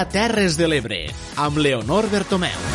dia Terres de l'Ebre, amb Leonor Bertomeu.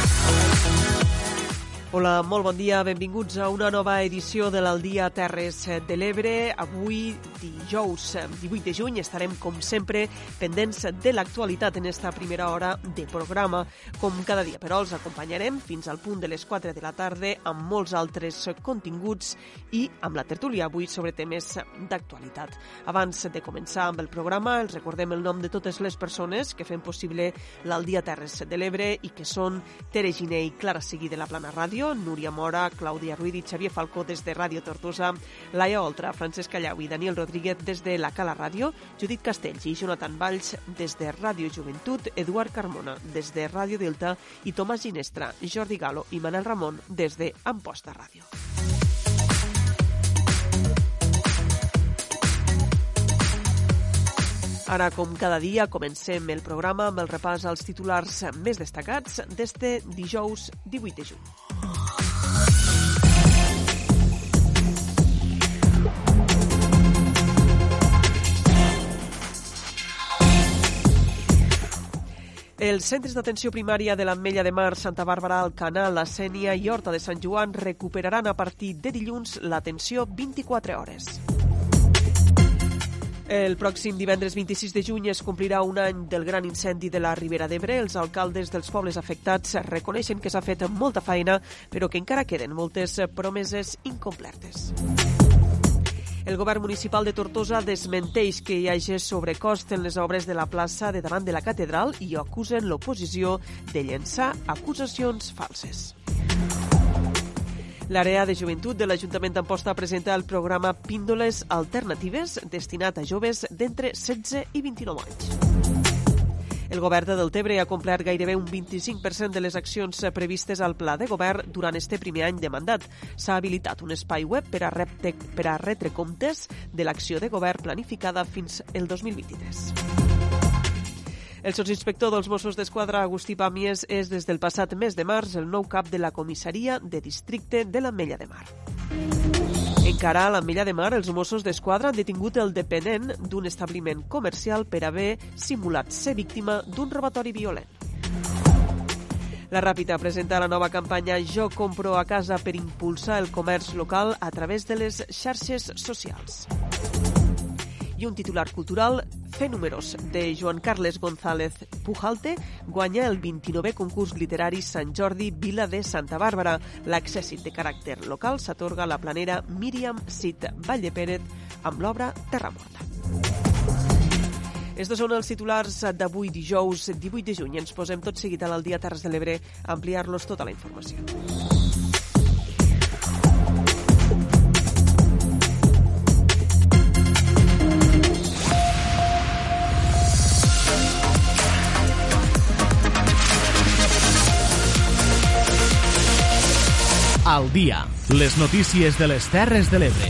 Hola, molt bon dia, benvinguts a una nova edició de l'Aldia Terres de l'Ebre. Avui, dijous 18 de juny, estarem, com sempre, pendents de l'actualitat en esta primera hora de programa. Com cada dia, però, els acompanyarem fins al punt de les 4 de la tarda amb molts altres continguts i amb la tertúlia avui sobre temes d'actualitat. Abans de començar amb el programa, els recordem el nom de totes les persones que fem possible l'Aldia Terres de l'Ebre i que són Tere Giné i Clara Seguí de la Plana Ràdio, Núria Mora, Clàudia i Xavier Falcó des de Ràdio Tortosa, Laia Oltra, Francesc Callau i Daniel Rodríguez des de la Cala Ràdio, Judit Castells i Jonathan Valls des de Ràdio Joventut, Eduard Carmona des de Ràdio Delta i Tomàs Ginestra, Jordi Galo i Manel Ramon des de Amposta Ràdio. Ara, com cada dia, comencem el programa amb el repàs als titulars més destacats d'este dijous 18 de juny. Els centres d'atenció primària de l'Ametlla de Mar, Santa Bàrbara, Alcanar, La Sènia i Horta de Sant Joan recuperaran a partir de dilluns l'atenció 24 hores. El pròxim divendres 26 de juny es complirà un any del gran incendi de la Ribera d'Ebre. Els alcaldes dels pobles afectats reconeixen que s'ha fet molta feina, però que encara queden moltes promeses incomplertes. El govern municipal de Tortosa desmenteix que hi hagi sobrecost en les obres de la plaça de davant de la catedral i acusen l'oposició de llençar acusacions falses. L'àrea de joventut de l'Ajuntament d'Amposta presenta el programa Píndoles Alternatives destinat a joves d'entre 16 i 29 anys. El govern de Deltebre ha complert gairebé un 25% de les accions previstes al pla de govern durant este primer any de mandat. S'ha habilitat un espai web per a, repte, per a retre comptes de l'acció de govern planificada fins el 2023. El sotsinspector dels Mossos d'Esquadra, Agustí Pàmies, és des del passat mes de març el nou cap de la comissaria de districte de l'Ametlla de Mar. Encara a l'Ametlla de Mar, els Mossos d'Esquadra han detingut el dependent d'un establiment comercial per haver simulat ser víctima d'un robatori violent. La Ràpita presenta la nova campanya Jo compro a casa per impulsar el comerç local a través de les xarxes socials. I un titular cultural, Fer números, de Joan Carles González Pujalte, guanya el 29è concurs literari Sant Jordi Vila de Santa Bàrbara. L'accèssit de caràcter local s'atorga a la planera Míriam Cid Valle Pérez amb l'obra Terra Morta. Estos són els titulars d'avui, dijous 18 de juny. Ens posem tot seguit al dia Terres de l'Ebre a ampliar-los tota la informació. Al dia, les notícies de les Terres de l'Ebre.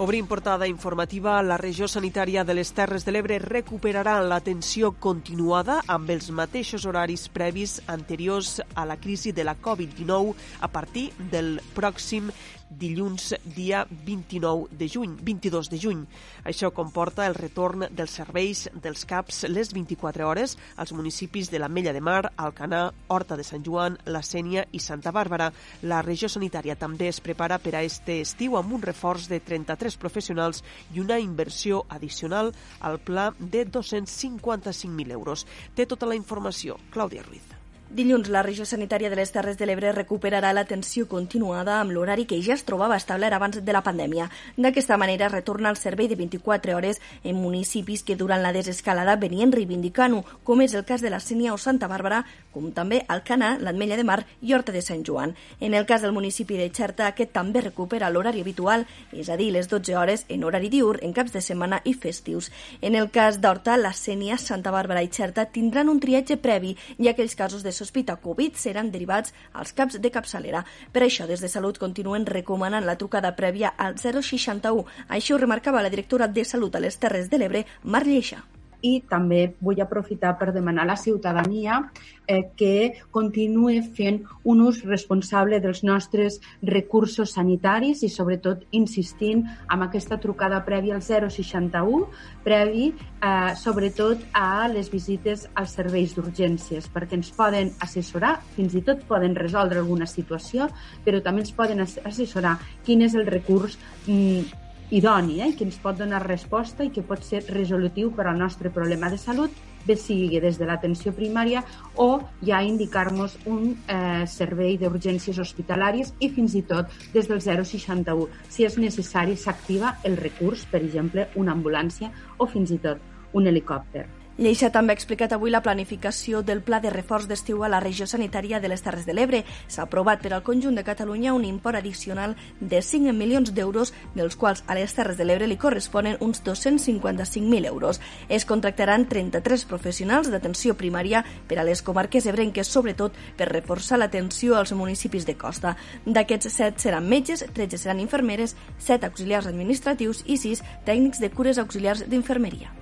Obrim portada informativa, la regió sanitària de les Terres de l'Ebre recuperarà l'atenció continuada amb els mateixos horaris previs anteriors a la crisi de la Covid-19 a partir del pròxim dilluns dia 29 de juny, 22 de juny. Això comporta el retorn dels serveis dels CAPs les 24 hores als municipis de l'Ametlla de Mar, Alcanar, Horta de Sant Joan, La Sènia i Santa Bàrbara. La regió sanitària també es prepara per a este estiu amb un reforç de 33 professionals i una inversió addicional al pla de 255.000 euros. Té tota la informació Clàudia Ruiz. Dilluns, la regió sanitària de les Terres de l'Ebre recuperarà l'atenció continuada amb l'horari que ja es trobava establert abans de la pandèmia. D'aquesta manera, retorna el servei de 24 hores en municipis que durant la desescalada venien reivindicant-ho, com és el cas de la Sènia o Santa Bàrbara, com també Alcana, l'Atmella de Mar i Horta de Sant Joan. En el cas del municipi de Xerta, aquest també recupera l'horari habitual, és a dir, les 12 hores en horari diur, en caps de setmana i festius. En el cas d'Horta, la Sènia, Santa Bàrbara i Xerta tindran un triatge previ i aquells casos de sospita Covid seran derivats als caps de capçalera. Per això, des de Salut continuen recomanant la trucada prèvia al 061. Això ho remarcava la directora de Salut a les Terres de l'Ebre, Mar Lleixa. I també vull aprofitar per demanar a la ciutadania eh, que continuï fent un ús responsable dels nostres recursos sanitaris i sobretot insistint en aquesta trucada prèvia al 061 previ eh, sobretot a les visites als serveis d'urgències perquè ens poden assessorar, fins i tot poden resoldre alguna situació, però també ens poden assessorar quin és el recurs mm, idoni, eh, que ens pot donar resposta i que pot ser resolutiu per al nostre problema de salut, bé sigui des de l'atenció primària o ja indicar-nos un eh, servei d'urgències hospitalàries i fins i tot des del 061. Si és necessari, s'activa el recurs, per exemple, una ambulància o fins i tot un helicòpter. Lleixa també ha explicat avui la planificació del pla de reforç d'estiu a la regió sanitària de les Terres de l'Ebre. S'ha aprovat per al conjunt de Catalunya un import addicional de 5 milions d'euros, dels quals a les Terres de l'Ebre li corresponen uns 255.000 euros. Es contractaran 33 professionals d'atenció primària per a les comarques ebrenques, sobretot per reforçar l'atenció als municipis de costa. D'aquests 7 seran metges, 13 seran infermeres, 7 auxiliars administratius i 6 tècnics de cures auxiliars d'infermeria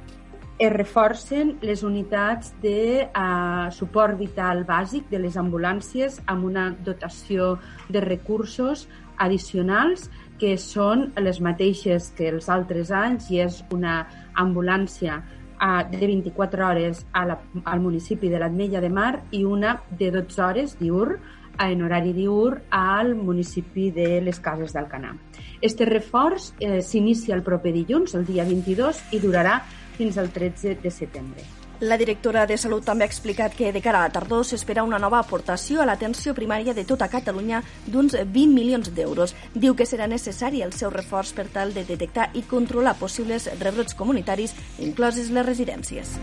es reforcen les unitats de uh, suport vital bàsic de les ambulàncies amb una dotació de recursos addicionals que són les mateixes que els altres anys i és una ambulància uh, de 24 hores a la, al municipi de l'Atmella de Mar i una de 12 hores diur en horari diur al municipi de les Cases d'Alcanar. Este reforç eh, s'inicia el proper dilluns, el dia 22, i durarà fins al 13 de setembre. La directora de Salut també ha explicat que de cara a la tardor s'espera una nova aportació a l'atenció primària de tota Catalunya d'uns 20 milions d'euros. Diu que serà necessari el seu reforç per tal de detectar i controlar possibles rebrots comunitaris, incloses les residències.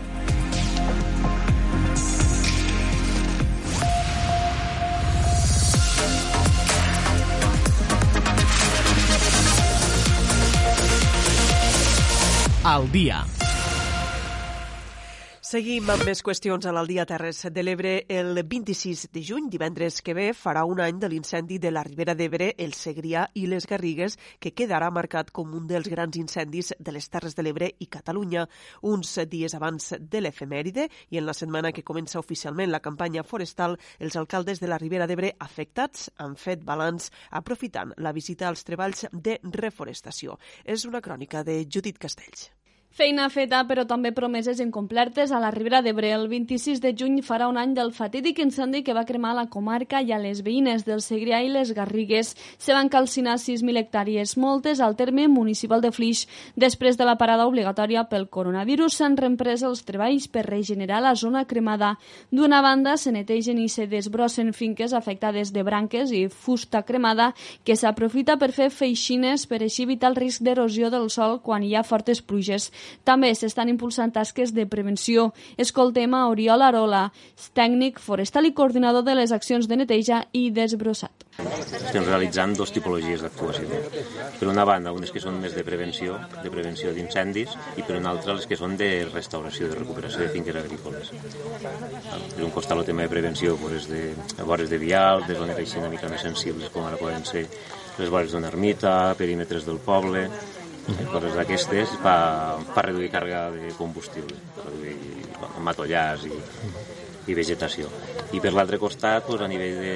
Al dia. Seguim amb més qüestions a l'Aldia Terres de l'Ebre. El 26 de juny, divendres que ve, farà un any de l'incendi de la Ribera d'Ebre, el Segrià i les Garrigues, que quedarà marcat com un dels grans incendis de les Terres de l'Ebre i Catalunya. Uns dies abans de l'efemèride i en la setmana que comença oficialment la campanya forestal, els alcaldes de la Ribera d'Ebre afectats han fet balanç aprofitant la visita als treballs de reforestació. És una crònica de Judit Castells. Feina feta, però també promeses incomplertes. A la Ribera d'Ebre, el 26 de juny farà un any del fatídic incendi que va cremar la comarca i a les veïnes del Segrià i les Garrigues se van calcinar 6.000 hectàrees, moltes al terme municipal de Flix. Després de la parada obligatòria pel coronavirus, s'han reemprès els treballs per regenerar la zona cremada. D'una banda, se netegen i se desbrossen finques afectades de branques i fusta cremada que s'aprofita per fer feixines per així evitar el risc d'erosió del sol quan hi ha fortes pluges. També s'estan impulsant tasques de prevenció. Escoltem a Oriol Arola, tècnic forestal i coordinador de les accions de neteja i desbrossat. Estem realitzant dos tipologies d'actuació. Per una banda, unes que són més de prevenció, de prevenció d'incendis, i per una altra, les que són de restauració, de recuperació de finques agrícoles. Per un costat, el tema de prevenció, pues, de vores de vial, de zones així una mica més sensibles, com ara poden ser les vores d'una ermita, perímetres del poble, coses d'aquestes per, per reduir càrrega de combustible, per reduir matollars i, i vegetació. I per l'altre costat, doncs, a nivell de,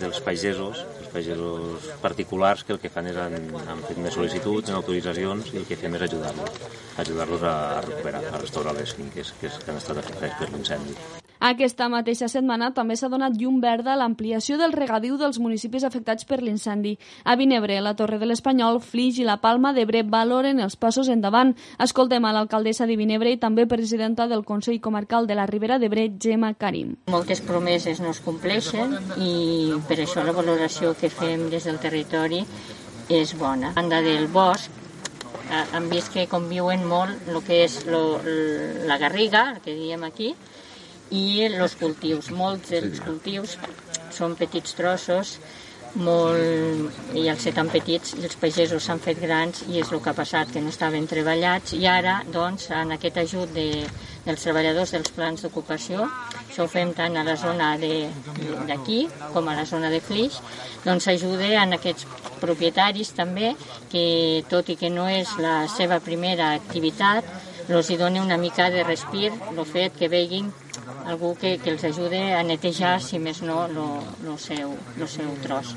dels pagesos, els pagesos particulars que el que fan és han, han fet més sol·licituds, en autoritzacions, i el que fem és ajudar-los, ajudar-los a recuperar, a restaurar les finques que, que han estat afectades per l'incendi. Aquesta mateixa setmana també s'ha donat llum verda a l'ampliació del regadiu dels municipis afectats per l'incendi. A Vinebre, la Torre de l'Espanyol, Flix i la Palma d'Ebre valoren els passos endavant. Escoltem a l'alcaldessa de Vinebre i també presidenta del Consell Comarcal de la Ribera d'Ebre, Gemma Karim. Moltes promeses no es compleixen i per això la valoració que fem des del territori és bona. A banda del bosc, han vist que conviuen molt el que és lo, la garriga, el que diem aquí, i els cultius. Molts dels cultius són petits trossos molt, i al ser tan petits els pagesos s'han fet grans i és el que ha passat, que no estaven treballats. I ara, doncs, en aquest ajut de, dels treballadors dels plans d'ocupació, això ho fem tant a la zona d'aquí com a la zona de Flix, doncs ajuda en aquests propietaris també, que tot i que no és la seva primera activitat, els doni una mica de respir, el fet que veguin algú que, que els ajude a netejar, si més no, el seu, lo seu tros.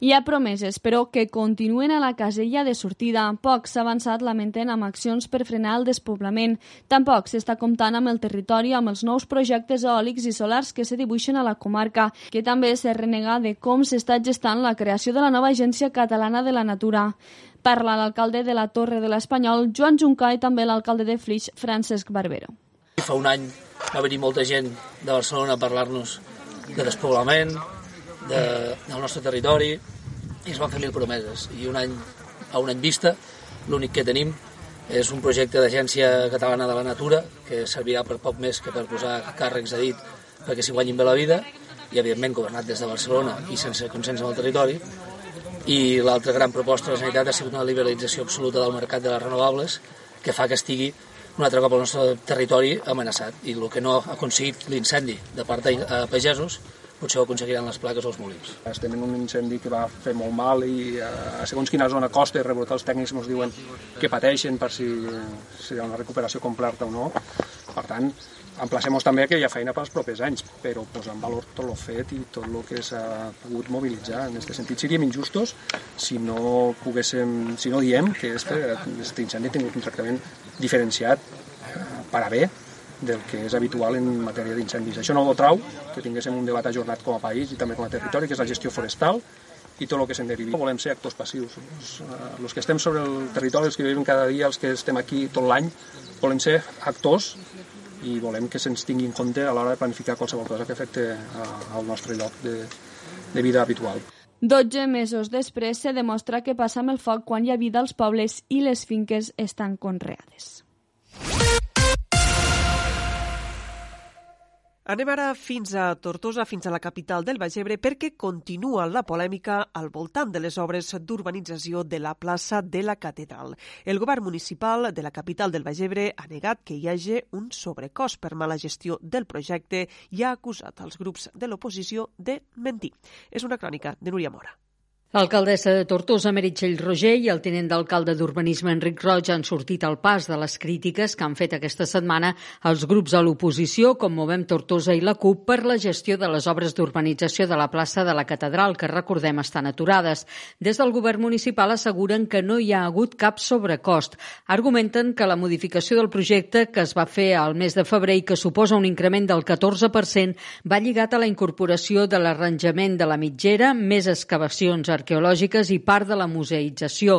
Hi ha promeses, però, que continuen a la casella de sortida. Poc s'ha avançat, lamenten, amb accions per frenar el despoblament. Tampoc s'està comptant amb el territori amb els nous projectes eòlics i solars que se dibuixen a la comarca, que també s'ha renegat de com s'està gestant la creació de la nova Agència Catalana de la Natura. Parla l'alcalde de la Torre de l'Espanyol, Joan Juncà, i també l'alcalde de Flix, Francesc Barbero. Fa un any va venir molta gent de Barcelona a parlar-nos de despoblament, de, del nostre territori i es van fer mil promeses i un any a un any vista l'únic que tenim és un projecte d'Agència Catalana de la Natura que servirà per poc més que per posar càrrecs a dit perquè s'hi guanyin bé la vida i evidentment governat des de Barcelona i sense consens amb el territori i l'altra gran proposta de la Generalitat ha sigut una liberalització absoluta del mercat de les renovables que fa que estigui un altre cop el nostre territori amenaçat i el que no ha aconseguit l'incendi de part de pagesos potser ho aconseguiran les plaques o els molins. Estem en un incendi que va fer molt mal i eh, segons quina zona costa rebotar els tècnics ens diuen que pateixen per si, ha una recuperació completa o no. Per tant, emplacem també que feina pels propers anys, però posar en valor tot el fet i tot el que s'ha pogut mobilitzar. En aquest sentit, seríem injustos si no poguéssim, si no diem que este incendi ha tingut un tractament diferenciat eh, per a bé del que és habitual en matèria d'incendis. Això no ho trau que tinguéssim un debat ajornat com a país i també com a territori, que és la gestió forestal i tot el que se'n derivi. Volem ser actors passius. Els, els que estem sobre el territori, els que vivim cada dia, els que estem aquí tot l'any, volem ser actors i volem que se'ns tingui en compte a l'hora de planificar qualsevol cosa que afecte al nostre lloc de, de vida habitual. 12 mesos després se demostra que passa amb el foc quan hi ha vida als pobles i les finques estan conreades. Anem ara fins a Tortosa, fins a la capital del Baix Ebre, perquè continua la polèmica al voltant de les obres d'urbanització de la plaça de la Catedral. El govern municipal de la capital del Baix Ebre ha negat que hi hagi un sobrecost per mala gestió del projecte i ha acusat els grups de l'oposició de mentir. És una crònica de Núria Mora. L'alcaldessa de Tortosa, Meritxell Roger, i el tinent d'alcalde d'Urbanisme, Enric Roig, han sortit al pas de les crítiques que han fet aquesta setmana els grups a l'oposició, com Movem Tortosa i la CUP, per la gestió de les obres d'urbanització de la plaça de la Catedral, que recordem estan aturades. Des del govern municipal asseguren que no hi ha hagut cap sobrecost. Argumenten que la modificació del projecte, que es va fer al mes de febrer i que suposa un increment del 14%, va lligat a la incorporació de l'arranjament de la mitgera, més excavacions arqueològiques i part de la museïtzació,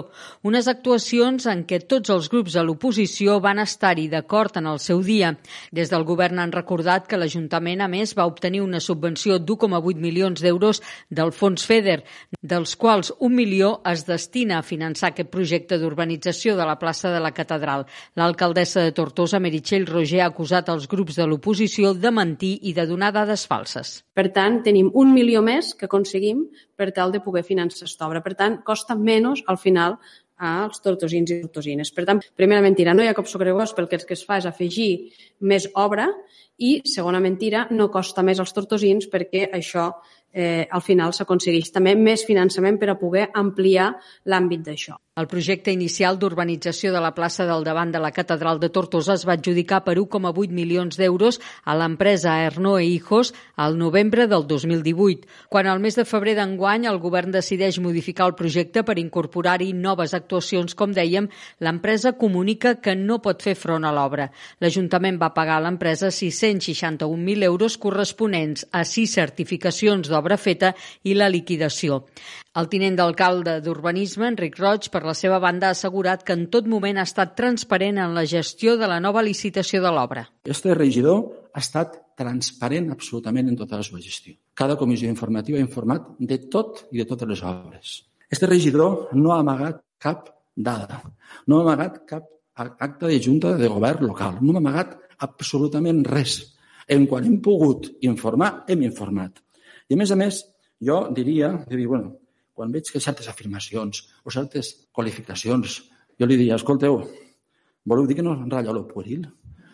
unes actuacions en què tots els grups de l'oposició van estar-hi d'acord en el seu dia. Des del govern han recordat que l'Ajuntament, a més, va obtenir una subvenció d'1,8 milions d'euros del fons FEDER, dels quals un milió es destina a finançar aquest projecte d'urbanització de la plaça de la Catedral. L'alcaldessa de Tortosa, Meritxell Roger, ha acusat els grups de l'oposició de mentir i de donar dades falses. Per tant, tenim un milió més que aconseguim per tal de poder finançar aquesta obra. Per tant, costa menys al final als tortosins i tortosines. Per tant, primera mentira, no hi ha cap sobrecost perquè el que es fa és afegir més obra i, segona mentira, no costa més als tortosins perquè això eh, al final s'aconsegueix també més finançament per a poder ampliar l'àmbit d'això. El projecte inicial d'urbanització de la plaça del davant de la Catedral de Tortosa es va adjudicar per 1,8 milions d'euros a l'empresa Erno e Hijos al novembre del 2018. Quan al mes de febrer d'enguany el govern decideix modificar el projecte per incorporar-hi noves actuacions, com dèiem, l'empresa comunica que no pot fer front a l'obra. L'Ajuntament va pagar a l'empresa 661.000 euros corresponents a sis certificacions d'obra feta i la liquidació. El tinent d'alcalde d'Urbanisme, Enric Roig, per la seva banda, ha assegurat que en tot moment ha estat transparent en la gestió de la nova licitació de l'obra. Este regidor ha estat transparent absolutament en tota la seva gestió. Cada comissió informativa ha informat de tot i de totes les obres. Este regidor no ha amagat cap dada, no ha amagat cap acte de junta de govern local, no ha amagat absolutament res. En quan hem pogut informar, hem informat. I a més a més, jo diria, de dir, bueno, quan veig que certes afirmacions o certes qualificacions, jo li diria, escolteu, voleu dir que no ratlla el pueril?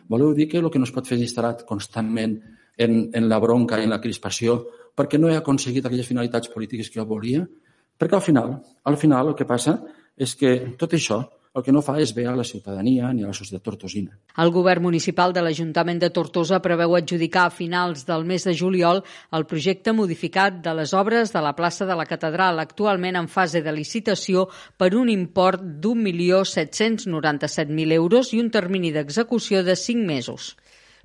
Voleu dir que el que no es pot fer és estar constantment en, en la bronca i en la crispació perquè no he aconseguit aquelles finalitats polítiques que jo volia? Perquè al final, al final el que passa és que tot això el que no fa és bé a la ciutadania ni a la societat tortosina. El govern municipal de l'Ajuntament de Tortosa preveu adjudicar a finals del mes de juliol el projecte modificat de les obres de la plaça de la Catedral, actualment en fase de licitació per un import d'1.797.000 euros i un termini d'execució de 5 mesos.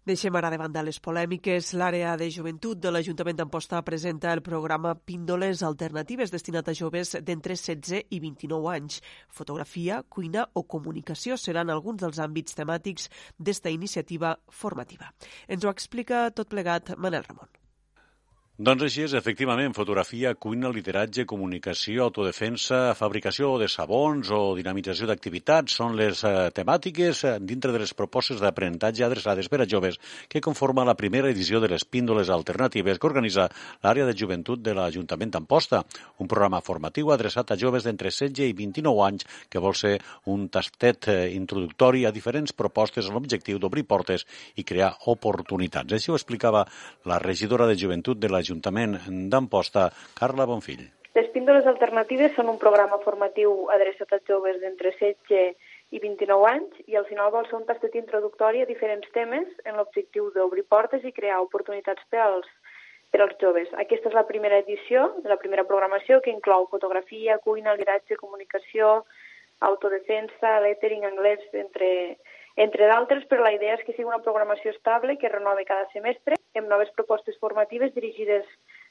Deixem ara de banda les polèmiques. L'àrea de joventut de l'Ajuntament d'Amposta presenta el programa Píndoles Alternatives destinat a joves d'entre 16 i 29 anys. Fotografia, cuina o comunicació seran alguns dels àmbits temàtics d'esta iniciativa formativa. Ens ho explica tot plegat Manel Ramon. Doncs així és, efectivament, fotografia, cuina, lideratge, comunicació, autodefensa, fabricació de sabons o dinamització d'activitats són les eh, temàtiques eh, dintre de les propostes d'aprenentatge adreçades per a joves que conforma la primera edició de les píndoles alternatives que organitza l'àrea de joventut de l'Ajuntament d'Amposta, un programa formatiu adreçat a joves d'entre 16 i 29 anys que vol ser un tastet eh, introductori a diferents propostes amb l'objectiu d'obrir portes i crear oportunitats. Així ho explicava la regidora de joventut de la l'Ajuntament d'Amposta, Carla Bonfill. Les píndoles alternatives són un programa formatiu adreçat a joves d'entre 16 i 29 anys i al final vol ser un tastet introductori a diferents temes en l'objectiu d'obrir portes i crear oportunitats per als, per als joves. Aquesta és la primera edició, la primera programació que inclou fotografia, cuina, lideratge, comunicació, autodefensa, lettering anglès, entre, entre d'altres, però la idea és que sigui una programació estable que renove cada semestre amb noves propostes formatives dirigides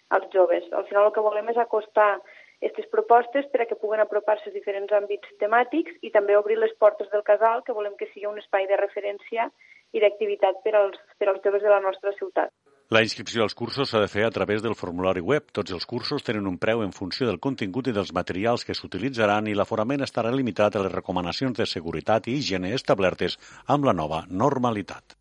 als joves. Al final el que volem és acostar aquestes propostes per a que puguen apropar-se a diferents àmbits temàtics i també obrir les portes del casal, que volem que sigui un espai de referència i d'activitat per als, per als joves de la nostra ciutat. La inscripció als cursos s'ha de fer a través del formulari web. Tots els cursos tenen un preu en funció del contingut i dels materials que s'utilitzaran i l'aforament estarà limitat a les recomanacions de seguretat i higiene establertes amb la nova normalitat.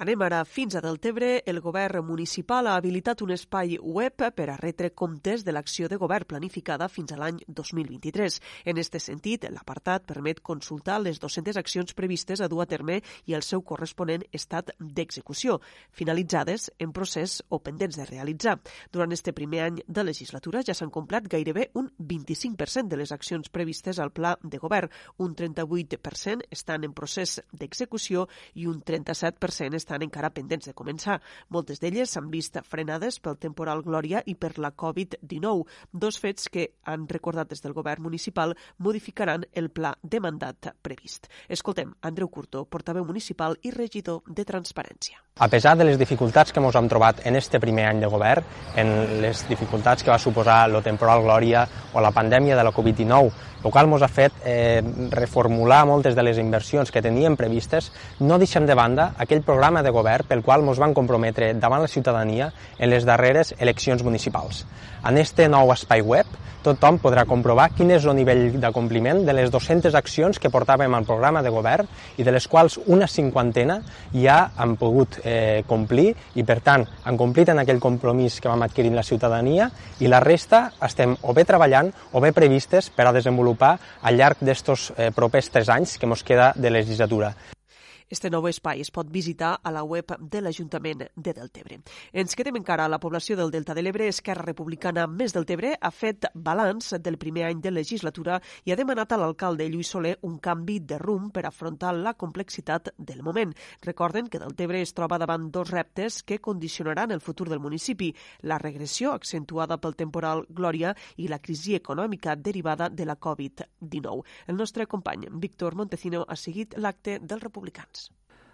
Anem ara fins a Deltebre. El govern municipal ha habilitat un espai web per a retre comptes de l'acció de govern planificada fins a l'any 2023. En este sentit, l'apartat permet consultar les 200 accions previstes a dur a terme i el seu corresponent estat d'execució, finalitzades en procés o pendents de realitzar. Durant este primer any de legislatura ja s'han complert gairebé un 25% de les accions previstes al pla de govern, un 38% estan en procés d'execució i un 37% estan encara pendents de començar. Moltes d'elles s'han vist frenades pel temporal Glòria i per la Covid-19, dos fets que han recordat des del govern municipal modificaran el pla de mandat previst. Escoltem Andreu Curto, portaveu municipal i regidor de Transparència. A pesar de les dificultats que ens hem trobat en este primer any de govern, en les dificultats que va suposar el temporal Glòria o la pandèmia de la Covid-19, el qual ens ha fet eh, reformular moltes de les inversions que teníem previstes, no deixem de banda aquell programa de govern pel qual ens van comprometre davant la ciutadania en les darreres eleccions municipals. En este nou espai web, tothom podrà comprovar quin és el nivell de compliment de les 200 accions que portàvem al programa de govern i de les quals una cinquantena ja han pogut eh, complir i, per tant, han complit en aquell compromís que vam adquirir la ciutadania i la resta estem o bé treballant o bé previstes per a desenvolupar al llarg d'estos eh, propers tres anys que ens queda de legislatura. Este nou espai es pot visitar a la web de l'Ajuntament de Deltebre. Ens quedem encara a la població del Delta de l'Ebre. Esquerra Republicana Més Deltebre ha fet balanç del primer any de legislatura i ha demanat a l'alcalde Lluís Soler un canvi de rumb per afrontar la complexitat del moment. Recorden que Deltebre es troba davant dos reptes que condicionaran el futur del municipi, la regressió accentuada pel temporal Glòria i la crisi econòmica derivada de la Covid-19. El nostre company Víctor Montecino ha seguit l'acte dels republicans.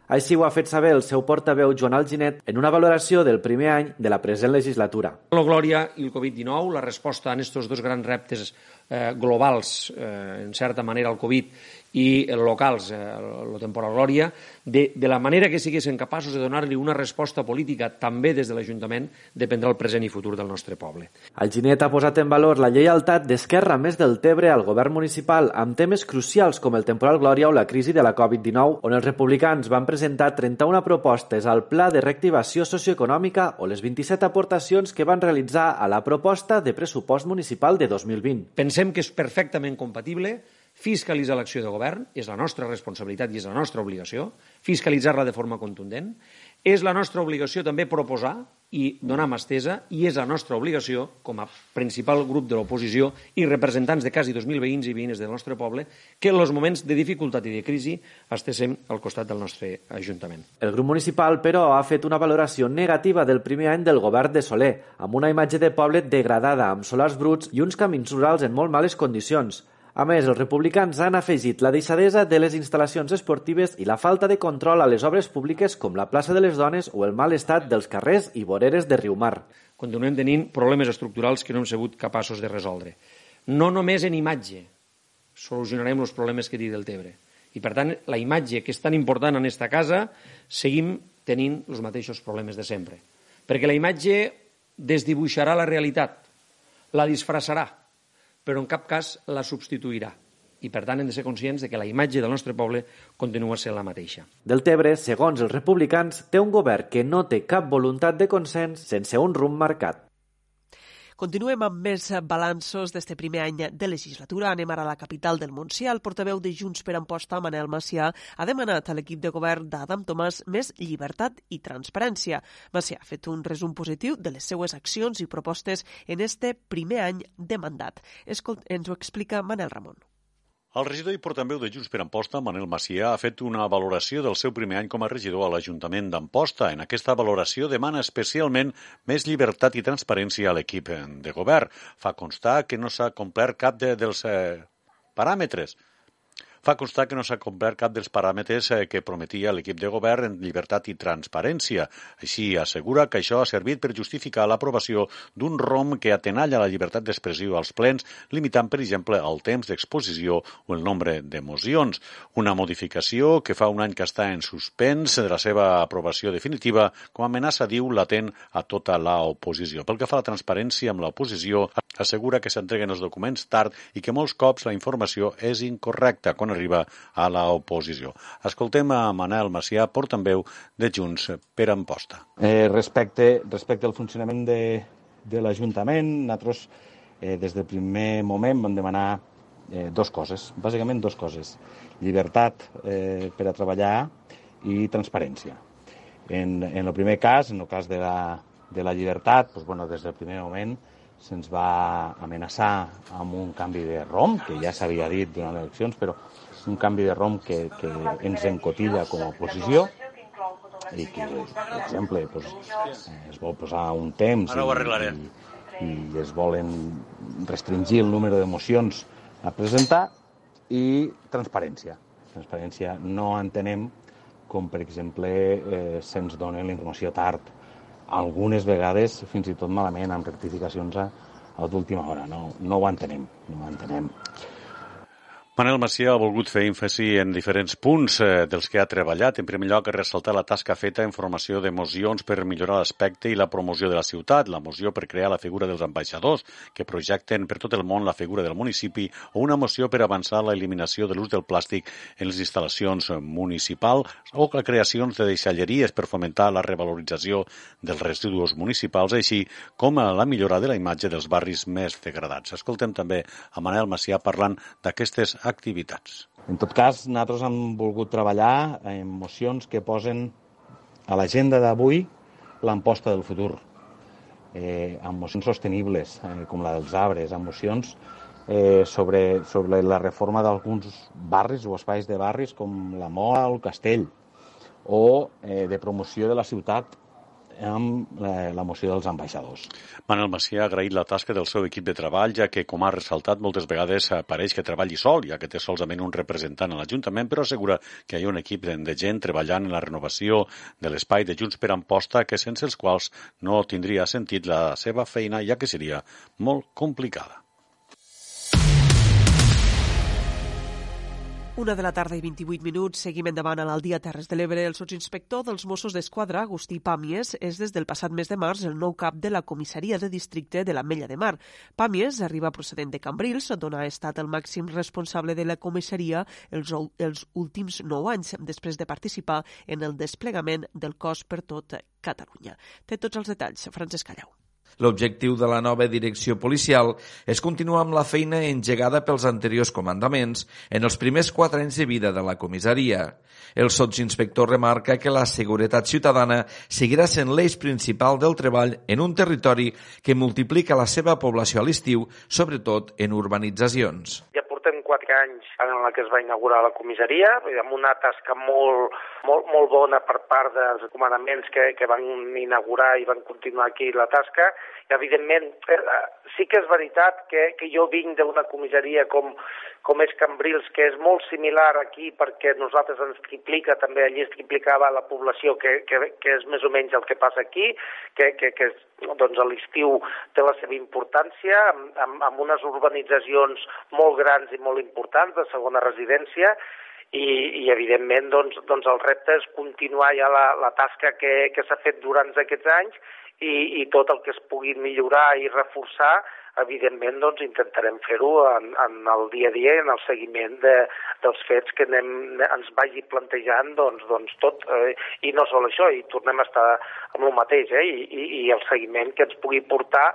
Així ho ha fet saber el seu portaveu Joan Alginet en una valoració del primer any de la present legislatura. La Glòria i el Covid-19, la resposta a aquests dos grans reptes eh, globals, eh, en certa manera, al Covid i locals, eh, el temporal Glòria, de, de la manera que siguessin capaços de donar-li una resposta política també des de l'Ajuntament dependrà el present i futur del nostre poble. El Ginet ha posat en valor la lleialtat d'Esquerra més del Tebre al govern municipal amb temes crucials com el temporal Glòria o la crisi de la Covid-19, on els republicans van presentar 31 propostes al Pla de Reactivació Socioeconòmica o les 27 aportacions que van realitzar a la proposta de pressupost municipal de 2020. Pensem que és perfectament compatible fiscalitzar l'acció de govern, és la nostra responsabilitat i és la nostra obligació, fiscalitzar-la de forma contundent, És la nostra obligació també proposar i donar mà estesa, i és la nostra obligació, com a principal grup de l'oposició i representants de quasi 2.000 veïns i veïnes del nostre poble, que en els moments de dificultat i de crisi estéssim al costat del nostre Ajuntament. El grup municipal, però, ha fet una valoració negativa del primer any del govern de Soler, amb una imatge de poble degradada, amb solars bruts i uns camins rurals en molt males condicions. A més, els republicans han afegit la deixadesa de les instal·lacions esportives i la falta de control a les obres públiques com la plaça de les Dones o el mal estat dels carrers i voreres de Riumar. Continuem tenint problemes estructurals que no hem sigut capaços de resoldre. No només en imatge solucionarem els problemes que té del Tebre. I, per tant, la imatge que és tan important en esta casa, seguim tenint els mateixos problemes de sempre. Perquè la imatge desdibuixarà la realitat, la disfressarà, però en cap cas la substituirà. I, per tant, hem de ser conscients de que la imatge del nostre poble continua sent la mateixa. Del Tebre, segons els republicans, té un govern que no té cap voluntat de consens sense un rumb marcat. Continuem amb més balanços d'este primer any de legislatura. Anem ara a la capital del Montsià. El portaveu de Junts per Amposta, Manel Macià, ha demanat a l'equip de govern d'Adam Tomàs més llibertat i transparència. Macià ha fet un resum positiu de les seues accions i propostes en este primer any de mandat. Escolt, ens ho explica Manel Ramon. El regidor i portaveu de Junts per Amposta, Manel Macià, ha fet una valoració del seu primer any com a regidor a l'Ajuntament d'Amposta. En aquesta valoració demana especialment més llibertat i transparència a l'equip de govern. Fa constar que no s'ha complert cap de, dels eh, paràmetres fa constar que no s'ha complert cap dels paràmetres eh, que prometia l'equip de govern en llibertat i transparència. Així assegura que això ha servit per justificar l'aprovació d'un ROM que atenalla la llibertat d'expressió als plens, limitant, per exemple, el temps d'exposició o el nombre d'emocions. Una modificació que fa un any que està en suspens de la seva aprovació definitiva com a amenaça, diu, latent a tota l'oposició. Pel que fa a la transparència amb l'oposició, assegura que s'entreguen els documents tard i que molts cops la informació és incorrecta quan arriba a l'oposició. Escoltem a Manel Macià, portaveu de Junts per Amposta. Eh, respecte, respecte al funcionament de, de l'Ajuntament, nosaltres eh, des del primer moment vam demanar eh, dos coses, bàsicament dos coses. Llibertat eh, per a treballar i transparència. En, en el primer cas, en el cas de la, de la llibertat, doncs, bueno, des del primer moment se'ns va amenaçar amb un canvi de ROM, que ja s'havia dit durant les eleccions, però un canvi de ROM que, que ens encotilla com a oposició i que, per exemple, pues, es vol posar un temps i, i, i es volen restringir el número d'emocions a presentar i transparència. Transparència no entenem com, per exemple, eh, se'ns dona la informació tard, algunes vegades fins i tot malament, amb rectificacions a, a d'última hora. No, no ho entenem, no ho entenem. Manel Macià ha volgut fer èmfasi en diferents punts eh, dels que ha treballat. En primer lloc, ressaltar la tasca feta en formació d'emocions per millorar l'aspecte i la promoció de la ciutat, la moció per crear la figura dels ambaixadors, que projecten per tot el món la figura del municipi, o una moció per avançar la eliminació de l'ús del plàstic en les instal·lacions municipals, o la creació de deixalleries per fomentar la revalorització dels residus municipals, així com la millora de la imatge dels barris més degradats. Escoltem també a Manel Macià parlant d'aquestes activitats. En tot cas, nosaltres hem volgut treballar en mocions que posen a l'agenda d'avui l'emposta del futur, eh, amb mocions sostenibles, eh, com la dels arbres, amb mocions eh, sobre, sobre la reforma d'alguns barris o espais de barris com la Mola o el Castell, o eh, de promoció de la ciutat amb la, la moció dels ambaixadors. Manel Macià ha agraït la tasca del seu equip de treball, ja que, com ha ressaltat, moltes vegades apareix que treballi sol, ja que té solament un representant a l'Ajuntament, però assegura que hi ha un equip de gent treballant en la renovació de l'espai de Junts per Amposta, que sense els quals no tindria sentit la seva feina, ja que seria molt complicada. Una de la tarda i 28 minuts. Seguim endavant a l'Aldia Terres de l'Ebre. El sotsinspector dels Mossos d'Esquadra, Agustí Pàmies, és des del passat mes de març el nou cap de la comissaria de districte de la Mella de Mar. Pàmies arriba procedent de Cambrils, on ha estat el màxim responsable de la comissaria els, els últims nou anys, després de participar en el desplegament del cos per tot Catalunya. Té tots els detalls. Francesc Callau. L'objectiu de la nova direcció policial és continuar amb la feina engegada pels anteriors comandaments en els primers quatre anys de vida de la comissaria. El sotsinspector remarca que la seguretat ciutadana seguirà sent l'eix principal del treball en un territori que multiplica la seva població a l'estiu, sobretot en urbanitzacions. Ja quatre anys en la que es va inaugurar la comissaria, amb una tasca molt, molt, molt bona per part dels comandaments que, que van inaugurar i van continuar aquí la tasca. I, evidentment, eh, sí que és veritat que, que jo vinc d'una comissaria com, com és Cambrils, que és molt similar aquí perquè nosaltres ens triplica, també allí es triplicava la població, que, que, que és més o menys el que passa aquí, que, que, que doncs l'estiu té la seva importància, amb, amb, amb unes urbanitzacions molt grans i molt importants de segona residència, i, i evidentment doncs, doncs el repte és continuar ja la, la tasca que, que s'ha fet durant aquests anys i, i tot el que es pugui millorar i reforçar evidentment doncs, intentarem fer-ho en, en el dia a dia en el seguiment de, dels fets que anem, ens vagi plantejant doncs, doncs tot, eh, i no sol això, i tornem a estar amb el mateix, eh, i, i, i el seguiment que ens pugui portar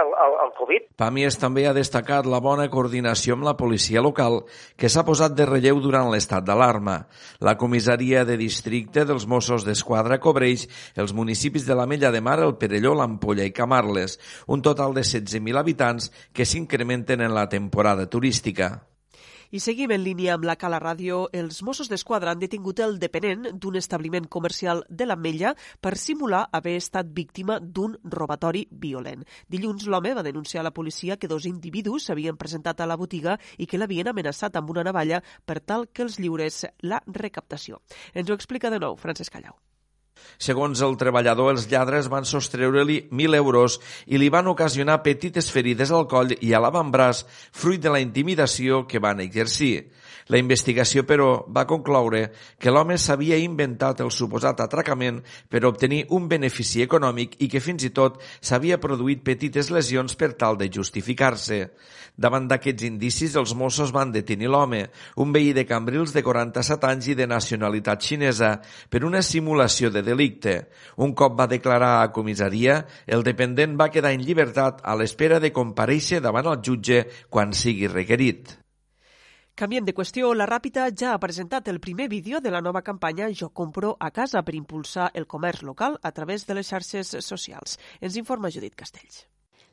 el, el, el Covid. Pàmies també ha destacat la bona coordinació amb la policia local que s'ha posat de relleu durant l'estat d'alarma. La comissaria de districte dels Mossos d'Esquadra cobreix els municipis de la Mella de Mar, el Perelló, l'Ampolla i Camarles, un total de 16.000 habitants que s'incrementen en la temporada turística. I seguim en línia amb la Cala Ràdio. Els Mossos d'Esquadra han detingut el depenent d'un establiment comercial de la Mella per simular haver estat víctima d'un robatori violent. Dilluns l'home va denunciar a la policia que dos individus s'havien presentat a la botiga i que l'havien amenaçat amb una navalla per tal que els lliurés la recaptació. Ens ho explica de nou Francesc Callau. Segons el treballador, els lladres van sostreure-li 1.000 euros i li van ocasionar petites ferides al coll i a l'avantbraç, fruit de la intimidació que van exercir. La investigació, però, va concloure que l'home s'havia inventat el suposat atracament per obtenir un benefici econòmic i que fins i tot s'havia produït petites lesions per tal de justificar-se. Davant d'aquests indicis, els Mossos van detenir l'home, un veí de Cambrils de 47 anys i de nacionalitat xinesa, per una simulació de delicte. Un cop va declarar a comissaria, el dependent va quedar en llibertat a l'espera de compareixer davant el jutge quan sigui requerit. Canviem de qüestió, la Ràpita ja ha presentat el primer vídeo de la nova campanya Jo compro a casa per impulsar el comerç local a través de les xarxes socials. Ens informa Judit Castells.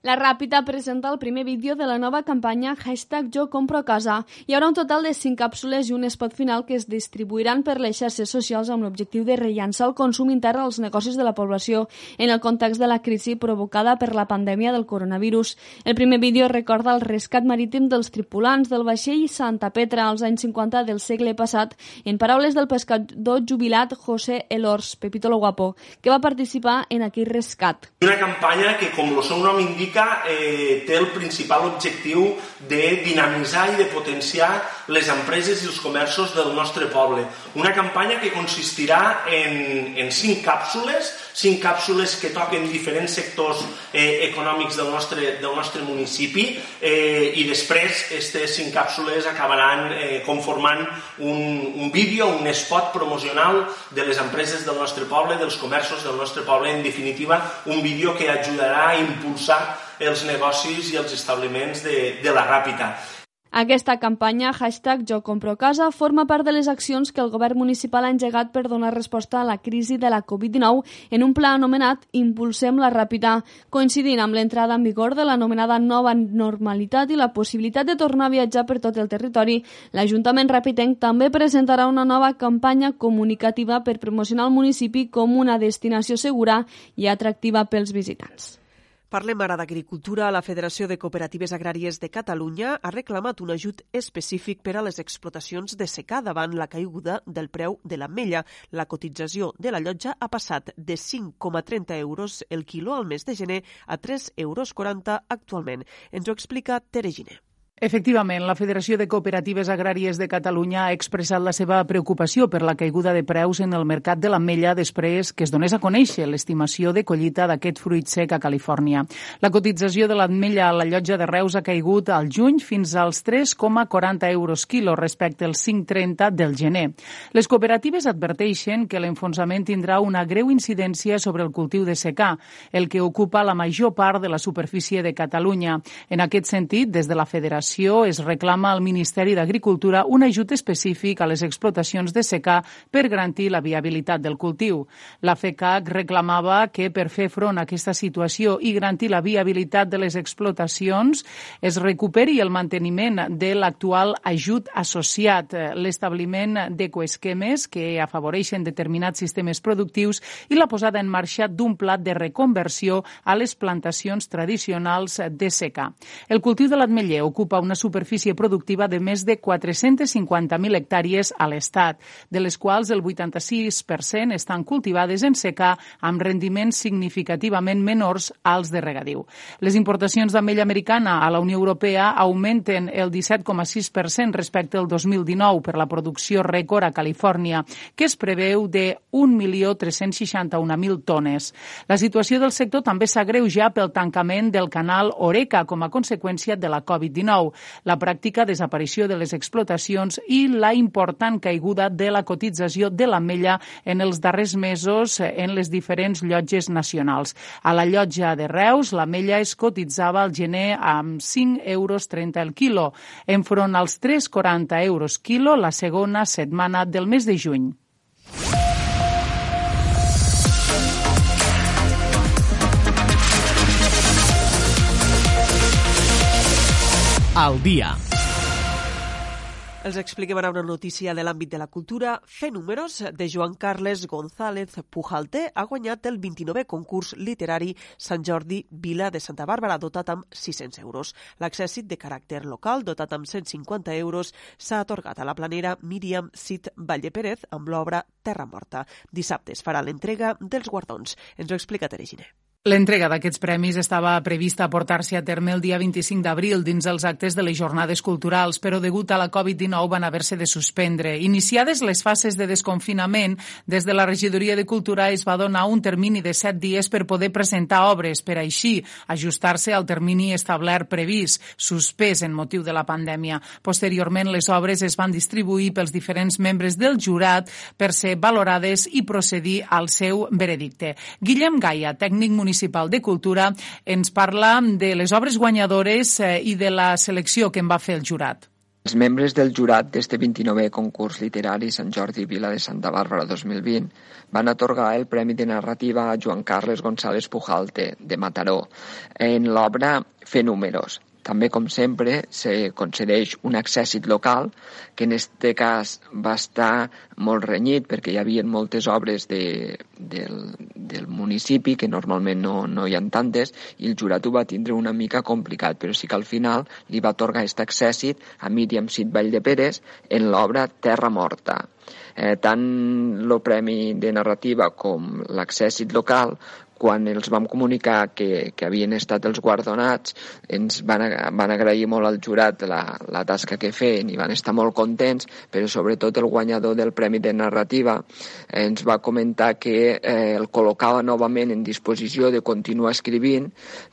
La Ràpita presenta el primer vídeo de la nova campanya hashtag Jo compro casa. Hi haurà un total de 5 càpsules i un spot final que es distribuiran per les xarxes socials amb l'objectiu de rellançar el consum intern als negocis de la població en el context de la crisi provocada per la pandèmia del coronavirus. El primer vídeo recorda el rescat marítim dels tripulants del vaixell Santa Petra als anys 50 del segle passat en paraules del pescador jubilat José Elors, Pepito lo Guapo, que va participar en aquell rescat. Una campanya que, com el seu nom indica, Pública eh, té el principal objectiu de dinamitzar i de potenciar les empreses i els comerços del nostre poble. Una campanya que consistirà en, en cinc càpsules, cinc càpsules que toquen diferents sectors eh, econòmics del nostre, del nostre municipi eh, i després aquestes cinc càpsules acabaran eh, conformant un, un vídeo, un spot promocional de les empreses del nostre poble, dels comerços del nostre poble, en definitiva un vídeo que ajudarà a impulsar els negocis i els establiments de, de la Ràpita. Aquesta campanya, hashtag Jo compro casa, forma part de les accions que el govern municipal ha engegat per donar resposta a la crisi de la Covid-19 en un pla anomenat Impulsem la Ràpida, coincidint amb l'entrada en vigor de l'anomenada nova normalitat i la possibilitat de tornar a viatjar per tot el territori. L'Ajuntament Ràpitenc també presentarà una nova campanya comunicativa per promocionar el municipi com una destinació segura i atractiva pels visitants. Parlem ara d'agricultura. La Federació de Cooperatives Agràries de Catalunya ha reclamat un ajut específic per a les explotacions de secà davant la caiguda del preu de l'ametlla. La cotització de la llotja ha passat de 5,30 euros el quilo al mes de gener a 3,40 euros actualment. Ens ho explica Tere Giner. Efectivament, la Federació de Cooperatives Agràries de Catalunya ha expressat la seva preocupació per la caiguda de preus en el mercat de l'ametlla després que es donés a conèixer l'estimació de collita d'aquest fruit sec a Califòrnia. La cotització de l'ametlla a la llotja de Reus ha caigut al juny fins als 3,40 euros quilo respecte als 5,30 del gener. Les cooperatives adverteixen que l'enfonsament tindrà una greu incidència sobre el cultiu de secà, el que ocupa la major part de la superfície de Catalunya. En aquest sentit, des de la Federació Federació es reclama al Ministeri d'Agricultura un ajut específic a les explotacions de secà per garantir la viabilitat del cultiu. La FECAC reclamava que per fer front a aquesta situació i garantir la viabilitat de les explotacions es recuperi el manteniment de l'actual ajut associat, l'establiment d'ecoesquemes que afavoreixen determinats sistemes productius i la posada en marxa d'un plat de reconversió a les plantacions tradicionals de secà. El cultiu de l'atmeller ocupa una superfície productiva de més de 450.000 hectàrees a l'Estat, de les quals el 86% estan cultivades en secà amb rendiments significativament menors als de regadiu. Les importacions d'ametlla americana a la Unió Europea augmenten el 17,6% respecte al 2019 per la producció rècord a Califòrnia, que es preveu de 1.361.000 tones. La situació del sector també s'agreuja pel tancament del canal Oreca com a conseqüència de la Covid-19 la pràctica desaparició de les explotacions i la important caiguda de la cotització de l'ametlla en els darrers mesos en les diferents llotges nacionals. A la llotja de Reus, l'ametlla es cotitzava al gener amb 5 euros 30 el quilo, enfront als 3,40 euros quilo la segona setmana del mes de juny. Al dia. Els expliquem ara una notícia de l'àmbit de la cultura. Fer números de Joan Carles González Pujalte ha guanyat el 29è concurs literari Sant Jordi Vila de Santa Bàrbara, dotat amb 600 euros. L'accèssit de caràcter local, dotat amb 150 euros, s'ha atorgat a la planera Míriam Cid Valle Pérez amb l'obra Terra Morta. Dissabte es farà l'entrega dels guardons. Ens ho explica Tere Giner. L'entrega d'aquests premis estava prevista a portar-se a terme el dia 25 d'abril dins els actes de les jornades culturals, però degut a la Covid-19 van haver-se de suspendre. Iniciades les fases de desconfinament, des de la Regidoria de Cultura es va donar un termini de set dies per poder presentar obres, per així ajustar-se al termini establert previst, suspès en motiu de la pandèmia. Posteriorment, les obres es van distribuir pels diferents membres del jurat per ser valorades i procedir al seu veredicte. Guillem Gaia, tècnic municipal Municipal de Cultura, ens parla de les obres guanyadores eh, i de la selecció que en va fer el jurat. Els membres del jurat d'este 29è concurs literari Sant Jordi Vila de Santa Bàrbara 2020 van atorgar el Premi de Narrativa a Joan Carles González Pujalte, de Mataró, en l'obra Fer números, també, com sempre, se concedeix un accèssit local, que en aquest cas va estar molt renyit perquè hi havia moltes obres de, del, del municipi, que normalment no, no hi ha tantes, i el jurat ho va tindre una mica complicat, però sí que al final li va atorgar aquest accèssit a Míriam Cid Vall de Pérez en l'obra Terra Morta. Eh, tant el Premi de Narrativa com l'accèssit local quan els vam comunicar que, que havien estat els guardonats, ens van, van agrair molt al jurat la, la tasca que feien i van estar molt contents, però sobretot el guanyador del Premi de Narrativa ens va comentar que eh, el col·locava novament en disposició de continuar escrivint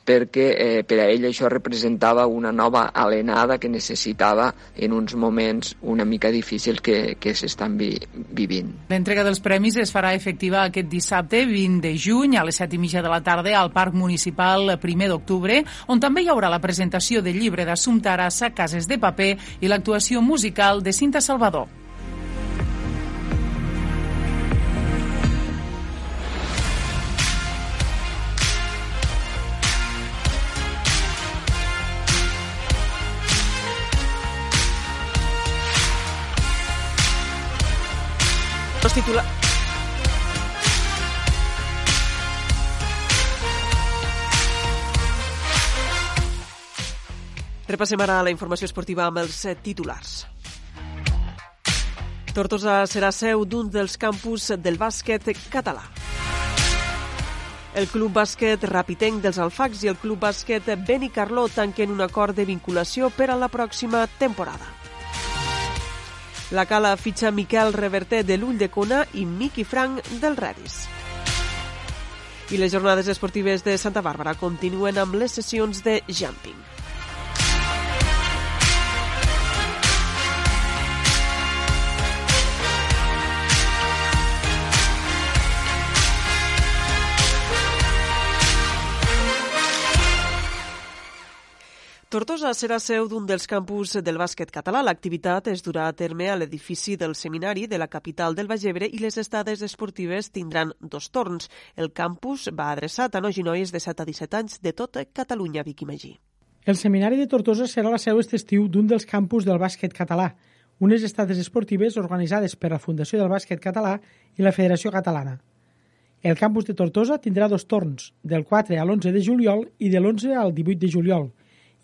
perquè eh, per a ell això representava una nova alenada que necessitava en uns moments una mica difícils que, que s'estan vi, vivint. L'entrega dels premis es farà efectiva aquest dissabte 20 de juny a les 7 mitja de la tarda al Parc Municipal 1 d'octubre, on també hi haurà la presentació del llibre d'Assumpta Arassa, Cases de Paper i l'actuació musical de Cinta Salvador. Repassem ara la informació esportiva amb els eh, titulars. Tortosa serà seu d'un dels campus del bàsquet català. El Club Bàsquet Rapitenc dels Alfacs i el Club Bàsquet Benicarló tanquen un acord de vinculació per a la pròxima temporada. La Cala fitxa Miquel Reverter de l'Ull de Cona i Miqui Frank del Redis. I les jornades esportives de Santa Bàrbara continuen amb les sessions de jumping. Tortosa serà seu d'un dels campus del bàsquet català. L'activitat es durà a terme a l'edifici del seminari de la capital del Baix Ebre i les estades esportives tindran dos torns. El campus va adreçat a nois i noies de 7 a 17 anys de tota Catalunya, Vicky Magí. El seminari de Tortosa serà la seu aquest estiu d'un dels campus del bàsquet català, unes estades esportives organitzades per la Fundació del Bàsquet Català i la Federació Catalana. El campus de Tortosa tindrà dos torns, del 4 a l'11 de juliol i de l'11 al 18 de juliol,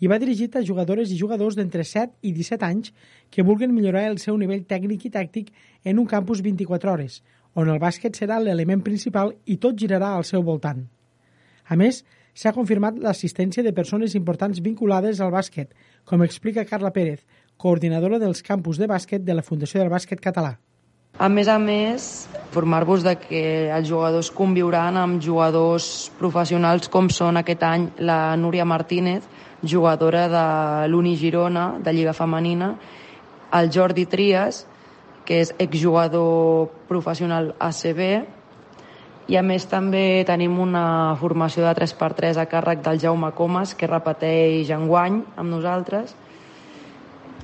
i va dirigit a jugadores i jugadors d'entre 7 i 17 anys que vulguen millorar el seu nivell tècnic i tàctic en un campus 24 hores, on el bàsquet serà l'element principal i tot girarà al seu voltant. A més, s'ha confirmat l'assistència de persones importants vinculades al bàsquet, com explica Carla Pérez, coordinadora dels campus de bàsquet de la Fundació del Bàsquet Català. A més a més, formar-vos de que els jugadors conviuran amb jugadors professionals com són aquest any la Núria Martínez, jugadora de l'Uni Girona, de Lliga Femenina, el Jordi Trias, que és exjugador professional ACB, i a més també tenim una formació de 3x3 a càrrec del Jaume Comas, que repeteix enguany amb nosaltres.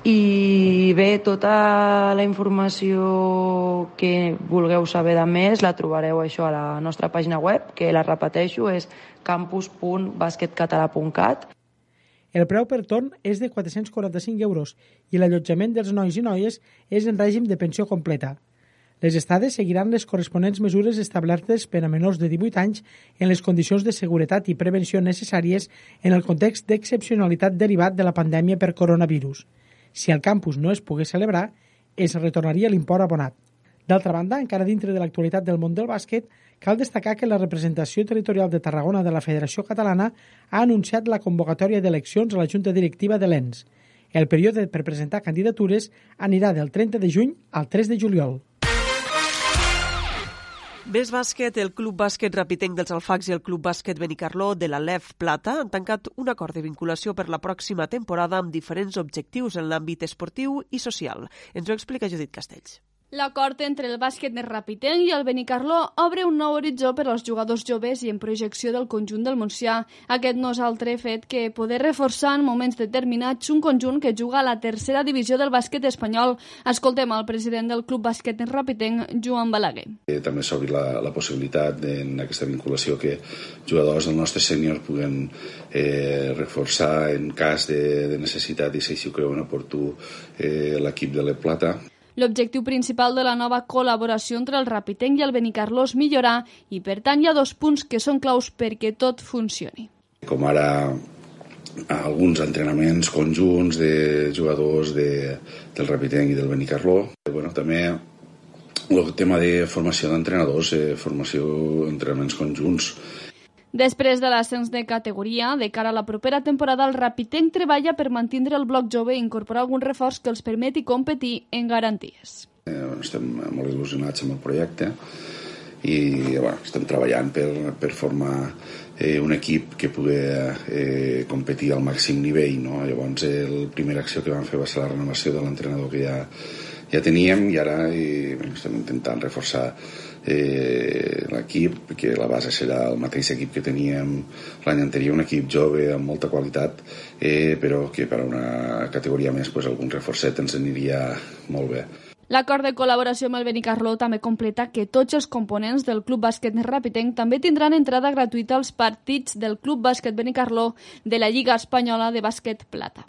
I bé, tota la informació que vulgueu saber de més la trobareu això a la nostra pàgina web, que la repeteixo, és campus.basquetcatalà.cat. El preu per torn és de 445 euros i l'allotjament dels nois i noies és en règim de pensió completa. Les estades seguiran les corresponents mesures establertes per a menors de 18 anys en les condicions de seguretat i prevenció necessàries en el context d'excepcionalitat derivat de la pandèmia per coronavirus. Si el campus no es pogués celebrar, es retornaria l'import abonat. D'altra banda, encara dintre de l'actualitat del món del bàsquet, cal destacar que la representació territorial de Tarragona de la Federació Catalana ha anunciat la convocatòria d'eleccions a la Junta Directiva de l'ENS. El període per presentar candidatures anirà del 30 de juny al 3 de juliol. Ves Bàsquet, el Club Bàsquet Rapitenc dels Alfacs i el Club Bàsquet Benicarló de la LEF Plata han tancat un acord de vinculació per la pròxima temporada amb diferents objectius en l'àmbit esportiu i social. Ens ho explica Judit Castells. L'acord entre el bàsquet de Rapitenc i el Benicarló obre un nou horitzó per als jugadors joves i en projecció del conjunt del Montsià. Aquest no és altre fet que poder reforçar en moments determinats un conjunt que juga a la tercera divisió del bàsquet espanyol. Escoltem el president del Club Bàsquet Rapitenc, Joan Balaguer. Eh, també s'obri la, la possibilitat en aquesta vinculació que jugadors del nostre sènior puguen eh, reforçar en cas de, de necessitat i si ho creuen oportú eh, l'equip de la Plata. L'objectiu principal de la nova col·laboració entre el Rapitenc i el Benicarló és millorar i, per tant, hi ha dos punts que són claus perquè tot funcioni. Com ara alguns entrenaments conjunts de jugadors de, del Rapitenc i del Benicarló. Bueno, també el tema de formació d'entrenadors, eh, formació, entrenaments conjunts, Després de l'ascens de categoria, de cara a la propera temporada, el Rapitenc treballa per mantenir el bloc jove i incorporar algun reforç que els permeti competir en garanties. Eh, estem molt il·lusionats amb el projecte i bueno, estem treballant per, per formar eh, un equip que pugui eh, competir al màxim nivell. No? Llavors, el primera acció que vam fer va ser la renovació de l'entrenador que ja, ja teníem i ara eh, estem intentant reforçar eh, l'equip, que la base serà el mateix equip que teníem l'any anterior, un equip jove amb molta qualitat, eh, però que per a una categoria més pues, algun reforçet ens aniria molt bé. L'acord de col·laboració amb el Benicarló també completa que tots els components del Club Bàsquet Rapitenc també tindran entrada gratuïta als partits del Club Bàsquet Benicarló de la Lliga Espanyola de Bàsquet Plata.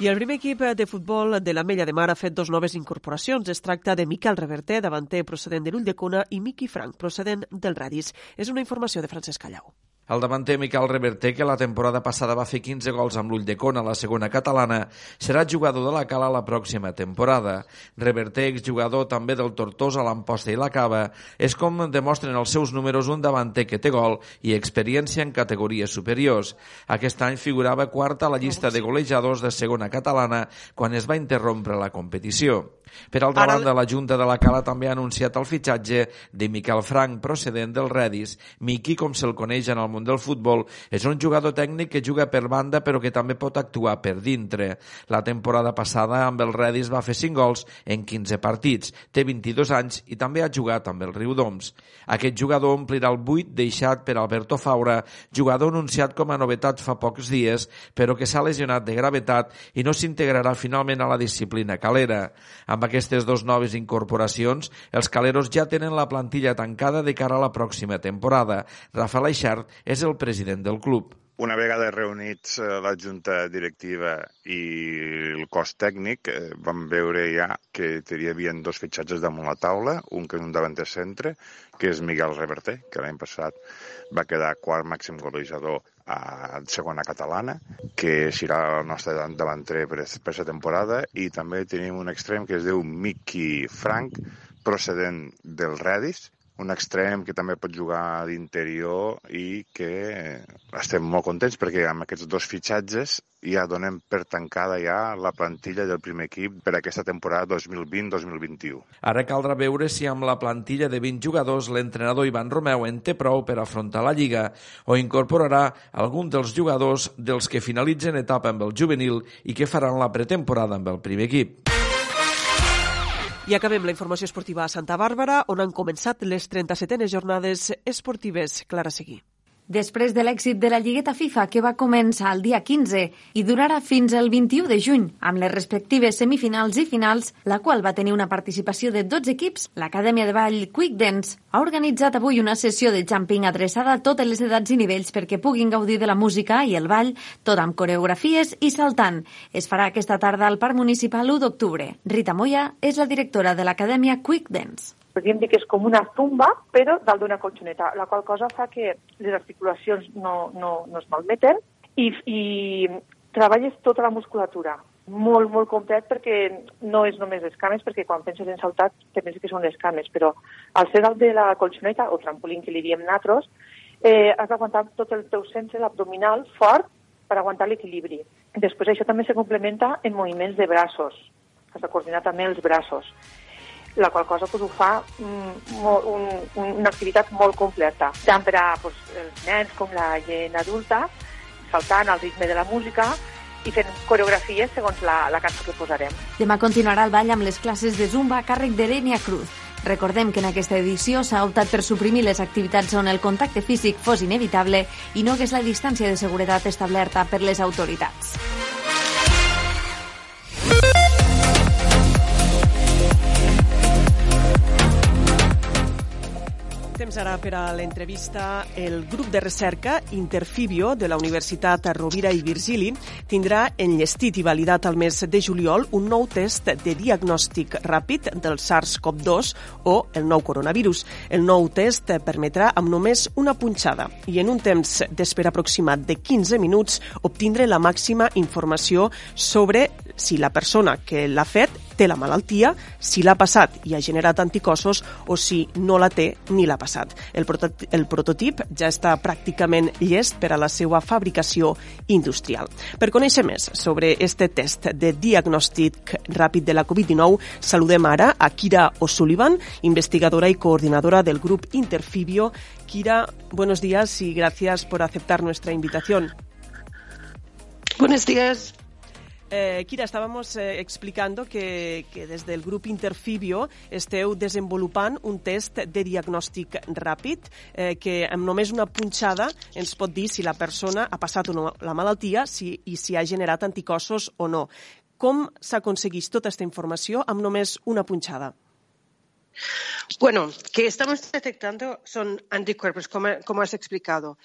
I el primer equip de futbol de la Mella de Mar ha fet dos noves incorporacions. Es tracta de Miquel Reverter, davanter procedent de l'Ull de Cuna, i Miqui Frank, procedent del Radis. És una informació de Francesc Callau. El davanter Miquel Reverter, que la temporada passada va fer 15 gols amb l'ull de con a la segona catalana, serà jugador de la Cala la pròxima temporada. Reverter, exjugador també del Tortosa, l'Amposta i la Cava, és com demostren els seus números un davanter que té gol i experiència en categories superiors. Aquest any figurava quarta a la llista de golejadors de segona catalana quan es va interrompre la competició. Per altra Ara... banda, la Junta de la Cala també ha anunciat el fitxatge de Miquel Frank, procedent del Redis. Miqui, com se'l coneix en el món del futbol, és un jugador tècnic que juga per banda però que també pot actuar per dintre. La temporada passada amb el Redis va fer 5 gols en 15 partits. Té 22 anys i també ha jugat amb el Riudoms. Aquest jugador omplirà el buit deixat per Alberto Faura, jugador anunciat com a novetat fa pocs dies, però que s'ha lesionat de gravetat i no s'integrarà finalment a la disciplina calera. Amb aquestes dues noves incorporacions, els caleros ja tenen la plantilla tancada de cara a la pròxima temporada. Rafael Aixart és el president del club. Una vegada reunits eh, la junta directiva i el cos tècnic, eh, vam veure ja que hi havia dos fitxatges damunt la taula, un que és un davanter centre, que és Miguel Reverter, que l'any passat va quedar quart màxim golejador a segona catalana, que serà el nostre davanter per aquesta temporada, i també tenim un extrem que es diu Mickey Frank, procedent del Redis, un extrem que també pot jugar d'interior i que estem molt contents perquè amb aquests dos fitxatges ja donem per tancada ja la plantilla del primer equip per aquesta temporada 2020-2021. Ara caldrà veure si amb la plantilla de 20 jugadors l'entrenador Ivan Romeu en té prou per afrontar la Lliga o incorporarà algun dels jugadors dels que finalitzen etapa amb el juvenil i que faran la pretemporada amb el primer equip. I acabem la informació esportiva a Santa Bàrbara, on han començat les 37enes jornades esportives. Clara Seguí. Després de l'èxit de la Lligueta FIFA, que va començar el dia 15 i durarà fins al 21 de juny, amb les respectives semifinals i finals, la qual va tenir una participació de 12 equips, l'Acadèmia de Ball Quick Dance ha organitzat avui una sessió de jumping adreçada a totes les edats i nivells perquè puguin gaudir de la música i el ball, tot amb coreografies i saltant. Es farà aquesta tarda al Parc Municipal 1 d'octubre. Rita Moya és la directora de l'Acadèmia Quick Dance podríem dir que és com una zumba, però dalt d'una colxoneta, la qual cosa fa que les articulacions no, no, no es malmeten i, i treballes tota la musculatura molt, molt complet perquè no és només les cames, perquè quan penses en saltat te penses que són les cames, però al ser dalt de la colxoneta o trampolín que li diem natros, eh, has d'aguantar tot el teu centre abdominal fort per aguantar l'equilibri. Després això també se complementa en moviments de braços. Has de coordinar també els braços la qual cosa pues, ho fa mm, un, un, una activitat molt completa, tant per a pues, els nens com la gent adulta, saltant al ritme de la música i fent coreografies segons la, la cançó que posarem. Demà continuarà el ball amb les classes de Zumba a càrrec d'Erenia Cruz. Recordem que en aquesta edició s'ha optat per suprimir les activitats on el contacte físic fos inevitable i no hagués la distància de seguretat establerta per les autoritats. Temps ara per a l'entrevista. El grup de recerca Interfibio de la Universitat Rovira i Virgili tindrà enllestit i validat al mes de juliol un nou test de diagnòstic ràpid del SARS-CoV-2 o el nou coronavirus. El nou test permetrà amb només una punxada i en un temps d'espera aproximat de 15 minuts obtindre la màxima informació sobre si la persona que l'ha fet té la malaltia, si l'ha passat i ha generat anticossos o si no la té ni l'ha passat. El, prototip, el prototip ja està pràcticament llest per a la seva fabricació industrial. Per conèixer més sobre este test de diagnòstic ràpid de la Covid-19, saludem ara a Kira O'Sullivan, investigadora y coordinadora del grup Interfibio. Kira, buenos días y gracias por aceptar nuestra invitación. Buenos días. Eh, Kira, estábamos eh, explicando que, que des del grup Interfibio esteu desenvolupant un test de diagnòstic ràpid eh, que amb només una punxada ens pot dir si la persona ha passat o no la malaltia si, i si ha generat anticossos o no. Com s'aconsegueix tota aquesta informació amb només una punxada? Bueno, que estamos detectando son anticuerpos, como, como has explicado.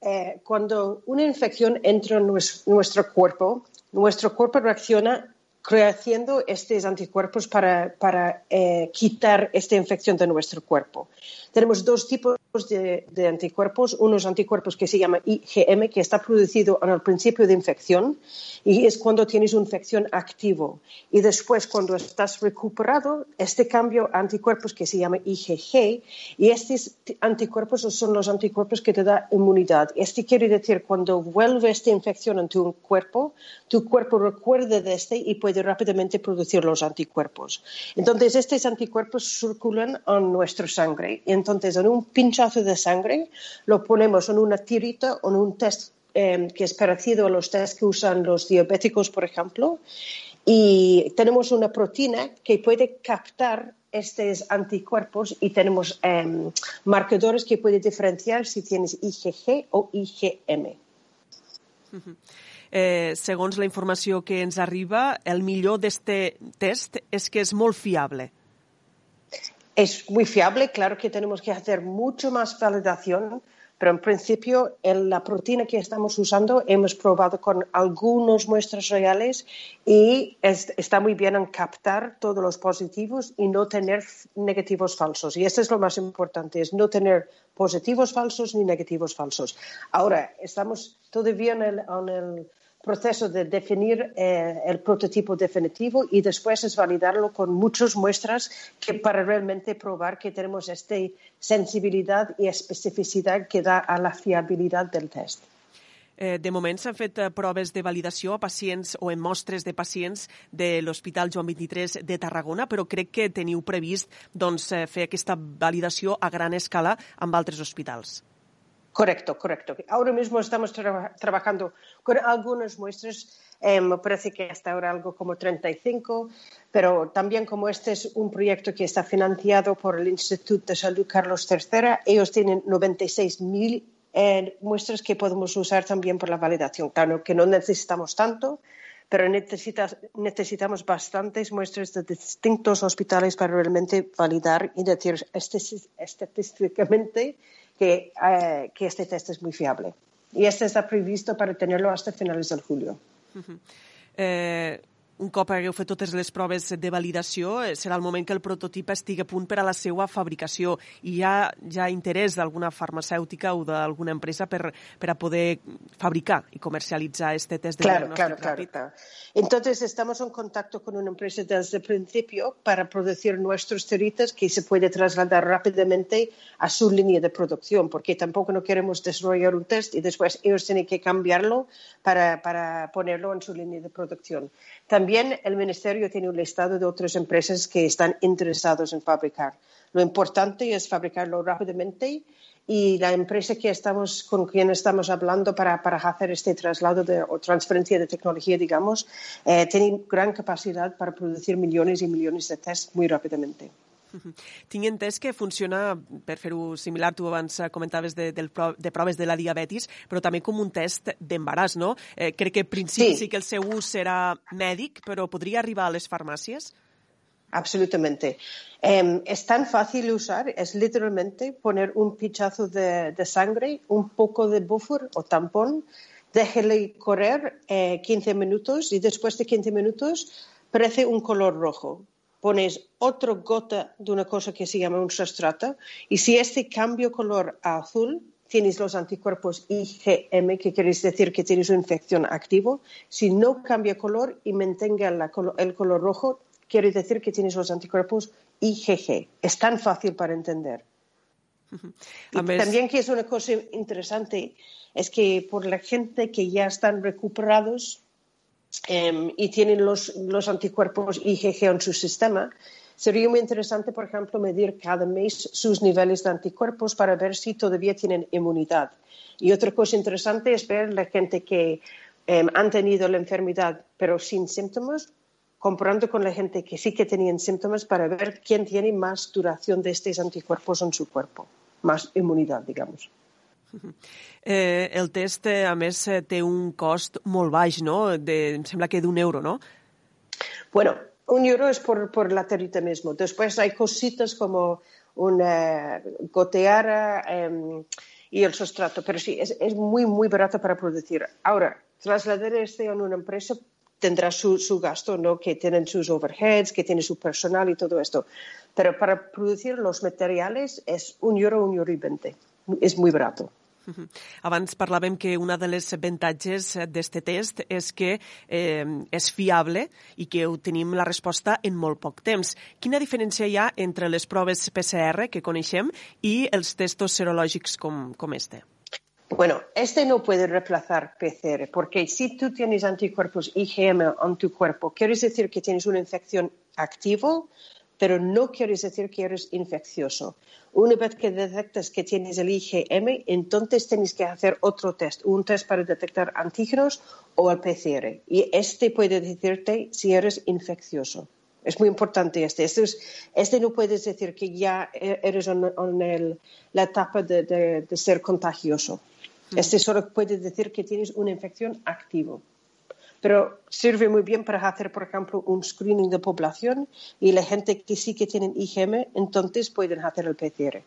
Eh, cuando una infección entra en nuestro cuerpo, nuestro cuerpo reacciona creando estos anticuerpos para, para eh, quitar esta infección de nuestro cuerpo. Tenemos dos tipos de, de, anticuerpos, unos anticuerpos que se llama IgM, que está producido en el principio de infección y es cuando tienes una infección activo. Y después, cuando estás recuperado, este cambio a anticuerpos que se llama IgG, y estos anticuerpos son los anticuerpos que te da inmunidad. Este quiere decir, cuando vuelve esta infección en tu cuerpo, tu cuerpo recuerda de este y puede rápidamente producir los anticuerpos. Entonces, estos anticuerpos circulan en nuestra sangre. Y entonces, en un pinchazo de sangre, lo ponemos en una tirita o en un test eh, que es parecido a los test que usan los diabéticos, por ejemplo, y tenemos una proteína que puede captar estos anticuerpos y tenemos eh, marcadores que pueden diferenciar si tienes IgG o IgM. Uh eh, la informació que ens arriba, el millor d'este test és que és molt fiable. Es muy fiable, claro que tenemos que hacer mucho más validación Pero en principio, en la proteína que estamos usando hemos probado con algunas muestras reales y es, está muy bien en captar todos los positivos y no tener negativos falsos. Y esto es lo más importante, es no tener positivos falsos ni negativos falsos. Ahora, estamos todavía en el, en el proceso de definir eh, el prototipo definitivo y después es validarlo con muchas muestras que para realmente probar que tenemos esta sensibilidad y especificidad que da a la fiabilidad del test. Eh, de moment s'han fet eh, proves de validació a pacients o en mostres de pacients de l'Hospital Joan 23 de Tarragona, però crec que teniu previst doncs, eh, fer aquesta validació a gran escala amb altres hospitals. Correcto, correcto. Ahora mismo estamos tra trabajando con algunas muestras, me parece que hasta ahora algo como 35, pero también como este es un proyecto que está financiado por el Instituto de Salud Carlos III, ellos tienen 96.000 eh, muestras que podemos usar también por la validación. Claro que no necesitamos tanto, pero necesita, necesitamos bastantes muestras de distintos hospitales para realmente validar y decir estadísticamente que, eh, que este test es muy fiable. Y este está previsto para tenerlo hasta finales de julio. Uh -huh. eh, un cop hagueu fet totes les proves de validació, eh, serà el moment que el prototip estigui a punt per a la seva fabricació i hi ha ja interès d'alguna farmacèutica o d'alguna empresa per, per a poder fabricar i comercialitzar este test de claro, diagnòstic claro, ràpid. Claro, claro. Entonces estamos en contacto con una empresa desde el principio para producir nuestros tiritas que se puede trasladar rápidamente a su línea de producción, porque tampoco no queremos desarrollar un test y después ellos tienen que cambiarlo para, para ponerlo en su línea de producción. También el Ministerio tiene un listado de otras empresas que están interesados en fabricar. Lo importante es fabricarlo rápidamente y la empresa que estamos, con quien estamos hablando para, para hacer este traslado de, o transferencia de tecnología, digamos, eh, tiene gran capacidad para producir millones y millones de tests muy rápidamente. Tinc entès que funciona, per fer-ho similar, tu abans comentaves de, del, de proves de la diabetis, però també com un test d'embaràs, no? Eh, crec que en principi sí. sí que el seu ús serà mèdic, però podria arribar a les farmàcies? Absolutamente. Eh, es tan fácil usar, es literalmente poner un pinchazo de, de, sangre, un poco de buffer o tampón, déjele correr eh, 15 minutos y después de 15 minutos parece un color rojo. Pones otra gota de una cosa que se llama un sustrato y si este cambio color a azul, tienes los anticuerpos IgM, que quiere decir que tienes una infección activa. Si no cambia color y mantenga la, el color rojo, quiere decir que tienes los anticuerpos IgG. Es tan fácil para entender. Y. También que es una cosa interesante es que por la gente que ya están recuperados eh, y tienen los, los anticuerpos IgG en su sistema, sería muy interesante, por ejemplo, medir cada mes sus niveles de anticuerpos para ver si todavía tienen inmunidad. Y otra cosa interesante es ver la gente que eh, han tenido la enfermedad pero sin síntomas, comparando con la gente que sí que tenían síntomas para ver quién tiene más duración de estos anticuerpos en su cuerpo, más inmunidad, digamos. Eh, el test, a més, té un cost molt baix, no? De, em sembla que d'un euro, no? Bueno, un euro es por, por la terita mismo. Después hay cositas como una goteara eh, y el sustrato, pero sí, es, es muy, muy barato para producir. Ahora, trasladar este a una empresa tendrá su, su, gasto, ¿no? que tienen sus overheads, que tiene su personal y todo esto. Pero para producir los materiales es un euro, un euro y veinte. Es muy barato. Abans parlàvem que una de les avantatges d'aquest test és que eh, és fiable i que tenim la resposta en molt poc temps. Quina diferència hi ha entre les proves PCR que coneixem i els testos serològics com, com este? Bueno, este no puede reemplazar PCR, porque si tú tienes anticuerpos IgM en tu cuerpo, quiere decir que tienes una infección activa, pero no quiere decir que eres infeccioso. Una vez que detectas que tienes el IgM, entonces tienes que hacer otro test, un test para detectar antígenos o el PCR. Y este puede decirte si eres infeccioso. Es muy importante este. Este, es, este no puedes decir que ya eres en, en el, la etapa de, de, de ser contagioso. Este solo puede decir que tienes una infección activa. Pero sirve muy bien para hacer, por ejemplo, un screening de población y la gente que sí que tienen IgM, entonces pueden hacer el PCR.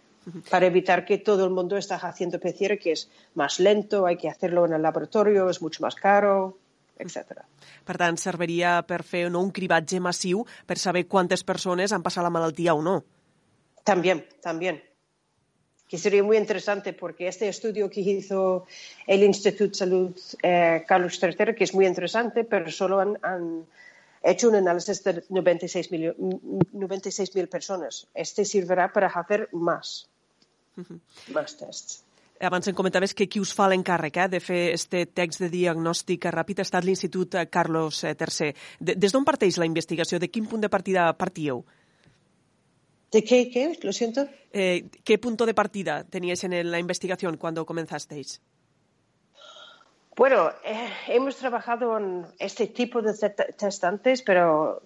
Para evitar que todo el mundo esté haciendo PCR, que es más lento, hay que hacerlo en el laboratorio, es mucho más caro, etc. Per tant, serviria per fer no, un cribatge massiu per saber quantes persones han passat la malaltia o no. También, también que sería muy interesante porque este estudio que hizo el Instituto de Salud eh, Carlos III, que es muy interesante, pero solo han, han hecho un análisis de 96.000 96 personas. Este servirà per a hacer más, uh -huh. más tests. Abans em comentaves que qui us fa l'encàrrec eh, de fer este text de diagnòstic ràpid ha estat l'Institut Carlos III. De, des d'on parteix la investigació? De quin punt de partida partíeu? ¿De qué, qué? Lo siento. Eh, ¿Qué punto de partida teníais en la investigación cuando comenzasteis? Bueno, eh, hemos trabajado en este tipo de test antes, pero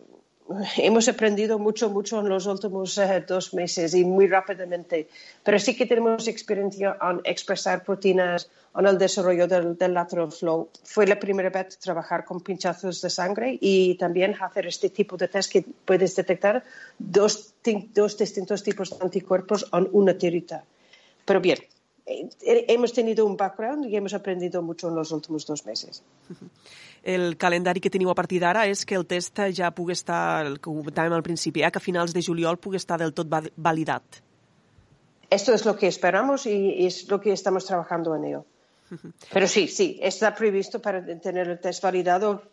hemos aprendido mucho, mucho en los últimos eh, dos meses y muy rápidamente. Pero sí que tenemos experiencia en expresar proteínas en el desarrollo del, del lateral flow. Fue la primera vez trabajar con pinchazos de sangre y también hacer este tipo de test que puedes detectar dos, dos distintos tipos de anticuerpos en una tirita. Pero bien, eh, hemos tenido un background i hem aprendido mucho en los últimos dos meses. El calendari que teniu a partir d'ara és que el test ja pugui estar, el que comentàvem al principi, eh, que a finals de juliol pugui estar del tot validat. Esto es lo que esperamos y es lo que estamos trabajando en ello. Pero sí, sí, está previsto para tener el test validado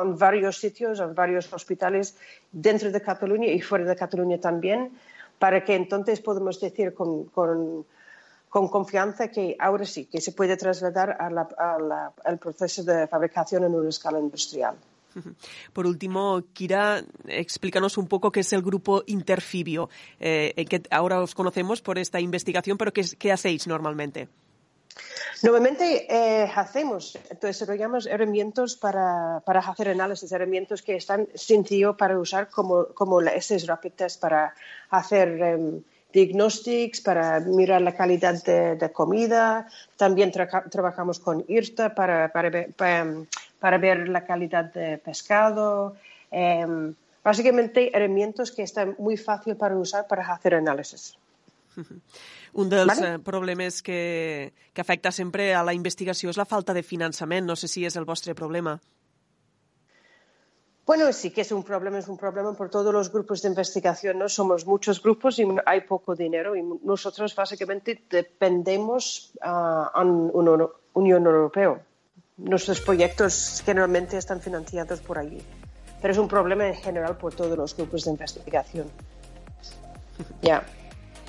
en varios sitios, en varios hospitales dentro de Cataluña y fuera de Cataluña también, para que entonces podamos decir con, con con confianza que ahora sí, que se puede trasladar a la, a la, al proceso de fabricación en una escala industrial. Por último, Kira, explícanos un poco qué es el grupo Interfibio, eh, que ahora os conocemos por esta investigación, pero ¿qué, qué hacéis normalmente? Normalmente eh, hacemos, desarrollamos herramientas para, para, hacer análisis, herramientas que están sencillo para usar como, como estos rapid test para hacer um, diagnósticos, para mirar la calidad de, de comida. También tra trabajamos con IRTA para, para, ver, para, para, ver la calidad de pescado. Eh, básicamente, herramientas que están muy fácil para usar para hacer análisis. Un dels vale? problemes que, que afecta sempre a la investigació és la falta de finançament. No sé si és el vostre problema. Bueno, sí que es un problema, es un problema por todos los grupos de investigación, ¿no? Somos muchos grupos y hay poco dinero y nosotros básicamente dependemos uh, en una Unión Europea. Nuestros proyectos generalmente están financiados por allí, pero es un problema en general por todos los grupos de investigación. Ya. Yeah.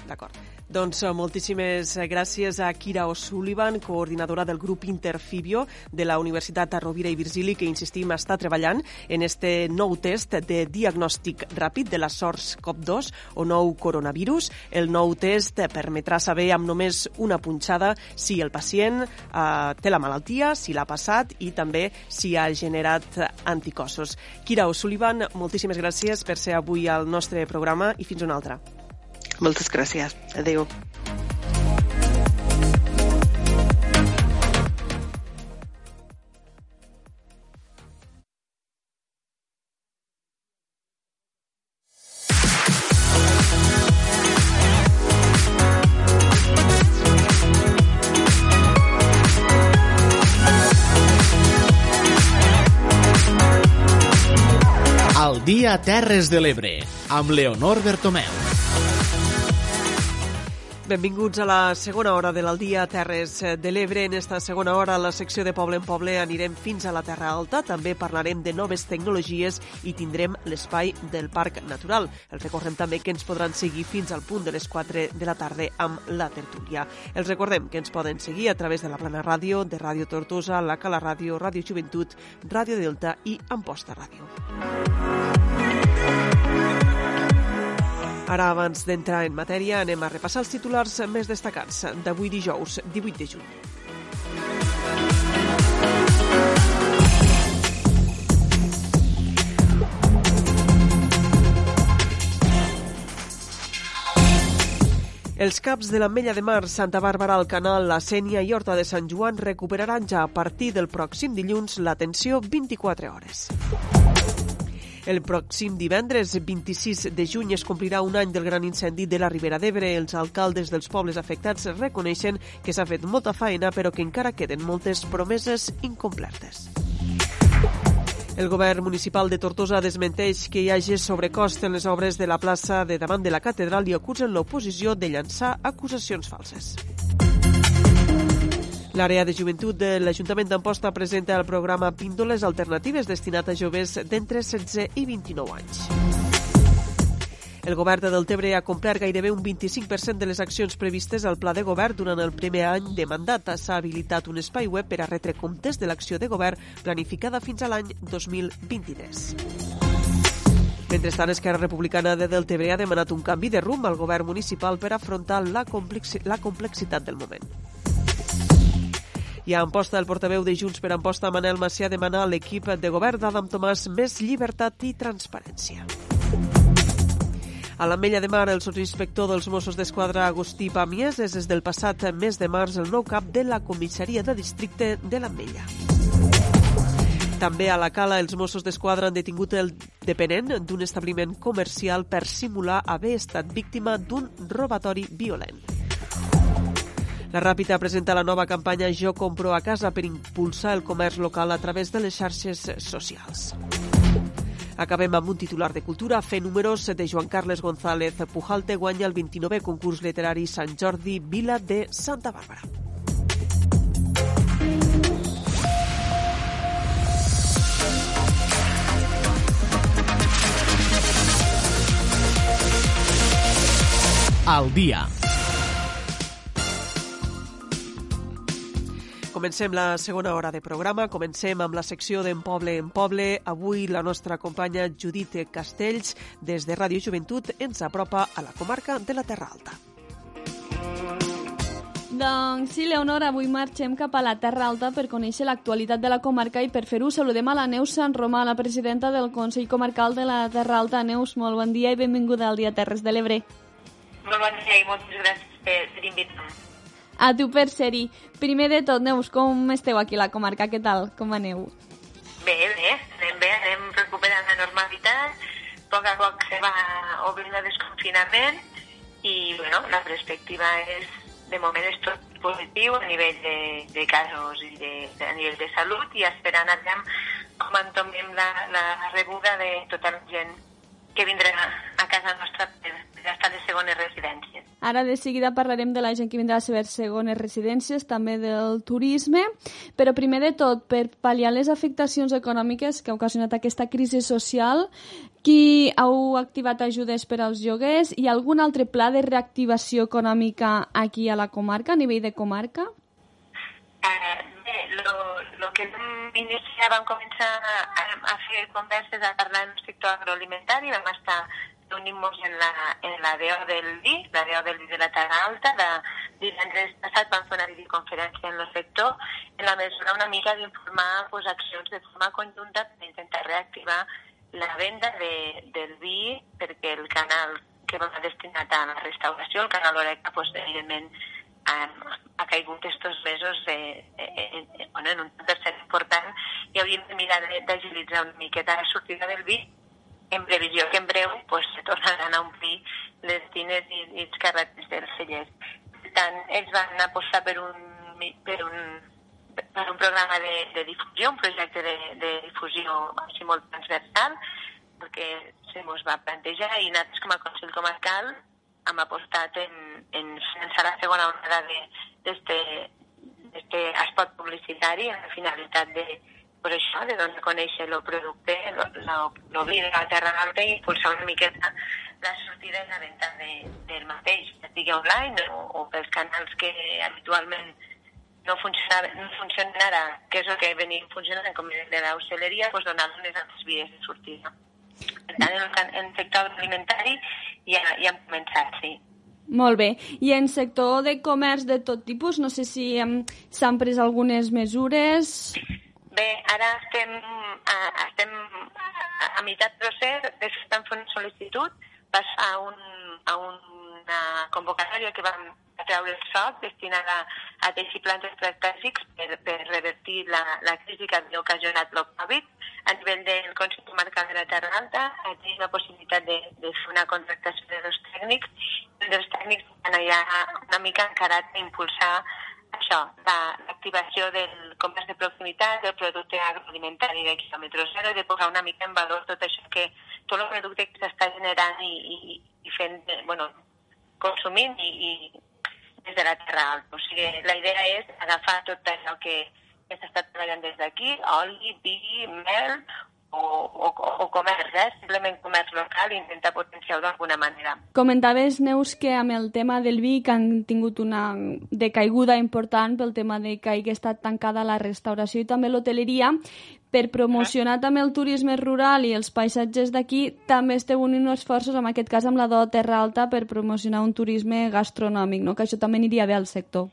D'acord. Doncs moltíssimes gràcies a Kira O'Sullivan, coordinadora del grup Interfibio de la Universitat Rovira i Virgili, que, insistim, està treballant en este nou test de diagnòstic ràpid de la SARS-CoV-2 o nou coronavirus. El nou test permetrà saber amb només una punxada si el pacient eh, té la malaltia, si l'ha passat i també si ha generat anticossos. Kira O'Sullivan, moltíssimes gràcies per ser avui al nostre programa i fins una altra. Moltes gràcies. Adéu. Dia Terres de l'Ebre, amb Leonor Bertomeu. Benvinguts a la segona hora de l'Aldia Terres de l'Ebre. En esta segona hora, a la secció de Poble en Poble, anirem fins a la Terra Alta. També parlarem de noves tecnologies i tindrem l'espai del Parc Natural. Els recordem també que ens podran seguir fins al punt de les 4 de la tarda amb la tertúlia. Els recordem que ens poden seguir a través de la Plana Ràdio, de Ràdio Tortosa, la Cala Ràdio, Ràdio Joventut, Ràdio Delta i Amposta Ràdio. Ara, abans d'entrar en matèria, anem a repassar els titulars més destacats d'avui dijous, 18 de juny. Els caps de l'Ametlla de Mar, Santa Bàrbara, el Canal, la Sènia i Horta de Sant Joan recuperaran ja a partir del pròxim dilluns l'atenció 24 hores. El pròxim divendres 26 de juny es complirà un any del gran incendi de la Ribera d'Ebre. Els alcaldes dels pobles afectats reconeixen que s'ha fet molta faena però que encara queden moltes promeses incomplertes. El govern municipal de Tortosa desmenteix que hi hagi sobrecost en les obres de la plaça de davant de la catedral i acusen l'oposició de llançar acusacions falses. L'àrea de joventut de l'Ajuntament d'Amposta presenta el programa Píndoles Alternatives destinat a joves d'entre 16 i 29 anys. El govern de Deltebre ha complert gairebé un 25% de les accions previstes al pla de govern durant el primer any de mandat. S'ha habilitat un espai web per a retre comptes de l'acció de govern planificada fins a l'any 2023. Mentrestant, Esquerra Republicana de Deltebre ha demanat un canvi de rumb al govern municipal per afrontar la, complexi la complexitat del moment. I a Amposta, el portaveu de Junts per Amposta, Manel Macià, demana a l'equip de govern d'Adam Tomàs més llibertat i transparència. A l'Ametlla de Mar, el sotsinspector dels Mossos d'Esquadra, Agustí Pamies, és des del passat mes de març el nou cap de la comissaria de districte de l'Ametlla. També a la Cala, els Mossos d'Esquadra han detingut el depenent d'un establiment comercial per simular haver estat víctima d'un robatori violent. La Ràpita presenta la nova campanya Jo compro a casa per impulsar el comerç local a través de les xarxes socials. Acabem amb un titular de cultura. Fer números de Joan Carles González Pujalte guanya el 29è concurs literari Sant Jordi Vila de Santa Bàrbara. Al dia. Comencem la segona hora de programa. Comencem amb la secció d'En Poble en Poble. Avui la nostra companya Judit Castells, des de Ràdio Joventut, ens apropa a la comarca de la Terra Alta. Doncs sí, Leonora, avui marxem cap a la Terra Alta per conèixer l'actualitat de la comarca i per fer-ho saludem a la Neus Sant Romà, la presidenta del Consell Comarcal de la Terra Alta. Neus, molt bon dia i benvinguda al Dia Terres de l'Ebre. Molt bon dia i moltes gràcies per, per invitar-me. A tu per ser-hi. Primer de tot, Neus, com esteu aquí a la comarca? Què tal? Com aneu? Bé, bé, anem bé, anem recuperant la normalitat, a poc a poc se va obrint el desconfinament i, bueno, la perspectiva és, de moment és tot positiu a nivell de, de casos i de, de, a nivell de salut i esperant aviam com entomem la, la rebuda de tota la gent que vindrà a casa nostra per, per estar les segones residències. Ara de seguida parlarem de la gent que vindrà a les segones residències, també del turisme, però primer de tot, per pal·liar les afectacions econòmiques que ha ocasionat aquesta crisi social, qui heu activat ajudes per als lloguers i algun altre pla de reactivació econòmica aquí a la comarca, a nivell de comarca? Eh, bé, lo, lo que vam iniciar, vam començar a, a fer converses, a parlar en el sector agroalimentari, vam estar reunint-nos en la, en la DO del vi, la DO del vi de la Terra Alta, de divendres passat vam fer una videoconferència en el sector, en la mesura una mica d'informar pues, accions de forma conjunta per intentar reactivar la venda de, del vi perquè el canal que va destinat a la restauració, el canal Oreca, pues, evidentment ha, ha caigut estos mesos eh, eh, eh, bueno, en un tercer important i hauríem de mirar d'agilitzar una miqueta la sortida del vi en previsió que en breu pues, se tornaran a omplir les tines i, i els carretes dels cellers. Per tant, ells van apostar per un, per un, per un programa de, de difusió, un projecte de, de difusió així molt transversal, perquè se mos va plantejar i nosaltres com a Consell Comarcal hem apostat en, en finançar la segona onada d'este espot publicitari amb la finalitat de, per això, de donar a conèixer el producte, l'obrir de la Terra Alta i impulsar una miqueta la sortida i la venda de, del mateix, sigui online o, o pels canals que habitualment no funcionava, no funciona ara, que és el que venim funcionant com de l'hostaleria, doncs donar unes altres vies de sortida. Per tant, en el, sector alimentari ja, ja hem començat, sí. Molt bé. I en sector de comerç de tot tipus, no sé si s'han pres algunes mesures... Bé, ara estem a, estem a, meitat procés, estem fent sol·licitud, vas a, un, a una convocatòria que vam treure el soc destinada a teixir plans estratègics per, per revertir la, la crisi que havia ocasionat el Covid. A nivell del Consell Comarcal de la Terra Alta tenim la possibilitat de, de fer una contractació de dos tècnics i dels tècnics estan allà una mica encarat a impulsar això, l'activació la, del comerç de proximitat, del producte agroalimentari de quilòmetre zero, de posar una mica en valor tot això que, tot el producte que s'està generant i, i, i fent, bueno, consumint i, i des de la Terra Alta. O sigui, la idea és agafar tot allò que, que s'està treballant des d'aquí, oli, vi, mel o, o, o comerç, eh? simplement comerç local i intentar potenciar-ho d'alguna manera. Comentaves, Neus, que amb el tema del vi que han tingut una decaiguda important pel tema de que hagi estat tancada la restauració i també l'hoteleria, per promocionar també el turisme rural i els paisatges d'aquí, també esteu unint esforços, en aquest cas amb la do Terra Alta, per promocionar un turisme gastronòmic, no? que això també aniria bé al sector.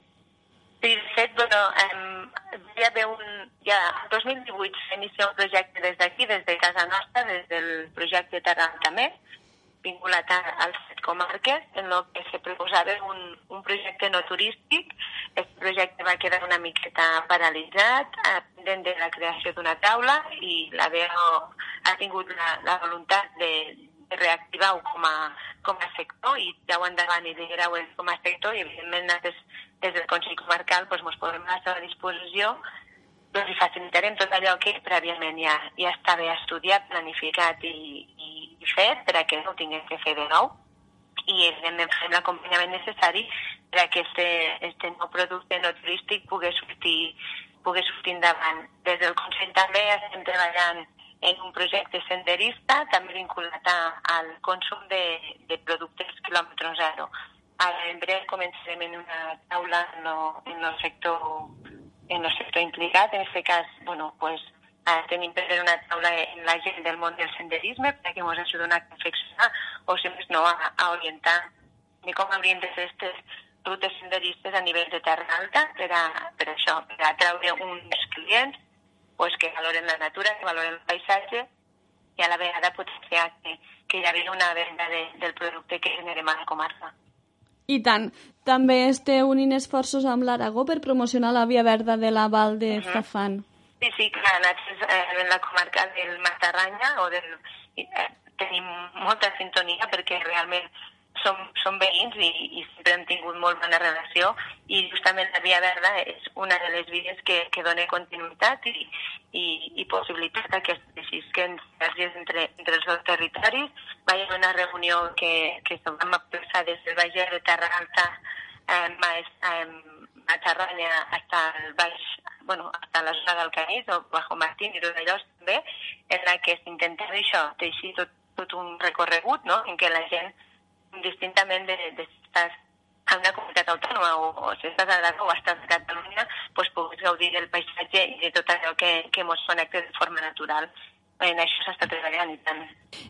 Sí, de fet, bueno, eh, hi ha un, ja, el 2018 s'inicia un projecte des d'aquí, des de casa nostra, des del projecte Terra Més, vinculat als set comarques, en el que se proposava un, un projecte no turístic. Aquest projecte va quedar una miqueta paralitzat, pendent de la creació d'una taula, i la DEO ha tingut la, la voluntat de, de reactivar-ho com, a, com a sector i ja ho endavant i liderar-ho com a sector i evidentment des, des del Consell Comarcal doncs, ens posem a la seva disposició doncs, i facilitarem tot allò que prèviament ja, ja estava estudiat, planificat i, i, i fet per a que no ho tinguem que fer de nou i evidentment fem l'acompanyament necessari per a que este, este nou producte no turístic pugui sortir, pugui sortir endavant. Des del Consell també estem treballant en un projecte senderista també vinculat a, al consum de, de productes quilòmetre zero. Ara en breu començarem en una taula en el sector en el sector implicat, en aquest cas, bueno, pues, eh, tenim per una taula en la gent del món del senderisme perquè ens ajuden a reflexionar o, si més no, a, a orientar de com haurien de fer aquestes rutes senderistes a nivell de terra alta per a, per això, per a treure uns clients pues, que valoren la natura, que valoren el paisatge i a la vegada potenciar que, que hi hagi una venda de, del producte que generem a la comarca. I tant. També esteu unint esforços amb l'Aragó per promocionar la via verda de la Val de uh -huh. Stafan. Sí, sí, clar, nosaltres eh, en la comarca del Matarranya o del, eh, tenim molta sintonia perquè realment som, som veïns i, i sempre hem tingut molt bona relació i justament la Via Verda és una de les vies que, que dona continuïtat i, i, i possibilitat a que es llisquen sinergies entre, entre els dos territoris. Va haver una reunió que, que vam aplaçar des del Baix de Terra Alta eh, eh, a Tarranya hasta el baix, bueno, hasta la zona del Canís o Bajo Martín i Rodellós també, en la que s'intenta això, teixir tot, tot un recorregut, no?, en què la gent, distintament de, de si estàs en una comunitat autònoma o, o si estàs a l'Aragó o estàs a Catalunya, doncs puguis gaudir del paisatge i de tot allò que, que ens connecta de forma natural en això s'està treballant i tant.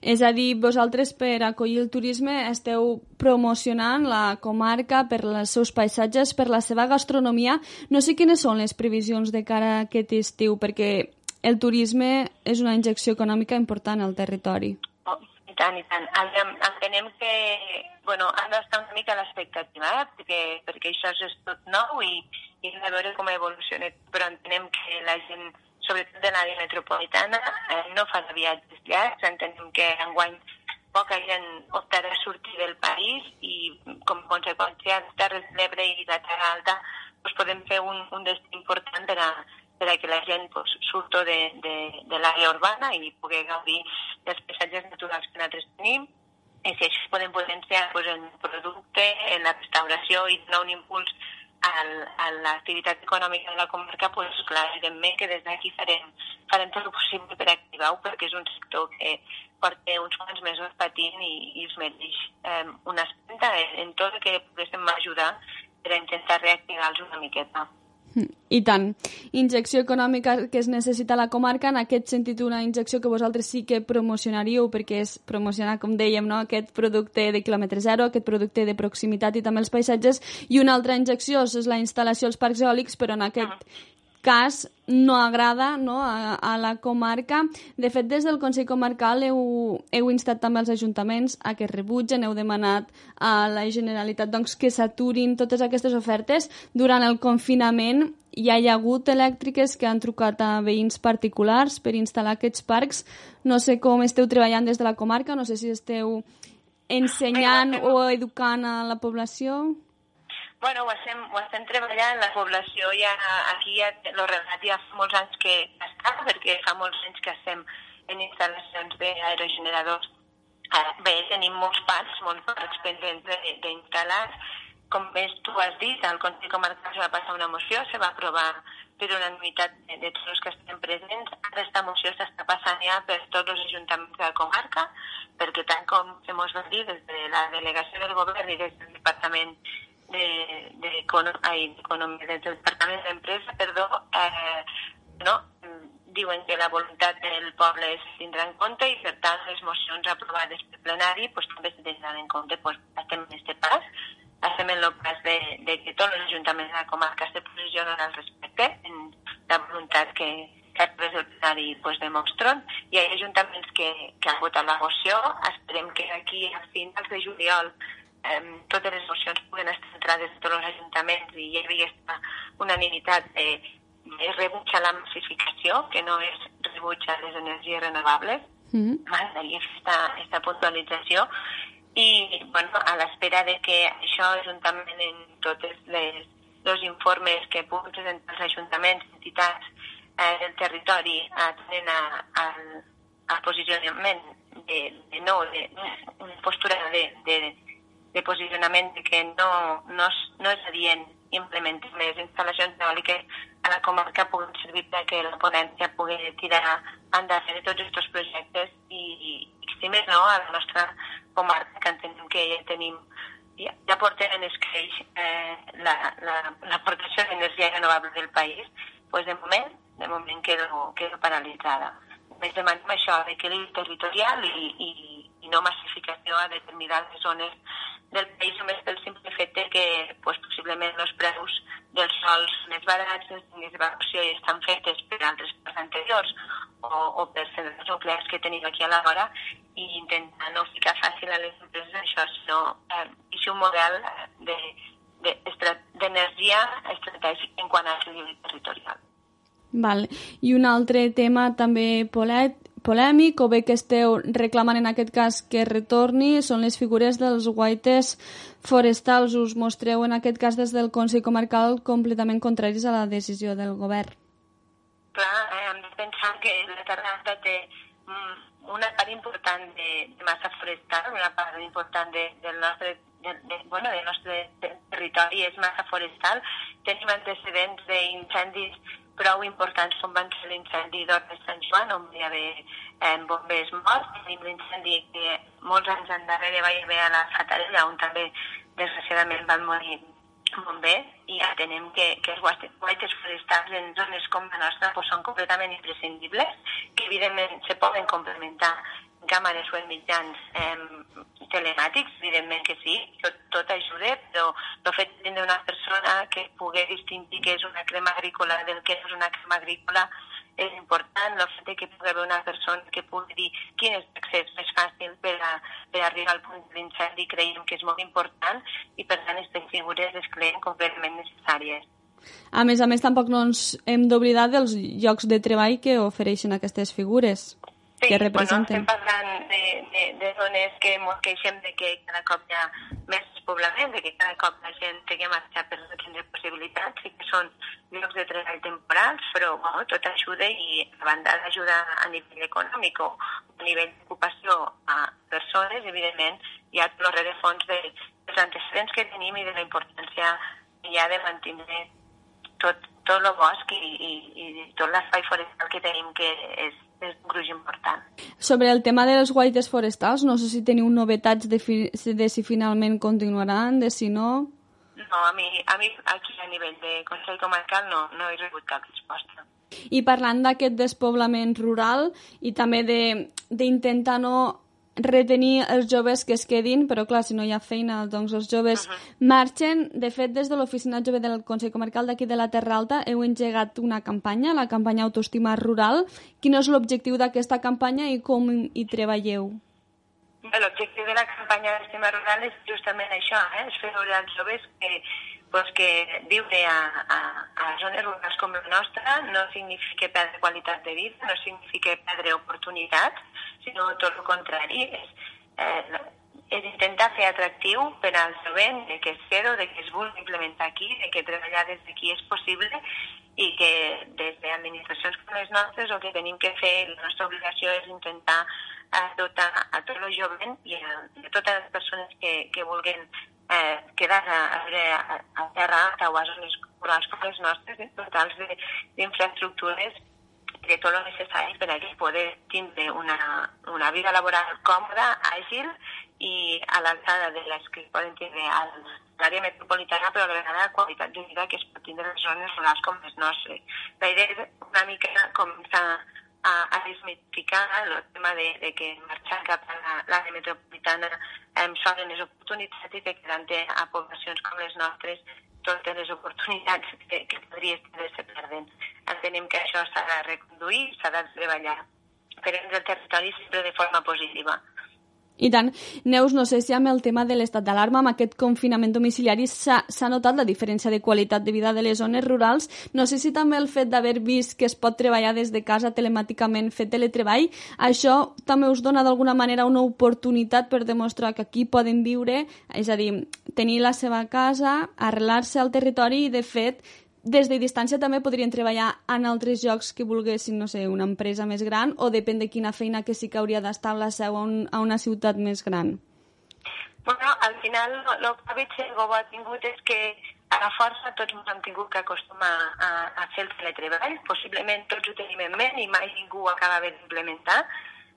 És a dir, vosaltres per acollir el turisme esteu promocionant la comarca per els seus paisatges, per la seva gastronomia. No sé quines són les previsions de cara a aquest estiu, perquè el turisme és una injecció econòmica important al territori. Tant, i tant. Entenem que bueno, han d'estar una mica a l'expectativa, eh? perquè, perquè això és tot nou i, i hem de veure com evoluciona, però entenem que la gent sobretot de l'àrea metropolitana, eh, no fa de viatges llargs, entenem que enguany poca gent optarà a sortir del país i com a conseqüència Terres de l'Ebre i la Terra Alta doncs podem fer un, un destí important per a, per a que la gent pues, surto de, de, de l'àrea urbana i pugui gaudir dels paisatges naturals que nosaltres tenim i si això podem potenciar pues, en producte, en la restauració i donar un impuls al, a l'activitat econòmica de la comarca, pues, clar, evidentment que des d'aquí farem, farem tot el possible per activar-ho, perquè és un sector que porta uns quants mesos patint i, i es mereix eh, una espenta en, en tot el que poguéssim ajudar per a intentar reactivar-los una miqueta. I tant. Injecció econòmica que es necessita a la comarca, en aquest sentit una injecció que vosaltres sí que promocionaríeu perquè és promocionar, com dèiem, no? aquest producte de quilòmetre zero, aquest producte de proximitat i també els paisatges, i una altra injecció és la instal·lació als parcs eòlics, però en aquest cas no agrada no, a, a la comarca. De fet, des del Consell Comarcal heu, heu instat també els ajuntaments a que rebutgen, heu demanat a la Generalitat doncs, que s'aturin totes aquestes ofertes. Durant el confinament ja hi ha hagut elèctriques que han trucat a veïns particulars per instal·lar aquests parcs. No sé com esteu treballant des de la comarca, no sé si esteu ensenyant o educant a la població. Bueno, ho estem, ho estem treballant, la població ja, aquí ja, el relat ja fa molts anys que està, perquè fa molts anys que estem en instal·lacions d'aerogeneradors. Eh, bé, tenim molts parcs, molts parcs pendents d'instal·lar. Com més tu has dit, al Consell Comarcal se va passar una moció, se va aprovar per unanimitat de, de tots els que estem presents. Aquesta moció s'està passant ja per tots els ajuntaments de la comarca, perquè tant com se mos va dir des de la delegació del govern i des del Departament de, de del Departament d'Empresa, perdó, eh, no, diuen que la voluntat del poble es tindrà en compte i, per tant, les mocions aprovades per plenari pues, també se tindran en compte. Pues, estem en aquest pas, estem en el pas de, de que tots els ajuntaments de la comarca se posicionen al respecte, en la voluntat que, que a través del plenari pues, demostren. Hi ha ajuntaments que, que han votat la moció, esperem que aquí a finals de juliol eh, totes les mocions puguen estar entrades de tots els ajuntaments i hi havia aquesta unanimitat de, de rebuig a la massificació, que no és rebuig a les energies renovables, mm -hmm. m'agradaria aquesta, aquesta puntualització i bueno, a l'espera de que això juntament en tots les, els informes que puguin presentar els ajuntaments, entitats eh, del territori atenen a, a, al posicionament de, de no, de, una postura de, de, de posicionament que no, no, és, no és adient implementar les instal·lacions eòliques a la comarca puguin servir perquè la ponència pugui tirar endavant de tots aquests projectes i, i si més no, a la nostra comarca, que entenem que ja tenim ja, ja portem en escreix eh, l'aportació la, la, d'energia renovable del país, doncs de moment, de moment quedo, quedo paralitzada. Més demanem això, d'equilibri territorial i, i, i no massificació a determinades zones del país només pel simple fet que pues, possiblement els preus dels sols més barats, línies d'evacuació ja estan fetes per altres parts anteriors o, o per centres nuclears que tenim aquí a la vora i intentar no ficar fàcil a les empreses això, sinó eh, és un model d'energia de, de, estratègic en quant a equilibri territorial. Val. I un altre tema també polet, polèmic o bé que esteu reclamant en aquest cas que retorni són les figures dels guaites forestals. Us mostreu en aquest cas des del Consell Comarcal completament contraris a la decisió del govern. Clar, eh, hem de pensar que la Terrassa té mm, una part important de, de massa forestal, una part important de, del nostre de, de, bueno, del nostre territori és massa forestal. Tenim antecedents d'incendis prou importants com van ser l'incendi d'Hort de Sant Joan, on hi haver eh, bombers morts, tenim l'incendi que molts anys endarrere va haver a la Fatarella, on també desgraciadament van morir bombers, i ja tenem que, que els guaites forestals en zones com la nostra pues, són completament imprescindibles, que evidentment se poden complementar càmeres o en mitjans eh, telemàtics, evidentment que sí, tot, tot ajuda, però el fet de una persona que pugui distingir què és una crema agrícola del que és una crema agrícola és important, el fet de que pugui haver una persona que pugui dir quin és l'accés més fàcil per, a, per arribar al punt de creiem que és molt important i per tant aquestes figures es creiem completament necessàries. A més a més, tampoc no ens hem d'oblidar dels llocs de treball que ofereixen aquestes figures sí, que representen. Bueno, estem parlant de, de, de zones que ens queixem de que cada cop hi ha més poblament, de que cada cop la gent té que marxar per no tindre possibilitats, i que són llocs de treball temporals, però bueno, tot ajuda i a banda d'ajuda a nivell econòmic o a nivell d'ocupació a persones, evidentment hi ha tot el rerefons de, dels antecedents que tenim i de la importància que hi ha de mantenir tot, tot el bosc i, i, i tot l'espai forestal que tenim que és, és un gruix important. Sobre el tema dels guaites forestals, no sé si teniu novetats de, fi, de si finalment continuaran, de si no... No, a mi, a mi aquí a nivell de Consell Comarcal no, no he rebut cap resposta. I parlant d'aquest despoblament rural i també d'intentar no retenir els joves que es quedin, però clar, si no hi ha feina, doncs els joves uh -huh. marxen. De fet, des de l'Oficina Jove del Consell Comarcal d'aquí de la Terra Alta heu engegat una campanya, la campanya Autoestima Rural. Quin és l'objectiu d'aquesta campanya i com hi treballeu? L'objectiu de la campanya d'estima rural és justament això, eh? és fer veure als joves que, pues, que viure a, a, a zones rurals com la nostra no significa perdre qualitat de vida, no significa perdre oportunitats, sinó tot el contrari. És, eh, és intentar fer atractiu per al jovent de que es queda, de que es vulgui implementar aquí, de que treballar des d'aquí és possible i que des d'administracions com les nostres el que tenim que fer, la nostra obligació és intentar a, a tot el jovent i a, a totes les persones que, que vulguin eh, quedar a, a, a terra alta o a zones rurals com les nostres, eh, totals d'infraestructures de tot el necessari per a poder tindre una, una vida laboral còmoda, àgil i a l'alçada de les que poden tindre a l'àrea metropolitana, però a la vegada qualitat de vida que es pot tindre en zones rurals com les nostres. La idea és una mica començar a desmitificar el tema de, de que marxant cap a l'àrea metropolitana em solen les oportunitats i que quedant a poblacions com les nostres totes les oportunitats que, que podria estar perdent. Entenem que això s'ha de reconduir, s'ha de treballar per el territori sempre de forma positiva. I tant. Neus, no sé si amb el tema de l'estat d'alarma, amb aquest confinament domiciliari, s'ha notat la diferència de qualitat de vida de les zones rurals. No sé si també el fet d'haver vist que es pot treballar des de casa telemàticament, fer teletreball, això també us dona d'alguna manera una oportunitat per demostrar que aquí poden viure, és a dir, tenir la seva casa, arrelar-se al territori i, de fet, des de distància també podrien treballar en altres llocs que volguessin, no sé, una empresa més gran o depèn de quina feina que sí que hauria d'estar la seu a, un, a una ciutat més gran? Bueno, al final el que Bitxego ha tingut és que a la força tots ens hem tingut que acostumar a, a fer el teletreball. Possiblement tots ho tenim en ment i mai ningú ho acaba d'implementar.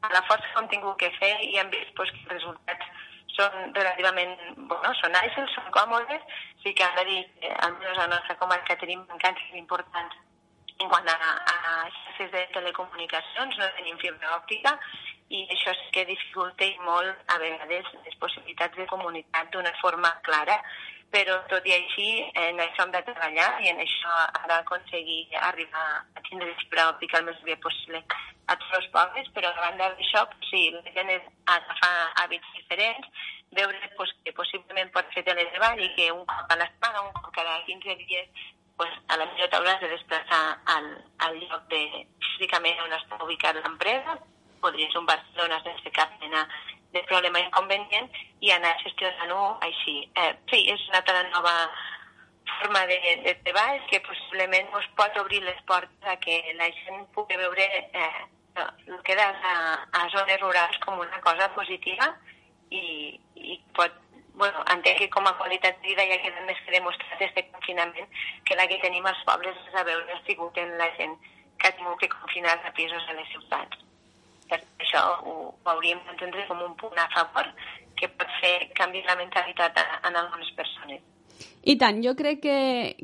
A la força ho hem tingut que fer i hem vist pues, que els resultats són relativament, bueno, són àgils, són còmodes, sí que hem de dir que almenys a la nostra comarca tenim mancances importants en quant a, a xarxes de telecomunicacions, no tenim fibra òptica i això sí que dificulta molt a vegades les possibilitats de comunitat d'una forma clara però tot i així en això hem de treballar i en això ha d'aconseguir arribar a tindre fibra òptica el més bé possible. A tots els pobles, però a banda d'això, sí, la gent és agafar hàbits diferents, veure pues, que possiblement pot fer teletreball i que un cop a setmana, un cop cada 15 dies, pues, a la millor t'hauràs de desplaçar al, al lloc de físicament on està ubicat l'empresa, podria ser un Barcelona sense cap mena de problema inconvenient i anar gestionant-ho així. Eh, sí, és una altra nova forma de, de treball que possiblement us pot obrir les portes a que la gent pugui veure eh, el que a, a zones rurals com una cosa positiva i, i pot bueno, entenc que com a qualitat de vida ja queda més que demostrat este confinament que la que tenim als pobles és a veure sigut en la gent que ha tingut que confinar a pisos a les ciutats per això ho, ho hauríem d'entendre com un punt a favor que pot fer canviar la mentalitat en algunes persones. I tant, jo crec que,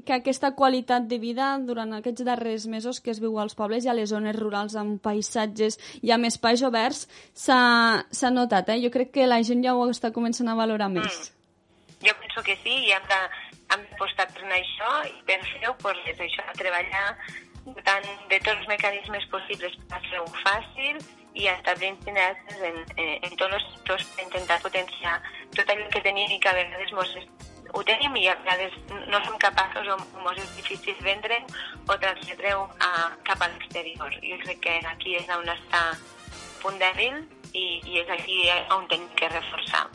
que aquesta qualitat de vida durant aquests darrers mesos que es viu als pobles i a les zones rurals amb paisatges i amb espais oberts s'ha notat. Eh? Jo crec que la gent ja ho està començant a valorar més. Mm. Jo penso que sí i hem de, hem d'apostar per això i per fer-ho, pues, això, treballar tant de tots els mecanismes possibles per fer-ho fàcil i establint sinergies en, en, en tots els sectors per intentar potenciar tot allò que tenim i que a vegades mos, ho tenim i a vegades no som capaços o mos és difícil vendre o transmetre-ho cap a l'exterior. Jo crec que aquí és on està punt dèbil i, i és aquí on tenim que reforçar.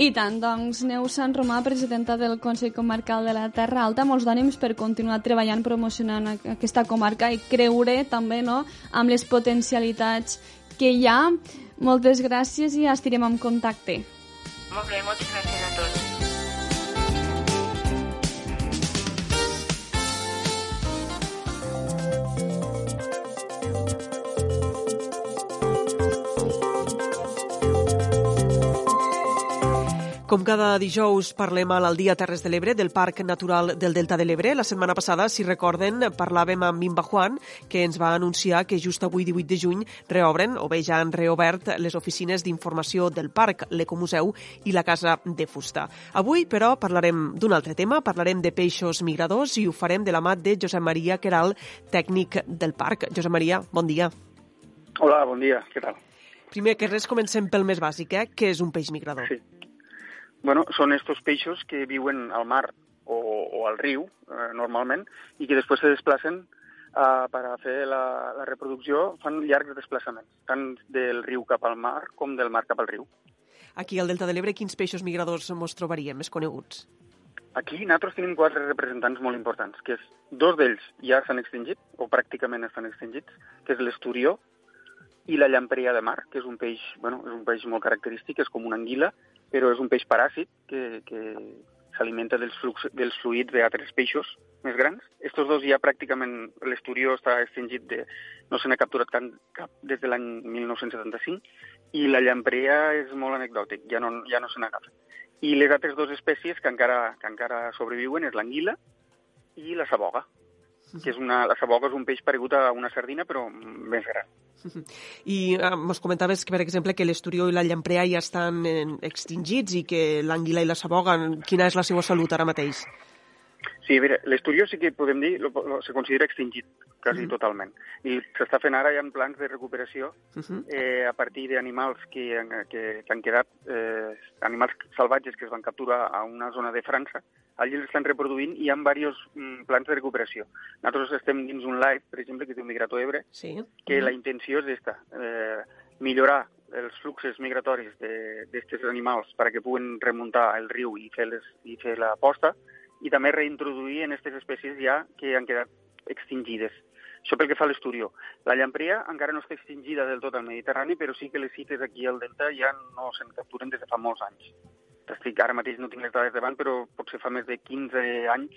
I tant, doncs, Neus Sant Romà, presidenta del Consell Comarcal de la Terra Alta, molts d'ànims per continuar treballant, promocionant aquesta comarca i creure també no, amb les potencialitats que hi ha. Moltes gràcies i estirem en contacte. Molt bé, moltes gràcies a tots. Com cada dijous parlem a l'Aldia Terres de l'Ebre del Parc Natural del Delta de l'Ebre. La setmana passada, si recorden, parlàvem amb Mimba Juan, que ens va anunciar que just avui, 18 de juny, reobren, o bé ja han reobert, les oficines d'informació del parc, l'Ecomuseu i la Casa de Fusta. Avui, però, parlarem d'un altre tema, parlarem de peixos migradors i ho farem de la mà de Josep Maria Queral, tècnic del parc. Josep Maria, bon dia. Hola, bon dia, què tal? Primer que res, comencem pel més bàsic, eh? Què és un peix migrador? Sí. Bueno, són estos peixos que viuen al mar o, o al riu, eh, normalment, i que després se desplacen eh, per a fer la, la reproducció, fan llargs desplaçaments, tant del riu cap al mar com del mar cap al riu. Aquí al Delta de l'Ebre, quins peixos migradors mos trobaríem més coneguts? Aquí nosaltres tenim quatre representants molt importants, que és, dos d'ells ja s'han extingit, o pràcticament estan extingits, que és l'esturió i la llamprea de mar, que és un peix, bueno, és un peix molt característic, és com una anguila, però és un peix paràsit que, que s'alimenta dels, flux, dels fluids d'altres peixos més grans. Estos dos ja pràcticament, l'esturió està extingit, de, no se n'ha capturat cap, cap des de l'any 1975, i la llamprea és molt anecdòtic, ja no, ja no se n'agafa. I les altres dues espècies que encara, que encara sobreviuen és l'anguila i la saboga, que és una, la saboga és un peix paregut a una sardina, però més gran. I eh, mos comentaves que, per exemple, que l'esturió i la llamprea ja estan eh, extingits i que l'anguila i la saboga, quina és la seva salut ara mateix? Sí, a veure, l'esturió sí que podem dir, lo, lo, se considera extingit quasi uh -huh. totalment. I s'està fent ara ja en plans de recuperació uh -huh. eh, a partir d'animals que, que, que han quedat, eh, animals salvatges que es van capturar a una zona de França, allí l'estan reproduint i hi ha diversos mm, plans de recuperació. Nosaltres estem dins un live, per exemple, que té un Migrato Ebre, sí. que la intenció és esta, eh, millorar els fluxes migratoris d'aquests animals perquè puguen remuntar el riu i fer, les, i fer la posta, i també reintroduir en aquestes espècies ja que han quedat extingides. Això pel que fa a l'esturió. La llamprea encara no està extingida del tot al Mediterrani, però sí que les cites aquí al Delta ja no se'n capturen des de fa molts anys. Estic, ara mateix no tinc les dades davant, però potser fa més de 15 anys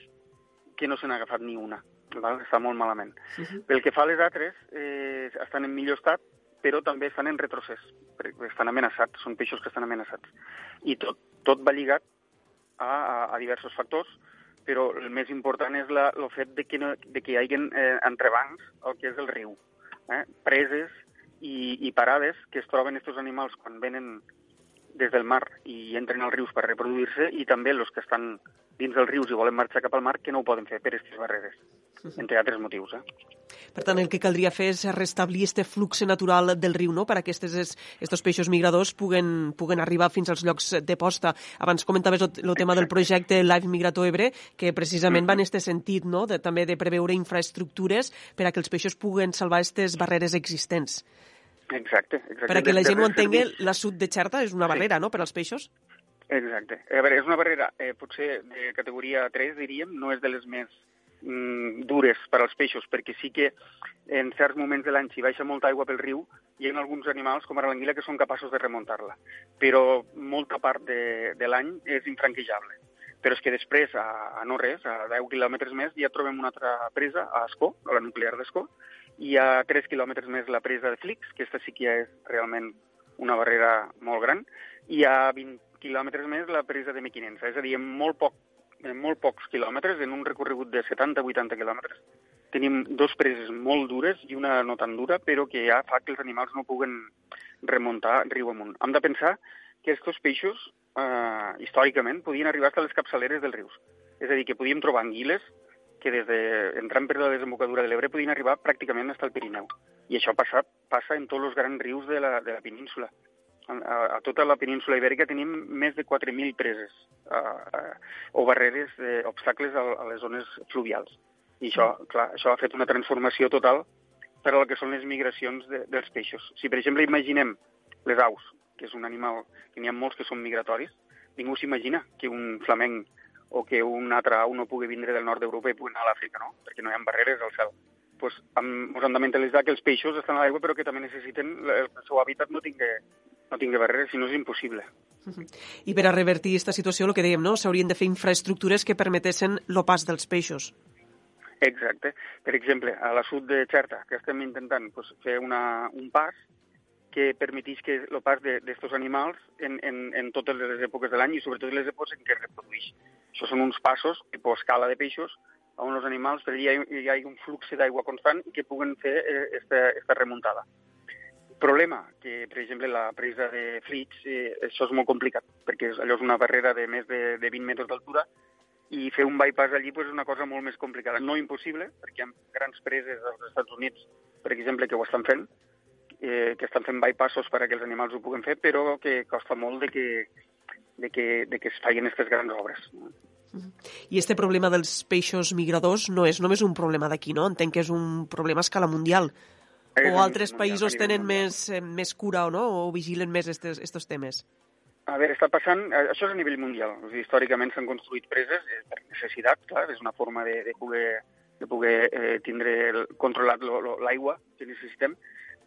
que no se n'ha agafat ni una. Val? Està molt malament. Uh -huh. Pel que fa a les altres, eh, estan en millor estat, però també estan en retrocés, perquè estan amenaçats, són peixos que estan amenaçats. I tot, tot va lligat a, a, a diversos factors, però el més important és la, el fet de que, no, de que hi hagi eh, entrebancs el que és el riu. Eh? Preses i, i parades que es troben aquests animals quan venen des del mar i entren als rius per reproduir-se i també els que estan dins dels rius i volen marxar cap al mar que no ho poden fer per aquestes barreres, entre altres motius. Eh? Per tant, el que caldria fer és restablir este flux natural del riu, no?, per a que aquests peixos migradors puguen, puguen arribar fins als llocs de posta. Abans comentaves el tema del projecte Live Migrato Ebre, que precisament va en aquest sentit, no?, de, també de preveure infraestructures per a que els peixos puguen salvar aquestes barreres existents. Exacte, exacte. Per a que la gent ho entengui, la sud de Xerta és una barrera, sí. no?, per als peixos? Exacte. A veure, és una barrera eh, potser de categoria 3, diríem, no és de les més mm, dures per als peixos, perquè sí que en certs moments de l'any, si baixa molta aigua pel riu, hi ha alguns animals, com ara l'anguila, que són capaços de remuntar-la. Però molta part de, de l'any és infranquejable. Però és que després, a, a no res, a 10 quilòmetres més, ja trobem una altra presa, a Escó, a la nuclear d'Escó, i a 3 quilòmetres més la presa de Flix, que aquesta sí que ja és realment una barrera molt gran, i a 20 quilòmetres més la presa de Mequinensa. És a dir, en molt, poc, en molt pocs quilòmetres, en un recorregut de 70-80 quilòmetres, tenim dos preses molt dures i una no tan dura, però que ja fa que els animals no puguen remuntar riu amunt. Hem de pensar que aquests peixos, eh, històricament, podien arribar fins a les capçaleres dels rius. És a dir, que podíem trobar anguiles que des de, entrant per la desembocadura de l'Ebre podien arribar pràcticament fins al Pirineu. I això passa, passa en tots els grans rius de la, de la península. A, a tota la península ibèrica tenim més de 4.000 preses a, a, o barreres, eh, obstacles a, a les zones fluvials. I això, clar, això ha fet una transformació total per a el que són les migracions de, dels peixos. Si, per exemple, imaginem les aus, que és un animal que n'hi ha molts que són migratoris, ningú s'imagina que un flamenc o que un altre au no pugui vindre del nord d'Europa i pugui anar a l'Àfrica, no? Perquè no hi ha barreres al cel. Pues, hem, ens hem de mentalitzar que els peixos estan a l'aigua però que també necessiten el seu hàbitat no tingui no tingui barreres, si no és impossible. I per a revertir aquesta situació, el que dèiem, no? s'haurien de fer infraestructures que permetessin el pas dels peixos. Exacte. Per exemple, a la sud de Xerta, que estem intentant pues, fer una, un pas que permetís que el pas d'aquests animals en, en, en totes les èpoques de l'any i sobretot les èpoques en què es reprodueix. Això són uns passos, tipus escala de peixos, on els animals per allà hi, ha un flux d'aigua constant i que puguen fer aquesta eh, remuntada. Problema, que per exemple la presa de flits, eh, això és molt complicat, perquè allò és una barrera de més de, de 20 metres d'altura i fer un bypass allí pues, és una cosa molt més complicada. No impossible, perquè hi ha grans preses als Estats Units, per exemple, que ho estan fent, eh, que estan fent bypassos per a que els animals ho puguen fer, però que costa molt de que, de que, de que es facin aquestes grans obres. I este problema dels peixos migradors no és només un problema d'aquí, no? Entenc que és un problema a escala mundial. O altres països tenen més, eh, més cura o no? O vigilen més estos temes? A veure, està passant... Eh, això és a nivell mundial. O sigui, històricament s'han construït preses eh, per necessitat, clar, és una forma de, de poder, de poder eh, tindre el, controlat l'aigua que necessitem,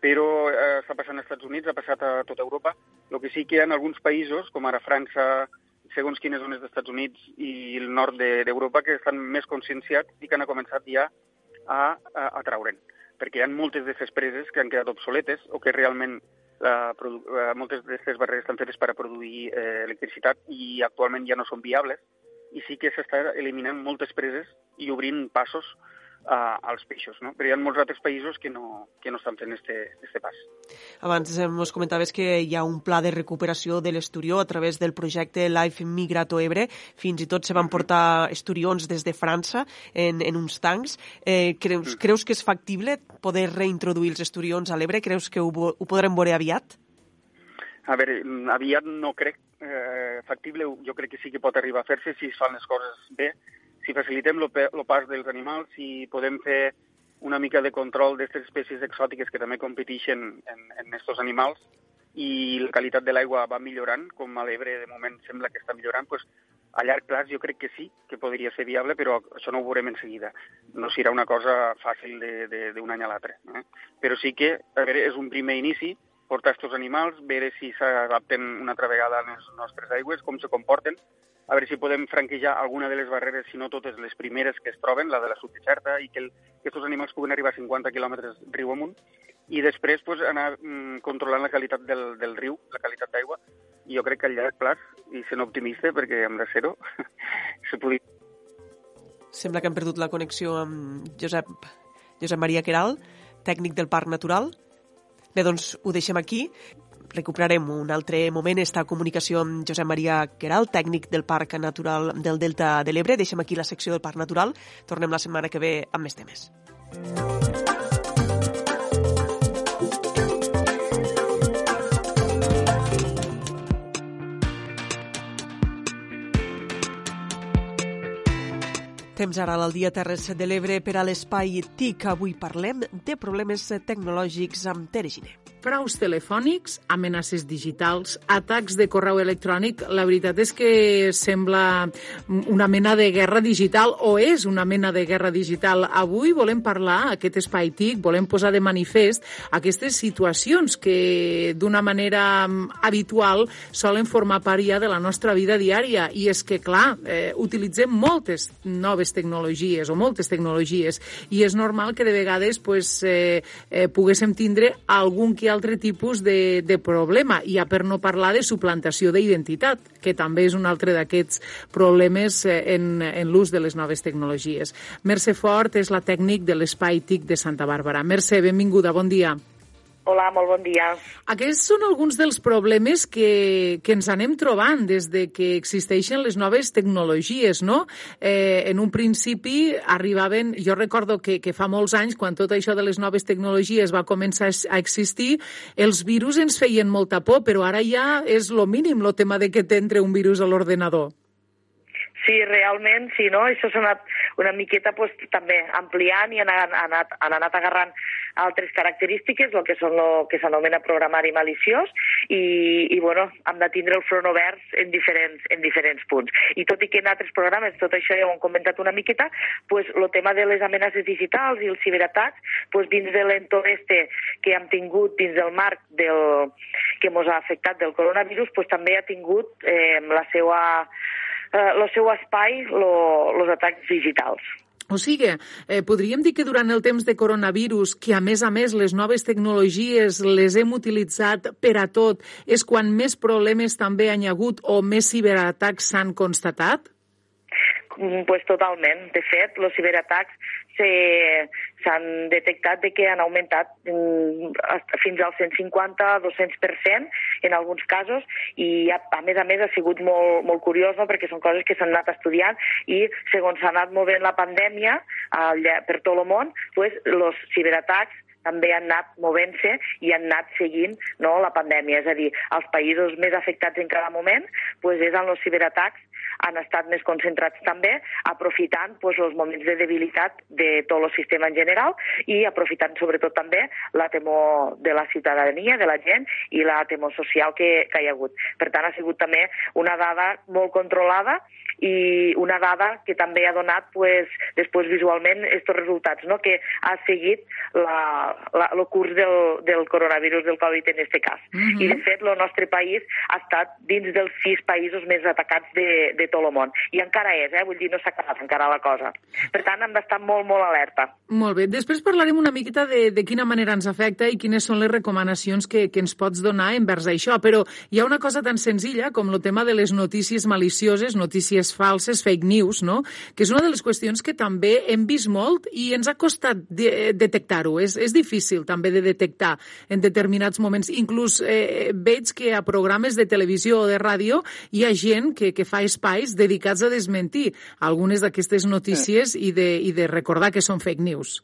però eh, està passant als Estats Units, ha passat a tota Europa. El que sí que en alguns països, com ara França, segons quines zones dels Estats Units i el nord d'Europa, de, que estan més conscienciats i que han començat ja a, a, a traure'n perquè hi ha moltes d'aquestes preses que han quedat obsoletes o que realment eh, eh, moltes d'aquestes barreres estan fetes per a produir eh, electricitat i actualment ja no són viables i sí que s'està eliminant moltes preses i obrint passos uh, als peixos, no? Però hi ha molts altres països que no, que no estan fent este, este pas. Abans ens comentaves que hi ha un pla de recuperació de l'esturió a través del projecte Life Migrato Ebre. Fins i tot se van portar esturions des de França en, en uns tancs. Eh, creus, mm. creus que és factible poder reintroduir els esturions a l'Ebre? Creus que ho, ho podrem veure aviat? A veure, aviat no crec eh, factible, jo crec que sí que pot arribar a fer-se si es fan les coses bé, si facilitem el pas dels animals, si podem fer una mica de control d'aquestes espècies exòtiques que també competeixen en, en animals i la qualitat de l'aigua va millorant, com a l'Ebre de moment sembla que està millorant, doncs a llarg plaç jo crec que sí, que podria ser viable, però això no ho veurem en seguida. No serà una cosa fàcil d'un any a l'altre. Eh? Però sí que a veure, és un primer inici, portar aquests animals, veure si s'adapten una altra vegada a les nostres aigües, com se comporten, a veure si podem franquejar alguna de les barreres, si no totes les primeres que es troben, la de la subdeserta, i que, el, que aquests animals puguen arribar a 50 quilòmetres riu amunt, i després pues, anar mm, controlant la qualitat del, del riu, la qualitat d'aigua, i jo crec que a llarg plaç, i sent optimista, perquè hem de ser-ho, se pugui... Sembla que hem perdut la connexió amb Josep, Josep Maria Queral, tècnic del Parc Natural. Bé, doncs ho deixem aquí. Recuperarem un altre moment esta comunicació amb Josep Maria Queral, tècnic del Parc Natural del Delta de l'Ebre. Deixem aquí la secció del Parc Natural. Tornem la setmana que ve amb més temes. Temps ara al dia Terres de l'Ebre per a l'espai TIC. Avui parlem de problemes tecnològics amb Tere Giner fraus telefònics, amenaces digitals, atacs de correu electrònic. La veritat és que sembla una mena de guerra digital o és una mena de guerra digital. Avui volem parlar, aquest espai TIC, volem posar de manifest aquestes situacions que d'una manera habitual solen formar part ja de la nostra vida diària. I és que, clar, eh, utilitzem moltes noves tecnologies o moltes tecnologies i és normal que de vegades pues, eh, eh, poguéssim tindre algun que altre tipus de, de problema, i ja per no parlar de suplantació d'identitat, que també és un altre d'aquests problemes eh, en, en l'ús de les noves tecnologies. Mercè Fort és la tècnic de l'Espai TIC de Santa Bàrbara. Mercè, benvinguda, bon dia. Hola, molt bon dia. Aquests són alguns dels problemes que, que ens anem trobant des de que existeixen les noves tecnologies, no? Eh, en un principi arribaven, jo recordo que, que fa molts anys, quan tot això de les noves tecnologies va començar a existir, els virus ens feien molta por, però ara ja és lo mínim, el tema de que t'entre un virus a l'ordenador. Sí, realment, sí, no? Això s'ha anat una miqueta pues, també ampliant i han anat, han anat agarrant altres característiques, el que són el que s'anomena programari maliciós, i, i bueno, hem de tindre el front obert en diferents, en diferents punts. I tot i que en altres programes, tot això ja ho hem comentat una miqueta, pues, tema de les amenaces digitals i els ciberatacs, pues, dins de l'entorn este que hem tingut dins del marc del, que ens ha afectat del coronavirus, pues, també ha tingut eh, la seva eh, el seu espai, els atacs digitals. O sigui, eh, podríem dir que durant el temps de coronavirus, que a més a més les noves tecnologies les hem utilitzat per a tot, és quan més problemes també han hagut o més ciberatacs s'han constatat? Mm, pues totalment. De fet, els ciberatacs s'han detectat de que han augmentat mm, fins al 150-200% en alguns casos i a, més a més ha sigut molt, molt curiós no? perquè són coses que s'han anat estudiant i segons s'ha anat movent la pandèmia al, per tot el món, pues, els ciberatacs també han anat movent-se i han anat seguint no, la pandèmia. És a dir, els països més afectats en cada moment pues, és en els ciberatacs han estat més concentrats també, aprofitant pues, els moments de debilitat de tot el sistema en general i aprofitant sobretot també la temor de la ciutadania, de la gent i la temor social que, que hi ha hagut. Per tant, ha sigut també una dada molt controlada i una dada que també ha donat pues, després visualment aquests resultats, no? que ha seguit la, la, el curs del, del coronavirus del Covid en aquest cas. Uh -huh. I, de fet, el nostre país ha estat dins dels sis països més atacats de, de tot el món. I encara és, eh? vull dir, no s'ha acabat encara la cosa. Per tant, hem d'estar molt, molt alerta. Molt bé. Després parlarem una miqueta de, de quina manera ens afecta i quines són les recomanacions que, que ens pots donar envers això. Però hi ha una cosa tan senzilla com el tema de les notícies malicioses, notícies notícies falses, fake news, no? que és una de les qüestions que també hem vist molt i ens ha costat de detectar-ho. És, és difícil també de detectar en determinats moments. Inclús eh, veig que a programes de televisió o de ràdio hi ha gent que, que fa espais dedicats a desmentir algunes d'aquestes notícies i de, i de recordar que són fake news.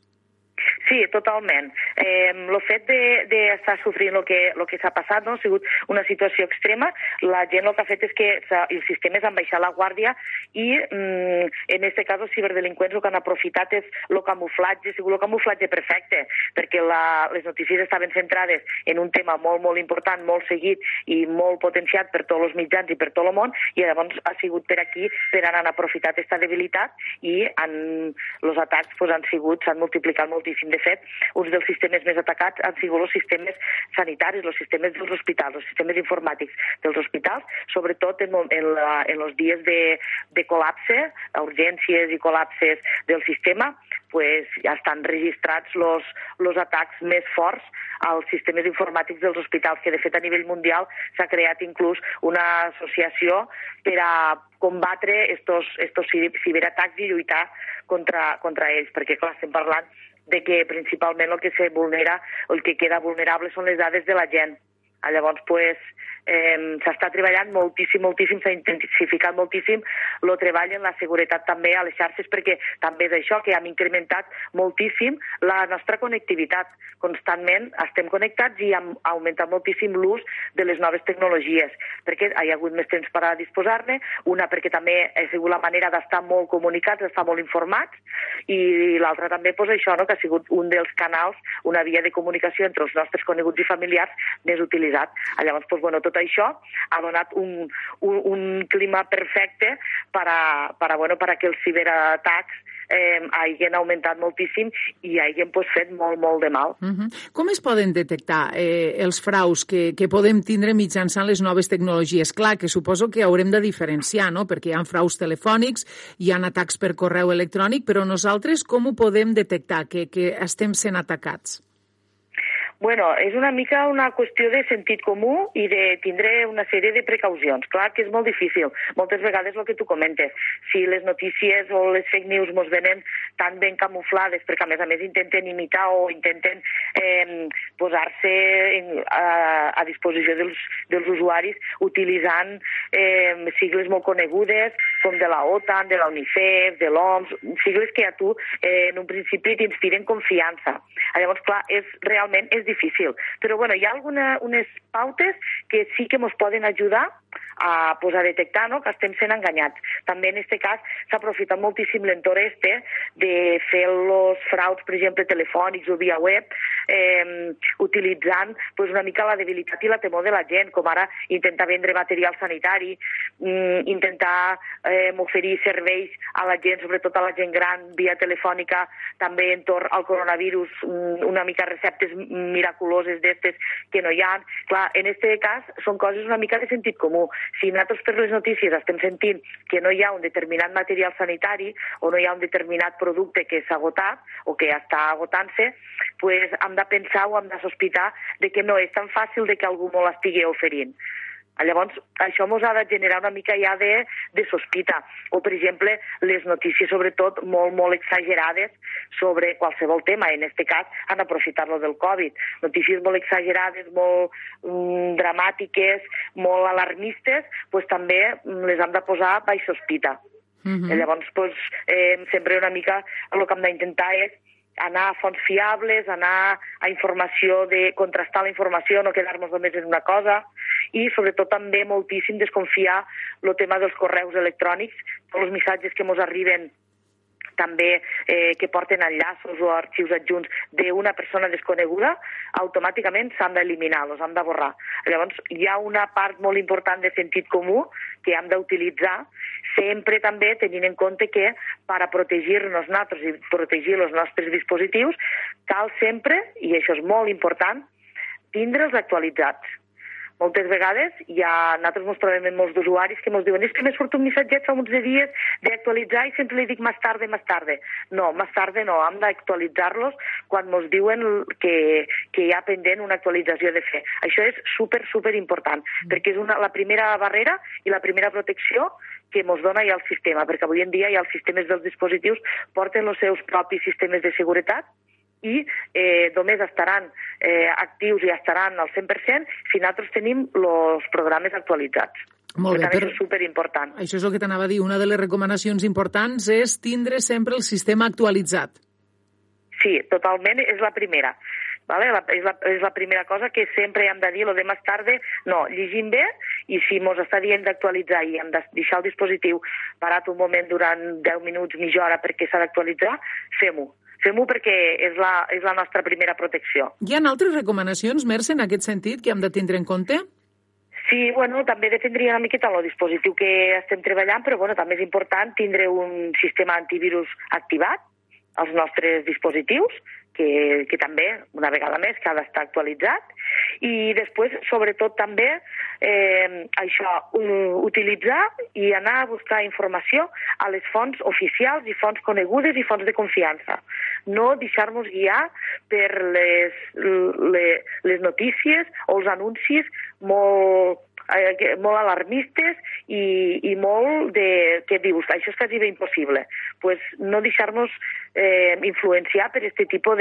Sí, totalment. Eh, fet d'estar de, sofrint el que, lo que s'ha passat no? ha sigut una situació extrema. La gent el que ha fet és que els sistemes han baixat la guàrdia i, mm, en aquest cas, els ciberdelinqüents el que han aprofitat és el camuflatge, ha sigut el camuflatge perfecte, perquè la, les notícies estaven centrades en un tema molt, molt important, molt seguit i molt potenciat per tots els mitjans i per tot el món, i llavors ha sigut per aquí per han aprofitat aquesta debilitat i han, els atacs pues, han sigut, s'han multiplicat moltíssim. De fet, uns dels sistemes més atacats han sigut els sistemes sanitaris, els sistemes dels hospitals, els sistemes informàtics dels hospitals, sobretot en, en, la, en els dies de, de col·lapse, urgències i col·lapses del sistema, pues, ja estan registrats els atacs més forts als sistemes informàtics dels hospitals, que de fet a nivell mundial s'ha creat inclús una associació per a combatre estos, estos ciberatacs i lluitar contra, contra ells, perquè clar, estem parlant de que principalment el que se vulnera, el que queda vulnerable són les dades de la gent. Llavors, pues, eh, s'està treballant moltíssim, moltíssim, s'ha intensificat moltíssim el treball en la seguretat també a les xarxes, perquè també és això, que hem incrementat moltíssim la nostra connectivitat. Constantment estem connectats i hem augmentat moltíssim l'ús de les noves tecnologies, perquè hi ha hagut més temps per a disposar-ne, una perquè també ha sigut la manera d'estar molt comunicats, d'estar molt informats, i l'altra també pues, això, no? que ha sigut un dels canals, una via de comunicació entre els nostres coneguts i familiars més utilitzat. Llavors, pues, bueno, tot tot això ha donat un, un, un clima perfecte per a, per a, bueno, per a que els ciberatacs eh, hagin augmentat moltíssim i hagin pues, fet molt, molt de mal. Uh -huh. Com es poden detectar eh, els fraus que, que podem tindre mitjançant les noves tecnologies? Clar, que suposo que haurem de diferenciar, no? perquè hi ha fraus telefònics, hi ha atacs per correu electrònic, però nosaltres com ho podem detectar, que, que estem sent atacats? Bueno, és una mica una qüestió de sentit comú i de tindre una sèrie de precaucions. Clar que és molt difícil. Moltes vegades el que tu comentes, si les notícies o les fake news mos venen tan ben camuflades, perquè a més a més intenten imitar o intenten eh, posar-se a, a disposició dels, dels usuaris utilitzant eh, sigles molt conegudes, com de la OTAN, de la UNICEF, de l'OMS, sigles que a tu eh, en un principi t'inspiren confiança. Llavors, clar, és, realment és difícil. Però bueno, hi ha alguna, unes pautes que sí que ens poden ajudar a, pues, a detectar no? que estem sent enganyats. També en aquest cas s'ha aprofitat moltíssim l'entorn este de fer els frauds, per exemple, telefònics o via web, eh, utilitzant pues, una mica la debilitat i la temor de la gent, com ara intentar vendre material sanitari, mm, intentar eh, oferir serveis a la gent, sobretot a la gent gran, via telefònica, també entorn al coronavirus, mm, una mica receptes miraculoses d'estes que no hi ha. Clar, en aquest cas són coses una mica de sentit comú. Si nosaltres per les notícies estem sentint que no hi ha un determinat material sanitari o no hi ha un determinat producte que s'ha agotat o que està agotant-se, pues hem de pensar o hem de sospitar de que no és tan fàcil de que algú molt estigui oferint. Llavors, això ens ha de generar una mica ja de, de sospita. O, per exemple, les notícies, sobretot, molt, molt exagerades sobre qualsevol tema. En aquest cas, han aprofitat-lo del Covid. Notícies molt exagerades, molt mm, dramàtiques, molt alarmistes, pues, també les hem de posar baix sospita. Mm -hmm. Llavors, pues, eh, sempre una mica el que hem d'intentar és anar a fonts fiables, anar a informació de contrastar la informació, no quedar-nos només en una cosa i sobretot també moltíssim desconfiar el tema dels correus electrònics, tots els missatges que ens arriben també eh, que porten enllaços o arxius adjunts d'una persona desconeguda, automàticament s'han d'eliminar, els han de borrar. Llavors, hi ha una part molt important de sentit comú que hem d'utilitzar, sempre també tenint en compte que per a protegir-nos nosaltres i protegir els nostres dispositius, cal sempre, i això és molt important, tindre'ls actualitzats moltes vegades ha, nosaltres ens trobem amb molts d'usuaris que ens diuen és que m'he surt un missatget fa uns dies d'actualitzar i sempre li dic més tarde, més tarde. No, més tarde no, hem d'actualitzar-los quan ens diuen que, que hi ha pendent una actualització de fer. Això és super, super important, perquè és una, la primera barrera i la primera protecció que ens dona ja el sistema, perquè avui en dia ja els sistemes dels dispositius porten els seus propis sistemes de seguretat i eh, només estaran eh, actius i estaran al 100% si nosaltres tenim els programes actualitzats. Molt bé, per tant, això és superimportant. Això és el que t'anava a dir. Una de les recomanacions importants és tindre sempre el sistema actualitzat. Sí, totalment, és la primera. Vale? La, és, la, és la primera cosa que sempre hem de dir, lo de més tarde, no, llegim bé i si mos està dient d'actualitzar i hem de deixar el dispositiu parat un moment durant 10 minuts, mitja hora perquè s'ha d'actualitzar, fem-ho fem-ho perquè és la, és la nostra primera protecció. Hi ha altres recomanacions, Merce, en aquest sentit, que hem de tindre en compte? Sí, bueno, també dependria una miqueta del dispositiu que estem treballant, però bueno, també és important tindre un sistema antivirus activat als nostres dispositius, que, que també, una vegada més, que ha d'estar actualitzat, i després, sobretot, també eh, això, utilitzar i anar a buscar informació a les fonts oficials i fonts conegudes i fonts de confiança. No deixar-nos guiar per les, les, les notícies o els anuncis molt eh, molt alarmistes i, i molt de... que dius, això és quasi bé impossible. pues no deixar-nos eh, influenciar per aquest tipus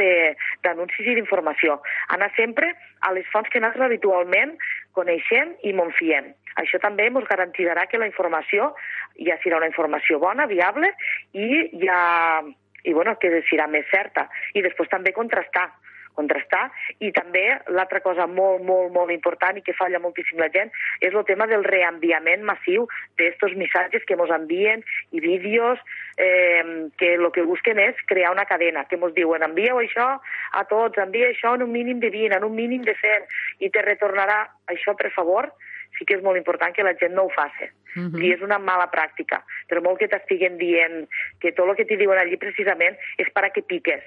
d'anuncis i d'informació. Anar sempre a les fonts que nosaltres habitualment coneixem i fiem. Això també ens garantirà que la informació ja serà una informació bona, viable i ja i bueno, que serà més certa. I després també contrastar contrastar. I també l'altra cosa molt, molt, molt important i que falla moltíssim la gent és el tema del reenviament massiu d'estos missatges que ens envien i vídeos eh, que el que busquen és crear una cadena, que ens diuen envieu això a tots, envia això en un mínim de 20, en un mínim de 100 i te retornarà això, per favor, sí que és molt important que la gent no ho faci. Uh -huh. I és una mala pràctica. Per molt que t'estiguen dient que tot el que t'hi diuen allí precisament és per a que piques.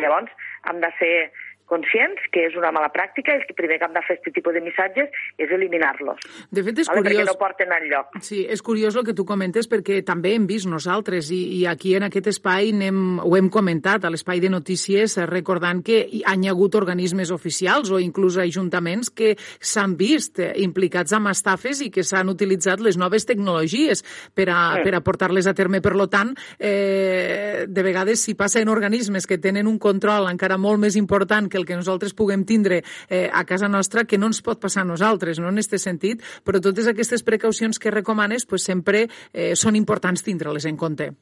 Llavors, hem de ser conscients que és una mala pràctica i el primer que hem de fer aquest tipus de missatges és eliminar-los. De fet, és vale? curiós... Perquè no porten enlloc. Sí, és curiós el que tu comentes perquè també hem vist nosaltres i, i aquí en aquest espai hem, ho hem comentat a l'espai de notícies recordant que hi ha hagut organismes oficials o inclús ajuntaments que s'han vist implicats amb estafes i que s'han utilitzat les noves tecnologies per a, sí. per a portar-les a terme. Per lo tant, eh, de vegades si passa en organismes que tenen un control encara molt més important que el que nosaltres puguem tindre eh, a casa nostra que no ens pot passar a nosaltres, no en aquest sentit, però totes aquestes precaucions que recomanes pues, sempre eh, són importants tindre-les en compte.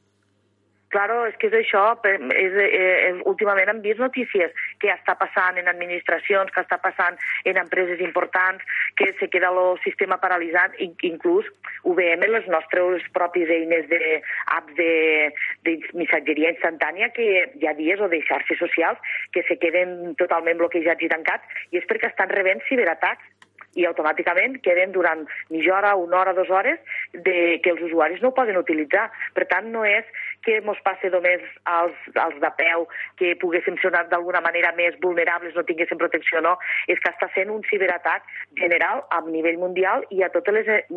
Claro, és que és això. És, eh, últimament hem vist notícies que està passant en administracions, que està passant en empreses importants, que se queda el sistema paralitzat, inclús ho veiem en les nostres pròpies eines de apps de, de missatgeria instantània que hi ha dies o de xarxes socials que se queden totalment bloquejats i tancats i és perquè estan rebent ciberatacs i automàticament queden durant mitja hora, una hora, dues hores de, que els usuaris no ho poden utilitzar. Per tant, no és que ens passi només als, als de peu, que poguéssim ser d'alguna manera més vulnerables, no tinguéssim protecció, no. És que està sent un ciberatac general a nivell mundial i a totes les,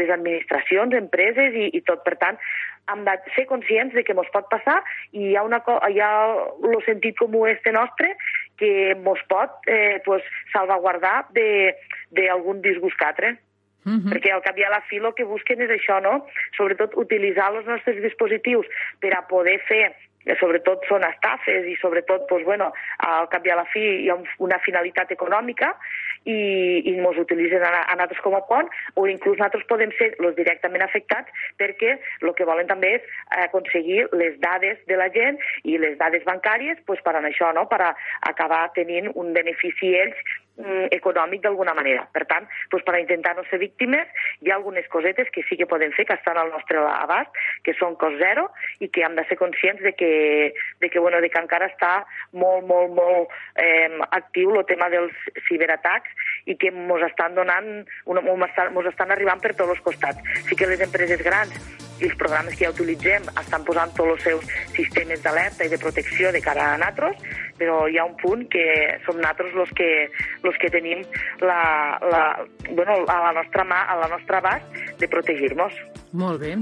les administracions, empreses i, i tot. Per tant, hem de ser conscients de que ens pot passar i hi ha, una, hi ha el sentit comú este nostre que ens pot eh, pues, salvaguardar d'algun disgust catre. Uh -huh. Perquè al cap i a la fi el que busquen és això, no? Sobretot utilitzar els nostres dispositius per a poder fer sobretot són estafes i sobretot, doncs, bueno, al cap i a la fi hi ha una finalitat econòmica i, i ens utilitzen a, a nosaltres com a pont o inclús nosaltres podem ser els directament afectats perquè el que volen també és aconseguir les dades de la gent i les dades bancàries pues, per això, no? per acabar tenint un benefici ells econòmic d'alguna manera. Per tant, doncs per intentar no ser víctimes, hi ha algunes cosetes que sí que podem fer, que estan al nostre abast, que són cost zero i que hem de ser conscients de que, de que, bueno, de que encara està molt, molt, molt eh, actiu el tema dels ciberatacs i que ens estan donant, ens estan arribant per tots els costats. Sí que les empreses grans i els programes que ja utilitzem estan posant tots els seus sistemes d'alerta i de protecció de cara a natros, però hi ha un punt que som natros els que, los que tenim la, la, bueno, a la nostra mà, a la nostra abast, de protegir-nos. Molt bé.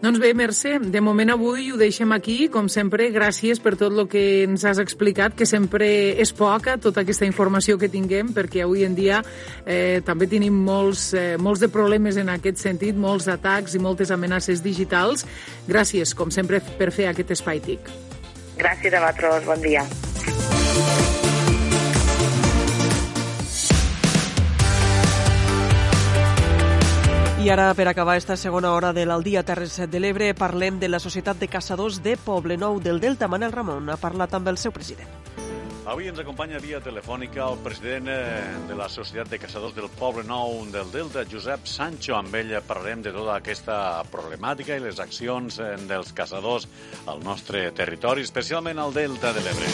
Doncs bé, Mercè, de moment avui ho deixem aquí. Com sempre, gràcies per tot el que ens has explicat, que sempre és poca tota aquesta informació que tinguem, perquè avui en dia eh, també tenim molts, eh, molts de problemes en aquest sentit, molts atacs i moltes amenaces digitals. Gràcies, com sempre, per fer aquest espai TIC. Gràcies a vosaltres. Bon dia. I ara, per acabar esta segona hora de l'Aldia Terres de l'Ebre, parlem de la Societat de Caçadors de Poblenou del Delta. Manel Ramon ha parlat amb el seu president. Avui ens acompanya via telefònica el president eh, de la Societat de Caçadors del Poble Nou del Delta, Josep Sancho. Amb ell parlarem de tota aquesta problemàtica i les accions eh, dels caçadors al nostre territori, especialment al Delta de l'Ebre.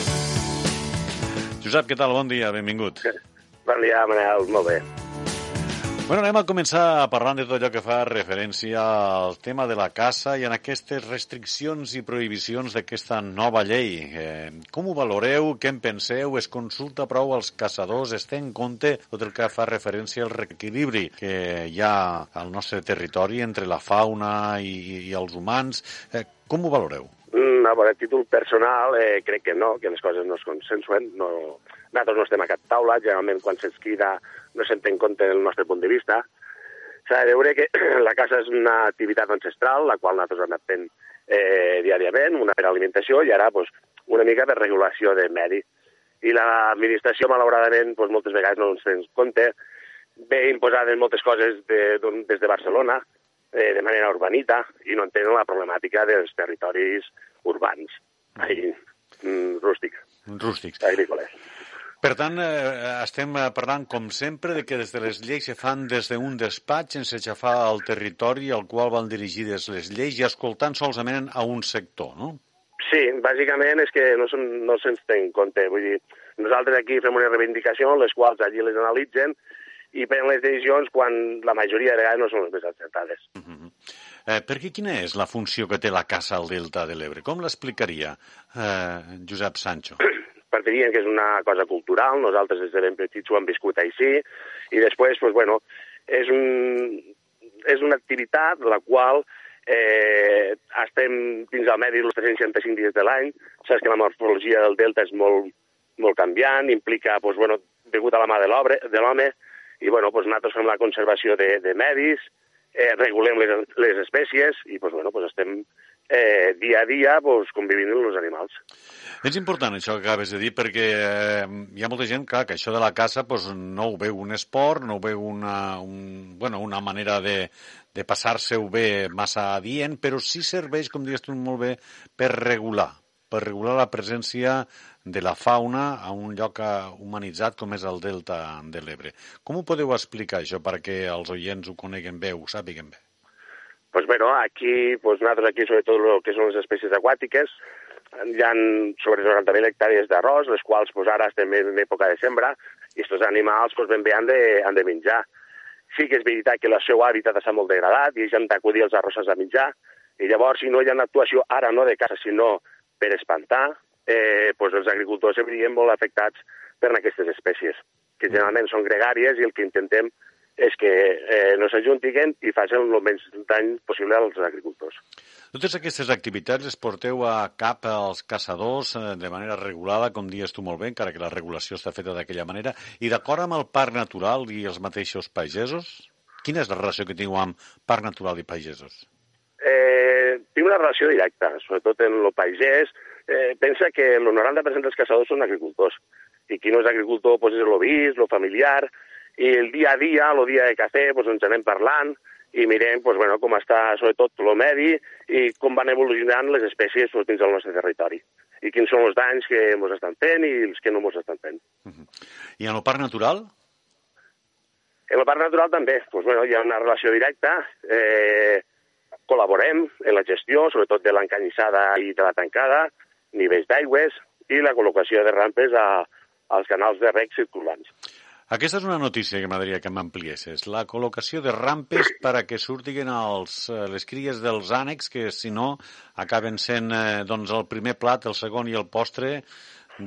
Josep, què tal? Bon dia, benvingut. Bon dia, Manel, molt bé. Bueno, anem a començar parlant de tot allò que fa referència al tema de la caça i en aquestes restriccions i prohibicions d'aquesta nova llei. Eh, com ho valoreu? Què en penseu? Es consulta prou als caçadors? Es té en compte tot el que fa referència al reequilibri que hi ha al nostre territori entre la fauna i, i els humans? Eh, com ho valoreu? Mm, a veure, títol personal, eh, crec que no, que les coses no es consensuen. No... Nosaltres no estem a cap taula, generalment quan se'ns crida no se'n té en compte el nostre punt de vista. S'ha de veure que la caça és una activitat ancestral, la qual nosaltres hem anat fent eh, diàriament, una per alimentació i ara pues, una mica per regulació de medi. I l'administració, malauradament, pues, moltes vegades no ens té en compte, ve imposades moltes coses de, des de Barcelona, eh, de manera urbanita, i no entenen la problemàtica dels territoris urbans, ai, mm, rústics. Rústics. Agrícoles. Per tant, eh, estem parlant, com sempre, de que des de les lleis se fan des d'un despatx sense xafar el territori al qual van dirigides les lleis i escoltant solament a un sector, no? Sí, bàsicament és que no, se'n, no se'ns té en compte. Vull dir, nosaltres aquí fem una reivindicació, les quals allí les analitzen i prenen les decisions quan la majoria de vegades no són les més acertades. Uh -huh. eh, perquè quina és la funció que té la caça al Delta de l'Ebre? Com l'explicaria eh, Josep Sancho? Partirien que és una cosa cultural, nosaltres des de ben petits ho hem viscut així, i després, pues, bueno, és, un, és una activitat la qual eh, estem dins del medi els 365 dies de l'any, saps que la morfologia del delta és molt, molt canviant, implica, pues, bueno, degut a la mà de l'home, i bueno, pues, nosaltres fem la conservació de, de medis, eh, regulem les, les espècies i pues, bueno, pues, estem eh, dia a dia pues, convivint amb els animals. És important això que acabes de dir perquè eh, hi ha molta gent clar, que això de la caça pues, no ho veu un esport, no ho veu una, un, bueno, una manera de, de passar-se-ho bé massa adient, però sí serveix, com dius tu molt bé, per regular, per regular la presència de la fauna a un lloc eh, humanitzat com és el Delta de l'Ebre. Com ho podeu explicar això perquè els oients ho coneguen bé, ho sàpiguen bé? Pues bueno, aquí, pues nosaltres aquí, sobretot el que són les espècies aquàtiques, hi ha sobre 90.000 hectàrees d'arròs, les quals pues, ara estem en època de sembra, i aquests animals pues, ben bé han de, han de menjar. Sí que és veritat que el seu hàbitat està molt degradat i ells han d'acudir als arrosses a menjar, i llavors, si no hi ha una actuació ara no de caça, sinó per espantar, eh, pues els agricultors se molt afectats per aquestes espècies, que generalment són gregàries i el que intentem és que eh, no s'ajuntiguen i facin el menys dany possible als agricultors. Totes aquestes activitats les porteu a cap als caçadors eh, de manera regulada, com dius tu molt bé, encara que la regulació està feta d'aquella manera, i d'acord amb el parc natural i els mateixos pagesos? Quina és la relació que teniu amb parc natural i pagesos? Eh, tinc una relació directa, sobretot en el pagès. Eh, pensa que el 90% dels caçadors són agricultors, i qui no és agricultor pues, és el vist, el familiar, i el dia a dia, el dia de cafè, doncs ens anem parlant i mirem doncs, bueno, com està sobretot el medi i com van evolucionant les espècies doncs, dins del nostre territori i quins són els danys que ens estan fent i els que no ens estan fent. Uh -huh. I en el parc natural? En el parc natural també. Doncs, bueno, hi ha una relació directa. Eh, col·laborem en la gestió, sobretot de l'encanyissada i de la tancada, nivells d'aigües i la col·locació de rampes a, als canals de rec circulants. Aquesta és una notícia que m'agradaria que m'ampliessis. La col·locació de rampes per a que surtin els, eh, les cries dels ànecs, que si no acaben sent eh, doncs, el primer plat, el segon i el postre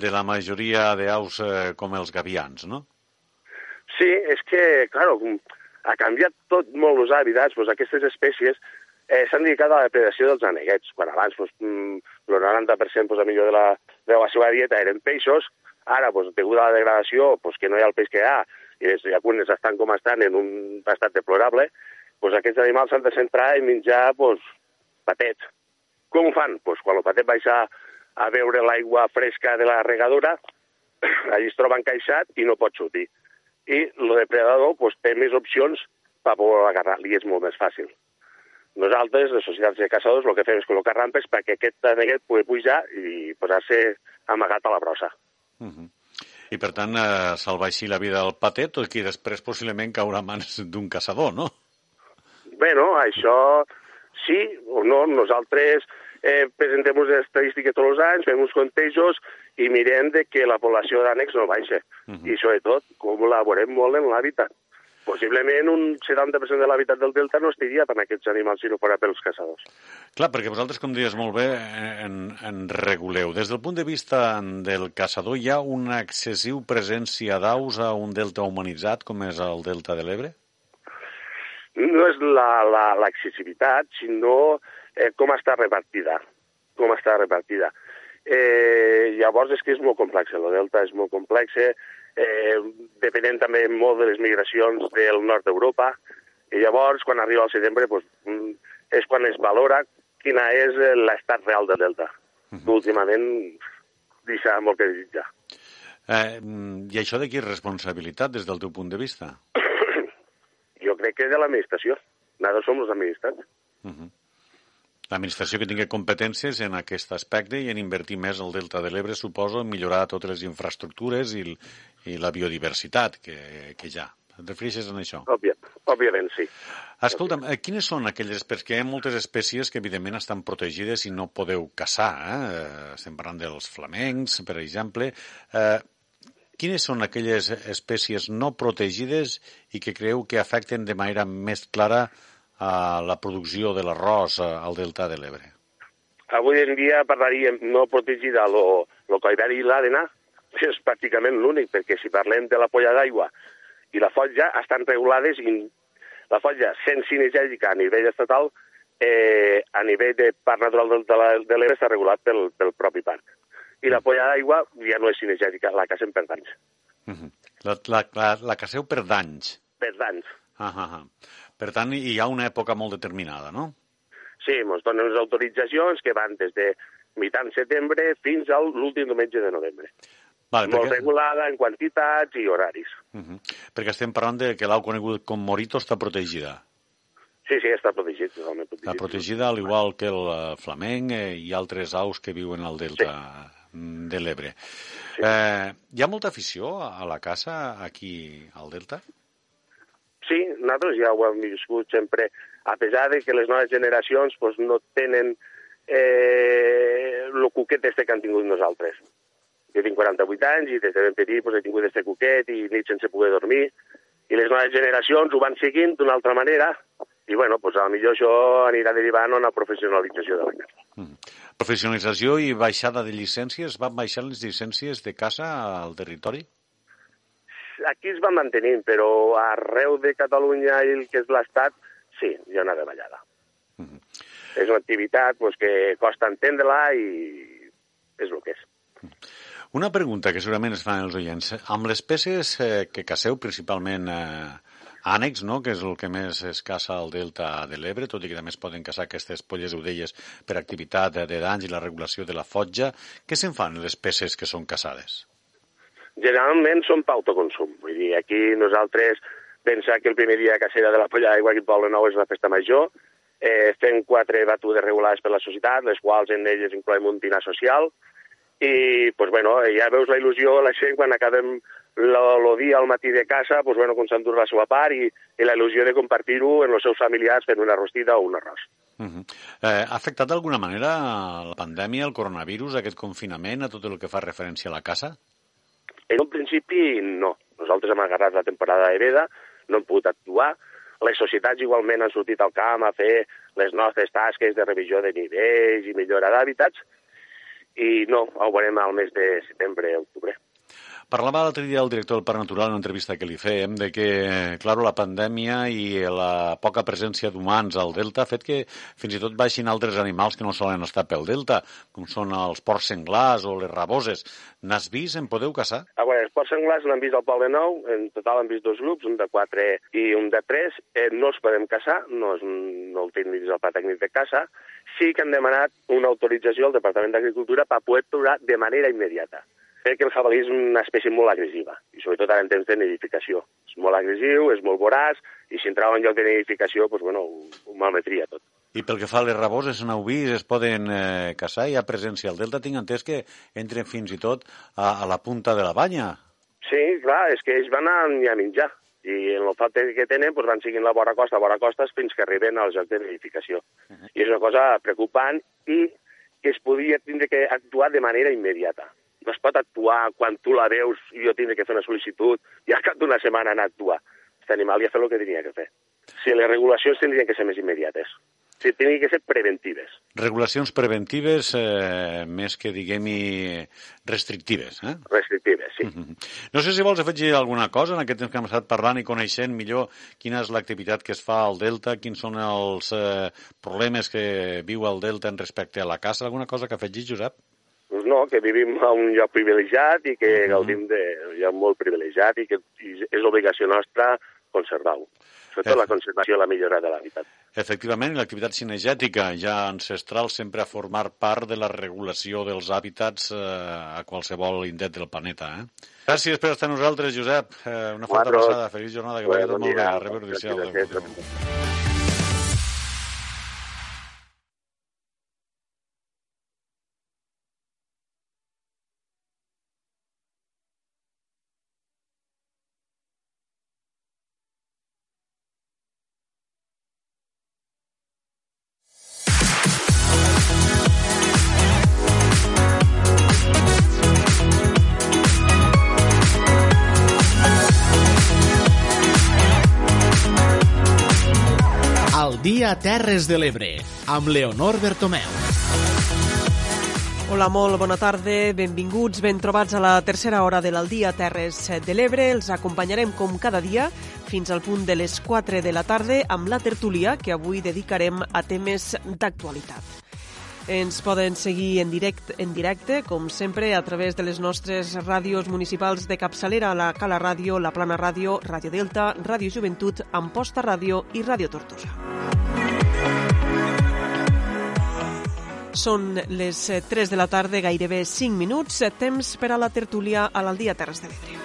de la majoria d'aus eh, com els gavians, no? Sí, és que, claro, ha canviat tot molt els hàbitats, doncs aquestes espècies eh, s'han dedicat a la depredació dels aneguets. Quan abans doncs, mm, el 90% doncs, millor de la, de la seva dieta eren peixos, Ara, doncs, degut a la degradació, doncs, que no hi ha el peix que hi ha, i les llacunes estan com estan en un estat deplorable, doncs aquests animals s'han de centrar en menjar doncs, patet. Com ho fan? Doncs quan el patet baixa a veure l'aigua fresca de la regadora, allà es troba encaixat i no pot sortir. I el depredador doncs, té més opcions per poder agarrar, li és molt més fàcil. Nosaltres, les societats de caçadors, el que fem és col·locar rampes perquè aquest aneguet pugui pujar i posar-se amagat a la brossa. Uh -huh. I per tant, eh, salvar així la vida del patet, tot i que després possiblement caurà a mans d'un caçador, no? Bueno, això sí o no. Nosaltres eh, presentem unes estadístiques tots els anys, fem uns contejos i mirem de que la població d'ànecs no baixa. Uh -huh. I sobretot col·laborem molt en l'hàbitat possiblement un 70% de l'hàbitat del delta no estiria per aquests animals si no fora pels caçadors. Clar, perquè vosaltres, com dius molt bé, en, en reguleu. Des del punt de vista del caçador, hi ha una excessiu presència d'aus a un delta humanitzat com és el delta de l'Ebre? No és l'accessibilitat, sinó eh, com està repartida. Com està repartida. Eh, llavors és que és molt complex, el delta és molt complex, eh, depenent també molt de les migracions del nord d'Europa, i llavors, quan arriba el setembre, doncs, és quan es valora quina és l'estat real del delta. Uh -huh. Últimament deixa molt que desitjar. Eh, I això de qui és responsabilitat des del teu punt de vista? jo crec que és de l'administració. Nosaltres som els administrats. Uh -huh l'administració que tingui competències en aquest aspecte i en invertir més el Delta de l'Ebre, suposo, en millorar totes les infraestructures i, i la biodiversitat que, que hi ha. Et refereixes a això? Òbvia, òbviament, sí. Escolta'm, eh, quines són aquelles... Perquè hi ha moltes espècies que, evidentment, estan protegides i no podeu caçar. Eh? Estem parlant dels flamencs, per exemple. Eh, quines són aquelles espècies no protegides i que creu que afecten de manera més clara a la producció de l'arròs al delta de l'Ebre? Avui en dia parlaríem no protegida lo, lo coiberi i l'àdena, que és pràcticament l'únic, perquè si parlem de la polla d'aigua i la fotja estan regulades i la fotja sent cinegètica a nivell estatal, eh, a nivell de parc natural de, de, de l'Ebre està regulat pel, pel propi parc. I la polla d'aigua ja no és cinegètica, la cacem per danys. Uh -huh. la, la, la, la caceu per danys? Per danys. Uh -huh. Per tant, hi ha una època molt determinada, no? Sí, ens donen les autoritzacions que van des de mitjan setembre fins a l'últim diumenge de novembre. Vale, Molt perquè, regulada en quantitats i horaris. uh -huh. perquè estem parlant de que l'au conegut com Morito està protegida. Sí, sí, està protegit, totalment protegit. Està protegida al igual que el eh, flamenc eh, i altres aus que viuen al delta sí. de l'Ebre. Sí. Eh, hi ha molta afició a a la caça aquí al delta? Sí, nosaltres ja ho hem viscut sempre, a pesar de que les noves generacions pues, no tenen eh, cuquet este que han tingut nosaltres. Jo tinc 48 anys i des de ben petit pues, he tingut este cuquet i nit sense poder dormir. I les noves generacions ho van seguint d'una altra manera i, bueno, pues, a millor això anirà derivant a una professionalització de la caça. Professionalització i baixada de llicències. Van baixar les llicències de caça al territori? Aquí es van mantenint, però arreu de Catalunya i el que és l'Estat, sí, hi ha una davallada. Uh -huh. És una activitat pues, que costa entendre-la i és el que és. Una pregunta que segurament es fan els oients. Amb les peces eh, que caseu, principalment eh, ànecs, no? que és el que més es caça al delta de l'Ebre, tot i que també es poden caçar aquestes polles eudelles per activitat de danys i la regulació de la fotja, què se'n fan les peces que són caçades? Generalment són per autoconsum. Vull dir, aquí nosaltres pensar que el primer dia cacera de la polla d'aigua aquí al Poble Nou és una festa major, eh, fem quatre batudes regulades per la societat, les quals en elles incloem un dinar social, i pues, bueno, ja veus la il·lusió la gent quan acabem el dia al matí de casa, pues, bueno, quan s'endur la seva part i, i la il·lusió de compartir-ho amb els seus familiars fent una rostida o un arròs. Uh -huh. eh, ha afectat d'alguna manera la pandèmia, el coronavirus, aquest confinament, a tot el que fa referència a la casa? En un principi, no. Nosaltres hem agarrat la temporada de veda, no hem pogut actuar. Les societats igualment han sortit al camp a fer les nostres tasques de revisió de nivells i millora d'hàbitats, i no, ho veurem al mes de setembre, octubre. Parlava l'altre dia el director del Parc Natural en una entrevista que li fèiem de que, clar, la pandèmia i la poca presència d'humans al delta ha fet que fins i tot baixin altres animals que no solen estar pel delta, com són els porcs senglars o les raboses. N'has vist? En podeu caçar? A veure, els porcs senglars l'han vist al Poble Nou, en total han vist dos grups, un de 4 i un de 3. Eh, no els podem caçar, no, és, no el tenim dins el pla tècnic de caça. Sí que han demanat una autorització al Departament d'Agricultura per poder aturar de manera immediata crec que el jabalí és una espècie molt agressiva, i sobretot ara en temps de nidificació. És molt agressiu, és molt voraç, i si entrava en lloc de nidificació, doncs, bueno, ho, ho malmetria tot. I pel que fa a les raboses, n'heu vist, es poden eh, caçar? Hi ha presència al delta? Tinc entès que entren fins i tot a, a la punta de la banya. Sí, clar, és que ells van a, a menjar i en el fet que tenen doncs van seguint la vora costa, vora costes, fins que arriben al lloc de nidificació. Uh -huh. I és una cosa preocupant i que es podria tindre que actuar de manera immediata no es pot actuar quan tu la veus i jo tindré que fer una sol·licitud i al cap d'una setmana anar a actuar. Aquest animal ja ha fet el que tenia que fer. Si les regulacions tindrien que ser més immediates. Si tindrien que ser preventives. Regulacions preventives eh, més que, diguem-hi, restrictives. Eh? Restrictives, sí. Mm -hmm. No sé si vols afegir alguna cosa en aquest temps que hem estat parlant i coneixent millor quina és l'activitat que es fa al Delta, quins són els eh, problemes que viu el Delta en respecte a la caça. Alguna cosa que afegir, Josep? Doncs no, que vivim a un lloc privilegiat i que uh -huh. gaudim d'un lloc molt privilegiat i que és obligació nostra conservar-ho. Sobretot la conservació i la millora de l'hàbitat. Efectivament, l'activitat cinegètica ja ancestral sempre ha format part de la regulació dels hàbitats eh, a qualsevol indret del planeta. Eh? Gràcies per estar amb nosaltres, Josep. Eh, una forta passada. Feliç jornada, que vagi tot molt bé. Rebre dia Terres de l'Ebre, amb Leonor Bertomeu. Hola, molt bona tarda, benvinguts, ben trobats a la tercera hora de l'Aldia Terres de l'Ebre. Els acompanyarem com cada dia fins al punt de les 4 de la tarda amb la tertúlia que avui dedicarem a temes d'actualitat. Ens poden seguir en directe, en directe, com sempre, a través de les nostres ràdios municipals de capçalera, la Cala Ràdio, la Plana Ràdio, Ràdio Delta, Ràdio Joventut, Amposta Ràdio i Ràdio Tortosa. Són les 3 de la tarda, gairebé 5 minuts, temps per a la tertúlia a l'Aldia Terres de l'Ebre.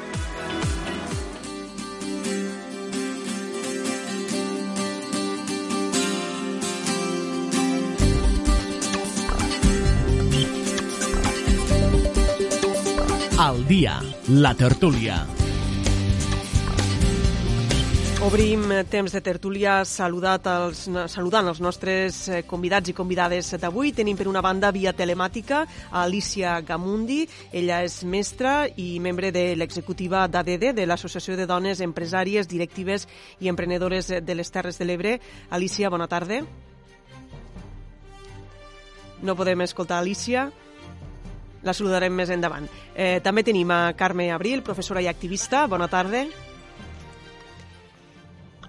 Al dia, la tertúlia. Obrim temps de tertúlia saludat els, saludant els nostres eh, convidats i convidades d'avui. Tenim per una banda via telemàtica a Alicia Gamundi. Ella és mestra i membre de l'executiva d'ADD, de l'Associació de Dones Empresàries, Directives i Emprenedores de les Terres de l'Ebre. Alicia, bona tarda. No podem escoltar Alicia la saludarem més endavant. Eh, també tenim a Carme Abril, professora i activista. Bona tarda.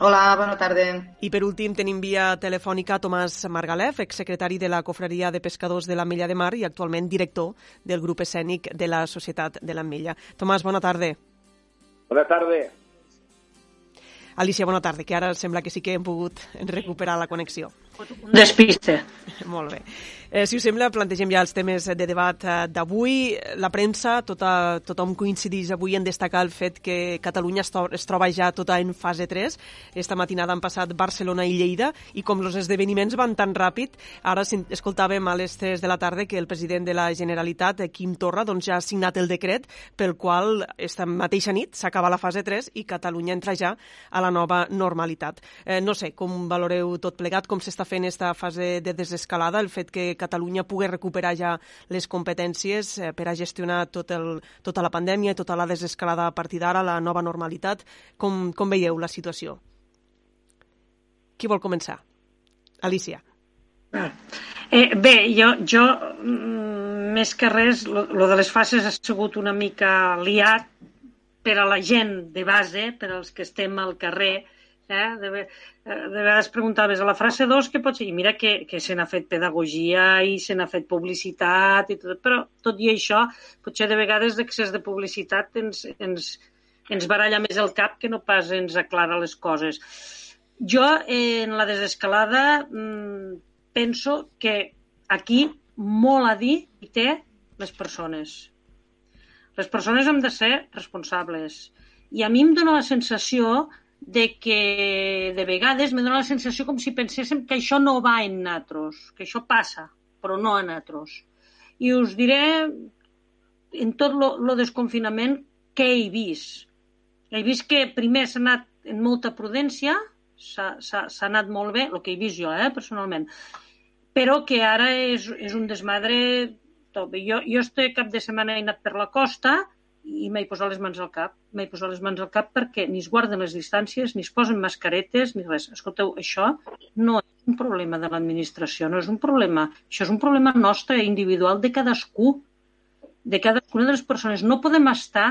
Hola, bona tarda. I per últim tenim via telefònica Tomàs Margalef, exsecretari de la Cofreria de Pescadors de l'Ametlla de Mar i actualment director del grup escènic de la Societat de l'Ametlla. Tomàs, bona tarda. Bona tarda. Alicia, bona tarda, que ara sembla que sí que hem pogut recuperar la connexió. Un despiste. Molt bé. Eh, si us sembla, plantegem ja els temes de debat eh, d'avui. La premsa, tota, tothom coincideix avui en destacar el fet que Catalunya es, es troba ja tota en fase 3. Esta matinada han passat Barcelona i Lleida i com els esdeveniments van tan ràpid, ara escoltàvem a les 3 de la tarda que el president de la Generalitat, eh, Quim Torra, doncs ja ha signat el decret pel qual esta mateixa nit s'acaba la fase 3 i Catalunya entra ja a la nova normalitat. Eh, no sé com valoreu tot plegat, com s'està fent esta fase de desescalada, el fet que Catalunya pugui recuperar ja les competències eh, per a gestionar tot el, tota la pandèmia i tota la desescalada a partir d'ara, la nova normalitat. Com, com veieu la situació? Qui vol començar? Alicia. Eh, bé, jo, jo mm, més que res, lo de les fases ha sigut una mica liat per a la gent de base, per als que estem al carrer, Eh? De, de vegades preguntaves a la frase 2 què pot ser? I mira que, que se n'ha fet pedagogia i se n'ha fet publicitat i tot, però tot i això, potser de vegades l'excés de publicitat ens, ens, ens baralla més el cap que no pas ens aclara les coses. Jo, eh, en la desescalada, mmm, penso que aquí molt a dir hi té les persones. Les persones hem de ser responsables. I a mi em dóna la sensació de que de vegades me dóna la sensació com si penséssim que això no va en natros, que això passa, però no a natros. I us diré, en tot lo desconfinament, què he vist. He vist que primer s'ha anat en molta prudència, s'ha anat molt bé, el que he vist jo, eh, personalment, però que ara és, és un desmadre bé. Jo, jo este cap de setmana he anat per la costa i m'he posat les mans al cap. M'he posat les mans al cap perquè ni es guarden les distàncies, ni es posen mascaretes, ni res. Escolteu, això no és un problema de l'administració, no és un problema. Això és un problema nostre, individual, de cadascú, de cadascuna de les persones. No podem estar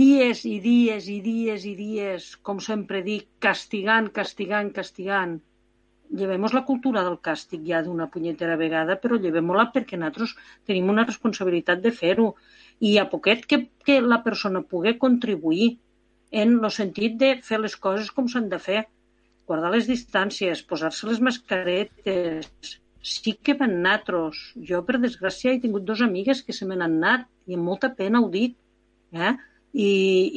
dies i dies i dies i dies, com sempre dic, castigant, castigant, castigant. Llevemos la cultura del càstig ja d'una punyetera vegada, però llevem-la perquè nosaltres tenim una responsabilitat de fer-ho i a poquet que, que la persona pugui contribuir en el sentit de fer les coses com s'han de fer, guardar les distàncies, posar-se les mascaretes, sí que van natros. Jo, per desgràcia, he tingut dos amigues que se me n'han anat i amb molta pena ho dic. Eh? I,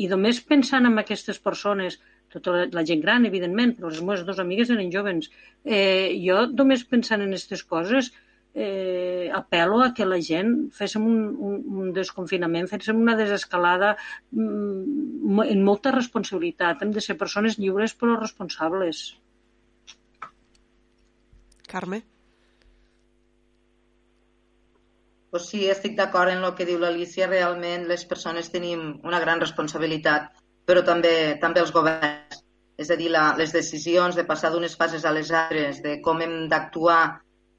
I només pensant en aquestes persones, tota la, la gent gran, evidentment, però les meves dues amigues eren jovens, eh, jo només pensant en aquestes coses eh, apel·lo a que la gent féssim un, un, un desconfinament, féssim una desescalada mm, en molta responsabilitat. Hem de ser persones lliures però responsables. Carme? Pues sí, estic d'acord en el que diu l'Alicia. Realment les persones tenim una gran responsabilitat, però també també els governs. És a dir, la, les decisions de passar d'unes fases a les altres, de com hem d'actuar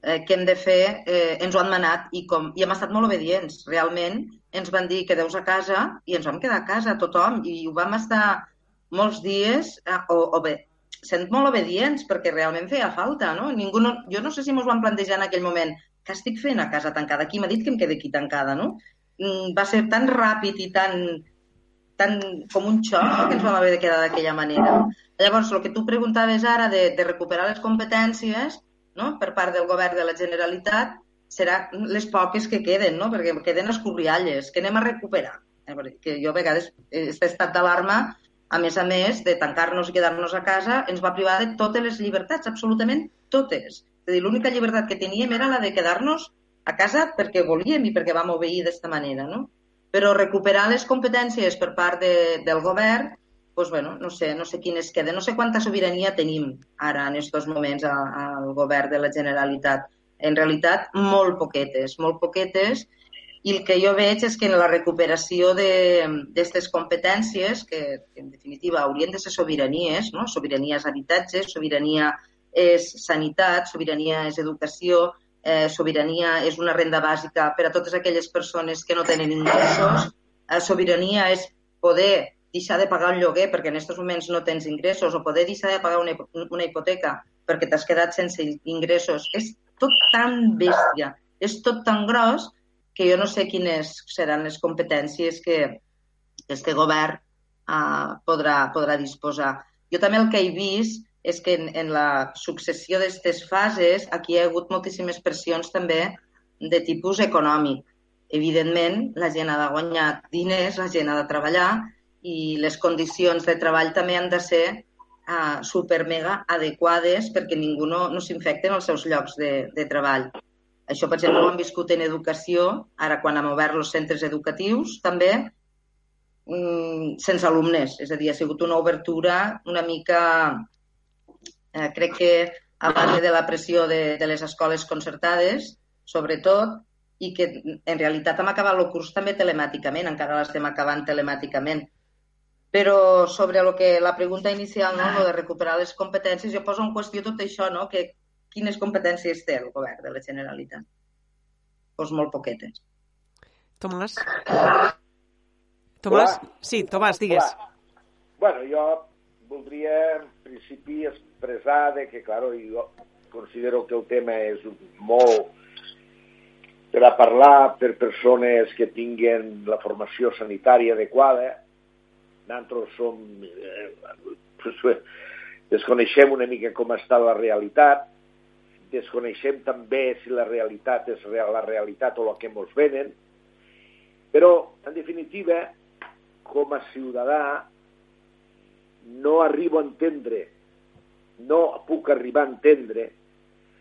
eh, què hem de fer, eh, ens ho han manat i, com, i hem estat molt obedients. Realment ens van dir que deus a casa i ens vam quedar a casa tothom i ho vam estar molts dies eh, o, o bé, sent molt obedients perquè realment feia falta, no? Ningú no jo no sé si ens van plantejar en aquell moment què estic fent a casa tancada? Qui m'ha dit que em quedi aquí tancada, no? Mm, va ser tan ràpid i tan, tan com un xoc no? que ens vam haver de quedar d'aquella manera. Llavors, el que tu preguntaves ara de, de recuperar les competències, no? per part del govern de la Generalitat, serà les poques que queden, no? perquè queden escorrialles, que anem a recuperar. Eh, que jo a vegades, aquest estat d'alarma, a més a més de tancar-nos i quedar-nos a casa, ens va privar de totes les llibertats, absolutament totes. És a dir, l'única llibertat que teníem era la de quedar-nos a casa perquè volíem i perquè vam obeir d'esta manera, no? Però recuperar les competències per part de, del govern, doncs, bueno, no sé, no sé quines queden, no sé quanta sobirania tenim ara en aquests moments al govern de la Generalitat. En realitat molt poquetes, molt poquetes, i el que jo veig és que en la recuperació d'aquestes competències, que, que en definitiva haurien de ser sobiranies, no? sobirania és habitatge, sobirania és sanitat, sobirania és educació, eh, sobirania és una renda bàsica per a totes aquelles persones que no tenen ingressos, eh, sobirania és poder deixar de pagar un lloguer perquè en aquests moments no tens ingressos o poder deixar de pagar una, una hipoteca perquè t'has quedat sense ingressos. És tot tan bèstia, és tot tan gros que jo no sé quines seran les competències que este govern uh, podrà, podrà disposar. Jo també el que he vist és que en, en la successió d'aquestes fases aquí hi ha hagut moltíssimes pressions també de tipus econòmic. Evidentment, la gent ha de guanyar diners, la gent ha de treballar i les condicions de treball també han de ser uh, super mega adequades perquè ningú no, no s'infecti en els seus llocs de, de treball. Això, per exemple, ho hem viscut en educació, ara quan hem obert els centres educatius, també, mm, sense alumnes. És a dir, ha sigut una obertura una mica, eh, crec que a base de la pressió de, de les escoles concertades, sobretot, i que en realitat hem acabat el curs també telemàticament, encara l'estem acabant telemàticament. Però sobre lo que la pregunta inicial, no, lo de recuperar les competències, jo poso en qüestió tot això, no? que quines competències té el govern de la Generalitat? Doncs molt poquetes. Tomàs? Tomàs? Hola. Sí, Tomàs, digues. Hola. Bueno, jo voldria en principi expressar de que, claro, jo considero que el tema és molt per a parlar per persones que tinguen la formació sanitària adequada, nosaltres som... Eh, desconeixem una mica com està la realitat, desconeixem també si la realitat és la realitat o la que ens venen, però, en definitiva, com a ciutadà, no arribo a entendre, no puc arribar a entendre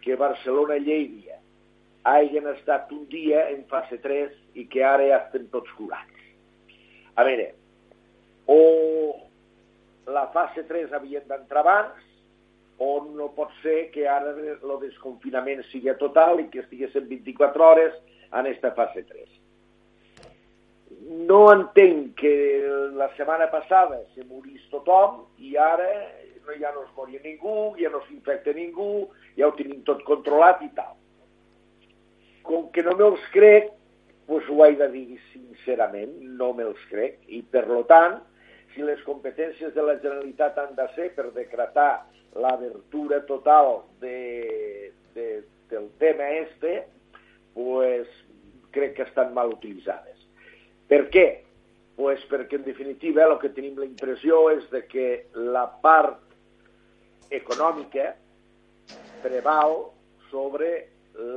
que Barcelona i Lleida hagin estat un dia en fase 3 i que ara ja estem tots curats. A veure, o la fase 3 havien d'entrar abans, o no pot ser que ara el desconfinament sigui total i que estiguessin 24 hores en aquesta fase 3. No entenc que la setmana passada se morís tothom i ara no, ja no es moria ningú, ja no s'infecta ningú, ja ho tenim tot controlat i tal. Com que no me'ls crec, doncs ho he de dir sincerament, no me'ls crec, i per lo tant, si les competències de la Generalitat han de ser per decretar l'abertura total de, de, del tema este, pues, crec que estan mal utilitzades. Per què? Pues perquè, en definitiva, el que tenim la impressió és de que la part econòmica preval sobre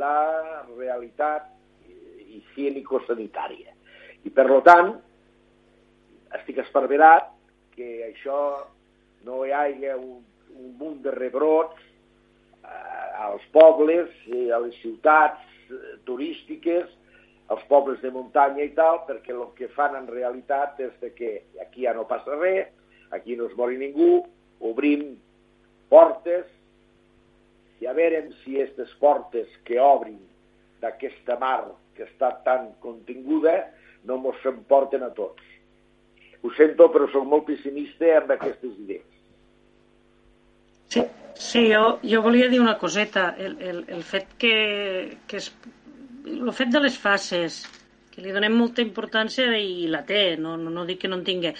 la realitat higiènico-sanitària. I, per tant, estic esperverat que això no hi hagi un, un munt de rebrots eh, als pobles, i a les ciutats eh, turístiques, als pobles de muntanya i tal, perquè el que fan en realitat és de que aquí ja no passa res, aquí no es mori ningú, obrim portes i a veure si aquestes portes que obrin d'aquesta mar que està tan continguda no mos s'emporten a tots. Ho sento, però sóc molt pessimista amb aquestes idees. Sí, sí jo, jo volia dir una coseta. El, el, el fet que, que es, el fet de les fases, que li donem molta importància i la té, no, no, no dic que no en tingui.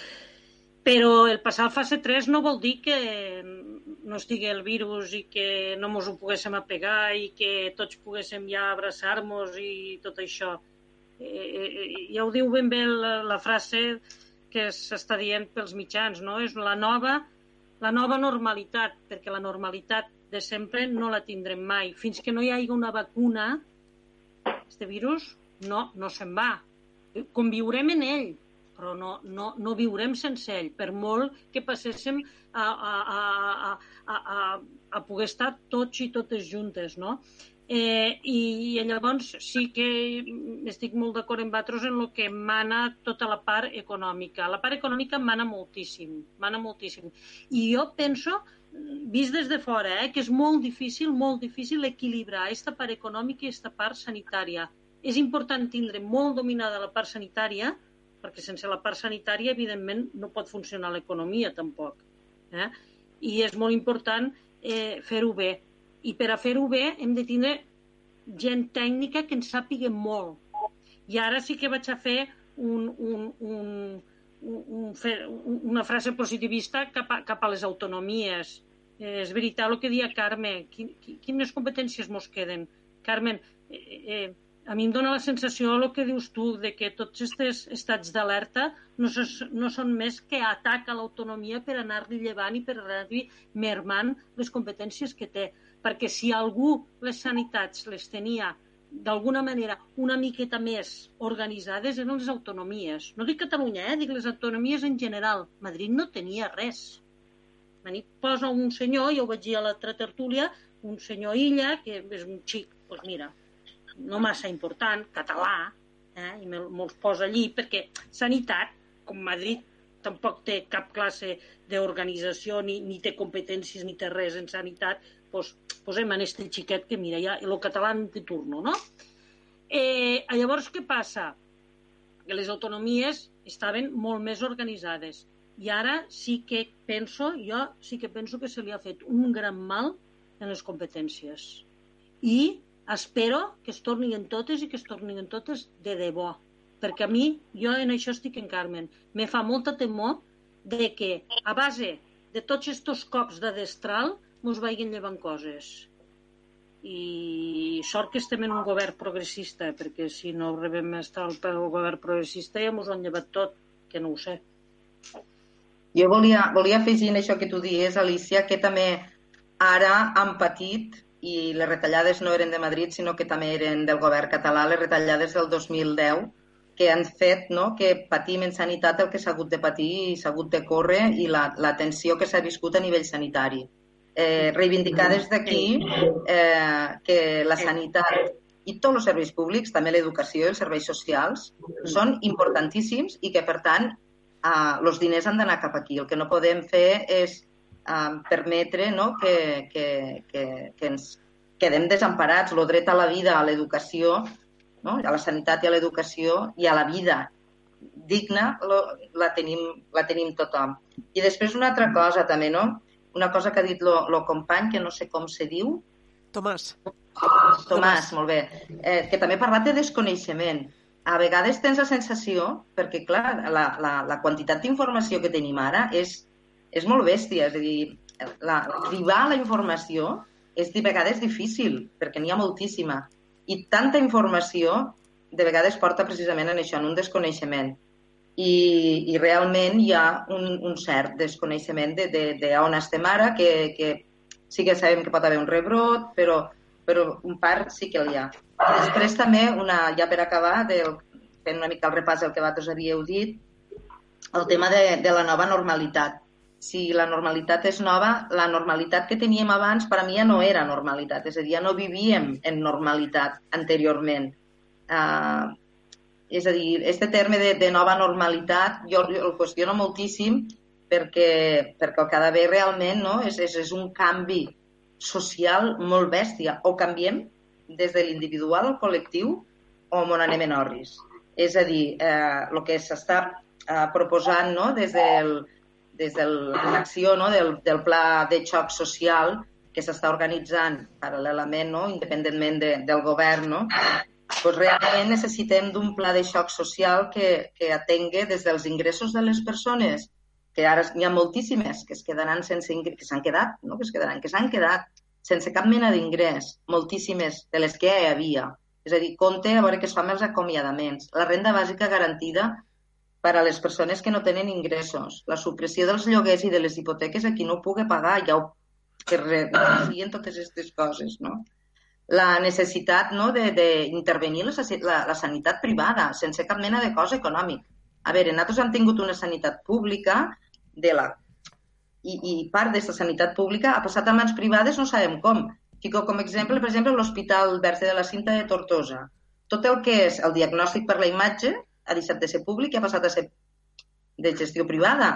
Però el passar a fase 3 no vol dir que no estigui el virus i que no mos ho poguéssim apegar i que tots poguéssim ja abraçar-nos i tot això. Eh, eh, eh ja ho diu ben bé la, la frase que s'està dient pels mitjans, no? És la nova, la nova normalitat, perquè la normalitat de sempre no la tindrem mai. Fins que no hi hagi una vacuna, Este virus no, no se'n va. Conviurem en ell, però no, no, no viurem sense ell, per molt que passéssim a, a, a, a, a, a poder estar tots i totes juntes, no? Eh, i, I llavors sí que estic molt d'acord amb vosaltres en el que mana tota la part econòmica. La part econòmica mana moltíssim, mana moltíssim. I jo penso, vist des de fora, eh, que és molt difícil, molt difícil equilibrar aquesta part econòmica i aquesta part sanitària. És important tindre molt dominada la part sanitària, perquè sense la part sanitària, evidentment, no pot funcionar l'economia tampoc. Eh? I és molt important eh, fer-ho bé. I per a fer-ho bé hem de tindre gent tècnica que en sàpiga molt. I ara sí que vaig a fer un, un, un, un, un, una frase positivista cap a, cap a les autonomies. Eh, és veritat el que dia Carme. quines competències mos queden? Carmen, eh, eh, a mi em dóna la sensació, el que dius tu, de que tots aquests estats d'alerta no, no són més que atac a l'autonomia per anar-li llevant i per anar-li mermant les competències que té. Perquè si algú les sanitats les tenia d'alguna manera una miqueta més organitzades eren les autonomies. No dic Catalunya, eh? dic les autonomies en general. Madrid no tenia res. A nit posa un senyor, ja ho vaig dir a l'altra tertúlia, un senyor Illa, que és un xic, doncs pues mira, no massa important, català, eh, i me'ls posa allí, perquè sanitat, com Madrid tampoc té cap classe d'organització, ni, ni té competències, ni té res en sanitat, doncs posem en este xiquet que, mira, ja el català de turno, no? Eh, llavors, què passa? Que les autonomies estaven molt més organitzades. I ara sí que penso, jo sí que penso que se li ha fet un gran mal en les competències. I espero que es tornin totes i que es tornin totes de debò. Perquè a mi, jo en això estic en Carmen, me fa molta temor de que a base de tots aquests cops de destral mos vagin llevant coses. I sort que estem en un govern progressista, perquè si no rebem estar el govern progressista ja mos han llevat tot, que no ho sé. Jo volia, volia afegir en això que tu dies, Alicia, que també ara han patit i les retallades no eren de Madrid, sinó que també eren del govern català, les retallades del 2010, que han fet no, que patim en sanitat el que s'ha hagut de patir i s'ha hagut de córrer i la, la tensió que s'ha viscut a nivell sanitari. Eh, reivindicar des d'aquí eh, que la sanitat i tots els serveis públics, també l'educació i els serveis socials, són importantíssims i que, per tant, els diners han d'anar cap aquí. El que no podem fer és eh, permetre no, que, que, que, que ens quedem desemparats. El dret a la vida, a l'educació, no? a la sanitat i a l'educació i a la vida digna lo, la, tenim, la tenim tothom. I després una altra cosa també, no? Una cosa que ha dit el company, que no sé com se diu. Tomàs. Tomàs, Tomàs. molt bé. Eh, que també ha parlat de desconeixement. A vegades tens la sensació, perquè clar, la, la, la quantitat d'informació que tenim ara és és molt bèstia, és a dir, la, arribar a la informació és de vegades difícil, perquè n'hi ha moltíssima. I tanta informació de vegades porta precisament en això, en un desconeixement. I, i realment hi ha un, un cert desconeixement de, de, de on estem ara, que, que sí que sabem que pot haver un rebrot, però, però un part sí que hi ha. I després també, una, ja per acabar, del, fent una mica el repàs del que vosaltres havíeu dit, el tema de, de la nova normalitat si la normalitat és nova, la normalitat que teníem abans per a mi ja no era normalitat, és a dir, ja no vivíem en normalitat anteriorment. Uh, és a dir, este terme de, de nova normalitat jo, jo el qüestiono moltíssim perquè, perquè el que ha d'haver realment no, és, és, és un canvi social molt bèstia. O canviem des de l'individual al col·lectiu o on anem en orris. És a dir, eh, el que s'està eh, proposant no, des del, des de l'acció no, del, del pla de xoc social que s'està organitzant paral·lelament, no, independentment de, del govern, no, pues realment necessitem d'un pla de xoc social que, que atengui des dels ingressos de les persones, que ara n'hi ha moltíssimes que es quedaran sense que s'han quedat, no? que es quedaran, que s'han quedat sense cap mena d'ingrés, moltíssimes de les que ja hi havia. És a dir, compte a veure què es fa amb els acomiadaments. La renda bàsica garantida per a les persones que no tenen ingressos, la supressió dels lloguers i de les hipoteques a qui no pugui pagar, ja ho, que refien totes aquestes coses, no? la necessitat no, d'intervenir la, la, la sanitat privada sense cap mena de cost econòmic. A veure, nosaltres hem tingut una sanitat pública de la i, i part d'aquesta sanitat pública ha passat a mans privades no sabem com. Fico com exemple, per exemple, l'Hospital Verge de la Cinta de Tortosa. Tot el que és el diagnòstic per la imatge ha deixat de ser públic i ha passat a ser de gestió privada,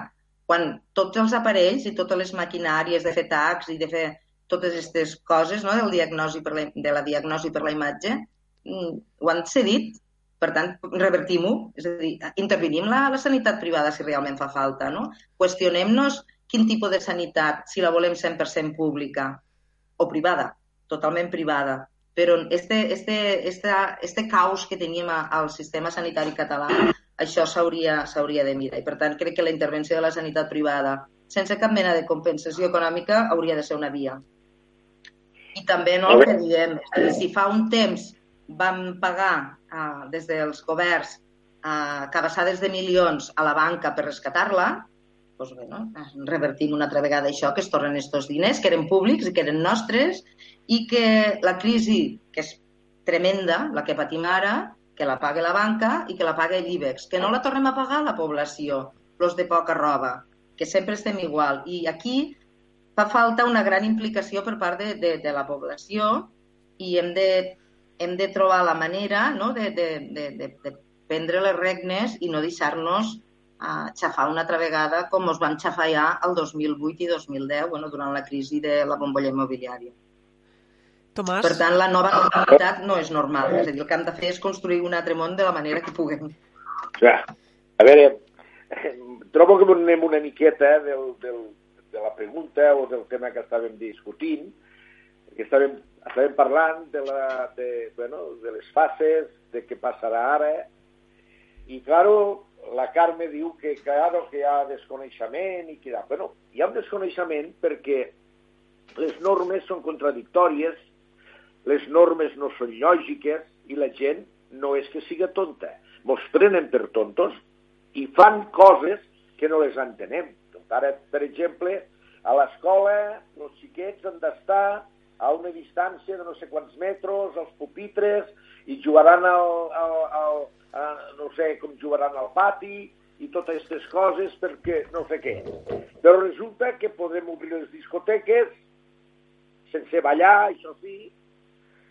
quan tots els aparells i totes les maquinàries de fer tacs i de fer totes aquestes coses no, del diagnosi per la, de la diagnosi per la imatge mm, ho han cedit. Per tant, revertim-ho, és a dir, intervenim la, la sanitat privada si realment fa falta, no? Qüestionem-nos quin tipus de sanitat, si la volem 100% pública o privada, totalment privada. Però este, este, este, este caos que teníem al sistema sanitari català, això s'hauria de mirar. I, per tant, crec que la intervenció de la sanitat privada, sense cap mena de compensació econòmica, hauria de ser una via. I també no el que diem, dir, si fa un temps vam pagar eh, des dels governs eh, cabassades de milions a la banca per rescatar-la, doncs no? revertim una altra vegada això, que es tornen aquests diners, que eren públics i que eren nostres, i que la crisi, que és tremenda, la que patim ara, que la pague la banca i que la pague l'IBEX, que no la tornem a pagar la població, els de poca roba, que sempre estem igual. I aquí fa falta una gran implicació per part de, de, de la població i hem de, hem de trobar la manera no? de, de, de, de, de prendre les regnes i no deixar-nos uh, xafar una altra vegada com ens vam xafar ja el 2008 i 2010, bueno, durant la crisi de la bombolla immobiliària. Tomàs? Per tant, la nova normalitat no és normal. És a dir, el que hem de fer és construir un altre món de la manera que puguem. Ja. A veure, trobo que anem una miqueta del, del, de la pregunta o del tema que estàvem discutint, que estàvem, estàvem parlant de, la, de, bueno, de les fases, de què passarà ara, i, claro, la Carme diu que, claro, que hi ha desconeixement i que... Bueno, hi ha un desconeixement perquè les normes són contradictòries, les normes no són lògiques i la gent no és que siga tonta. Mos prenen per tontos i fan coses que no les entenem. Ara, per exemple, a l'escola els xiquets han d'estar a una distància de no sé quants metres, els pupitres, i jugaran al, al, al, a, no sé com jugaran al pati, i totes aquestes coses perquè no sé què. Però resulta que podem obrir les discoteques sense ballar, això sí,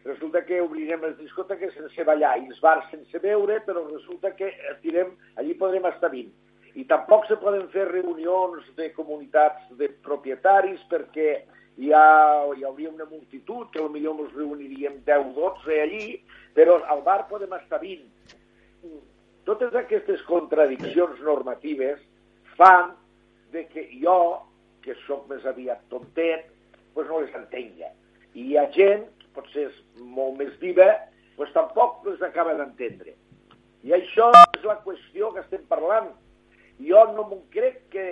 resulta que obrirem les discoteques sense ballar i els bars sense beure, però resulta que tirem, allí podrem estar 20 i tampoc se poden fer reunions de comunitats de propietaris perquè hi, ha, hi hauria una multitud, que potser ens reuniríem 10 o 12 allí, però al bar podem estar 20. Totes aquestes contradiccions normatives fan de que jo, que sóc més aviat tontet, pues no les entenga. I hi ha gent, potser és molt més viva, pues tampoc les acaba d'entendre. I això és la qüestió que estem parlant jo no m'ho crec que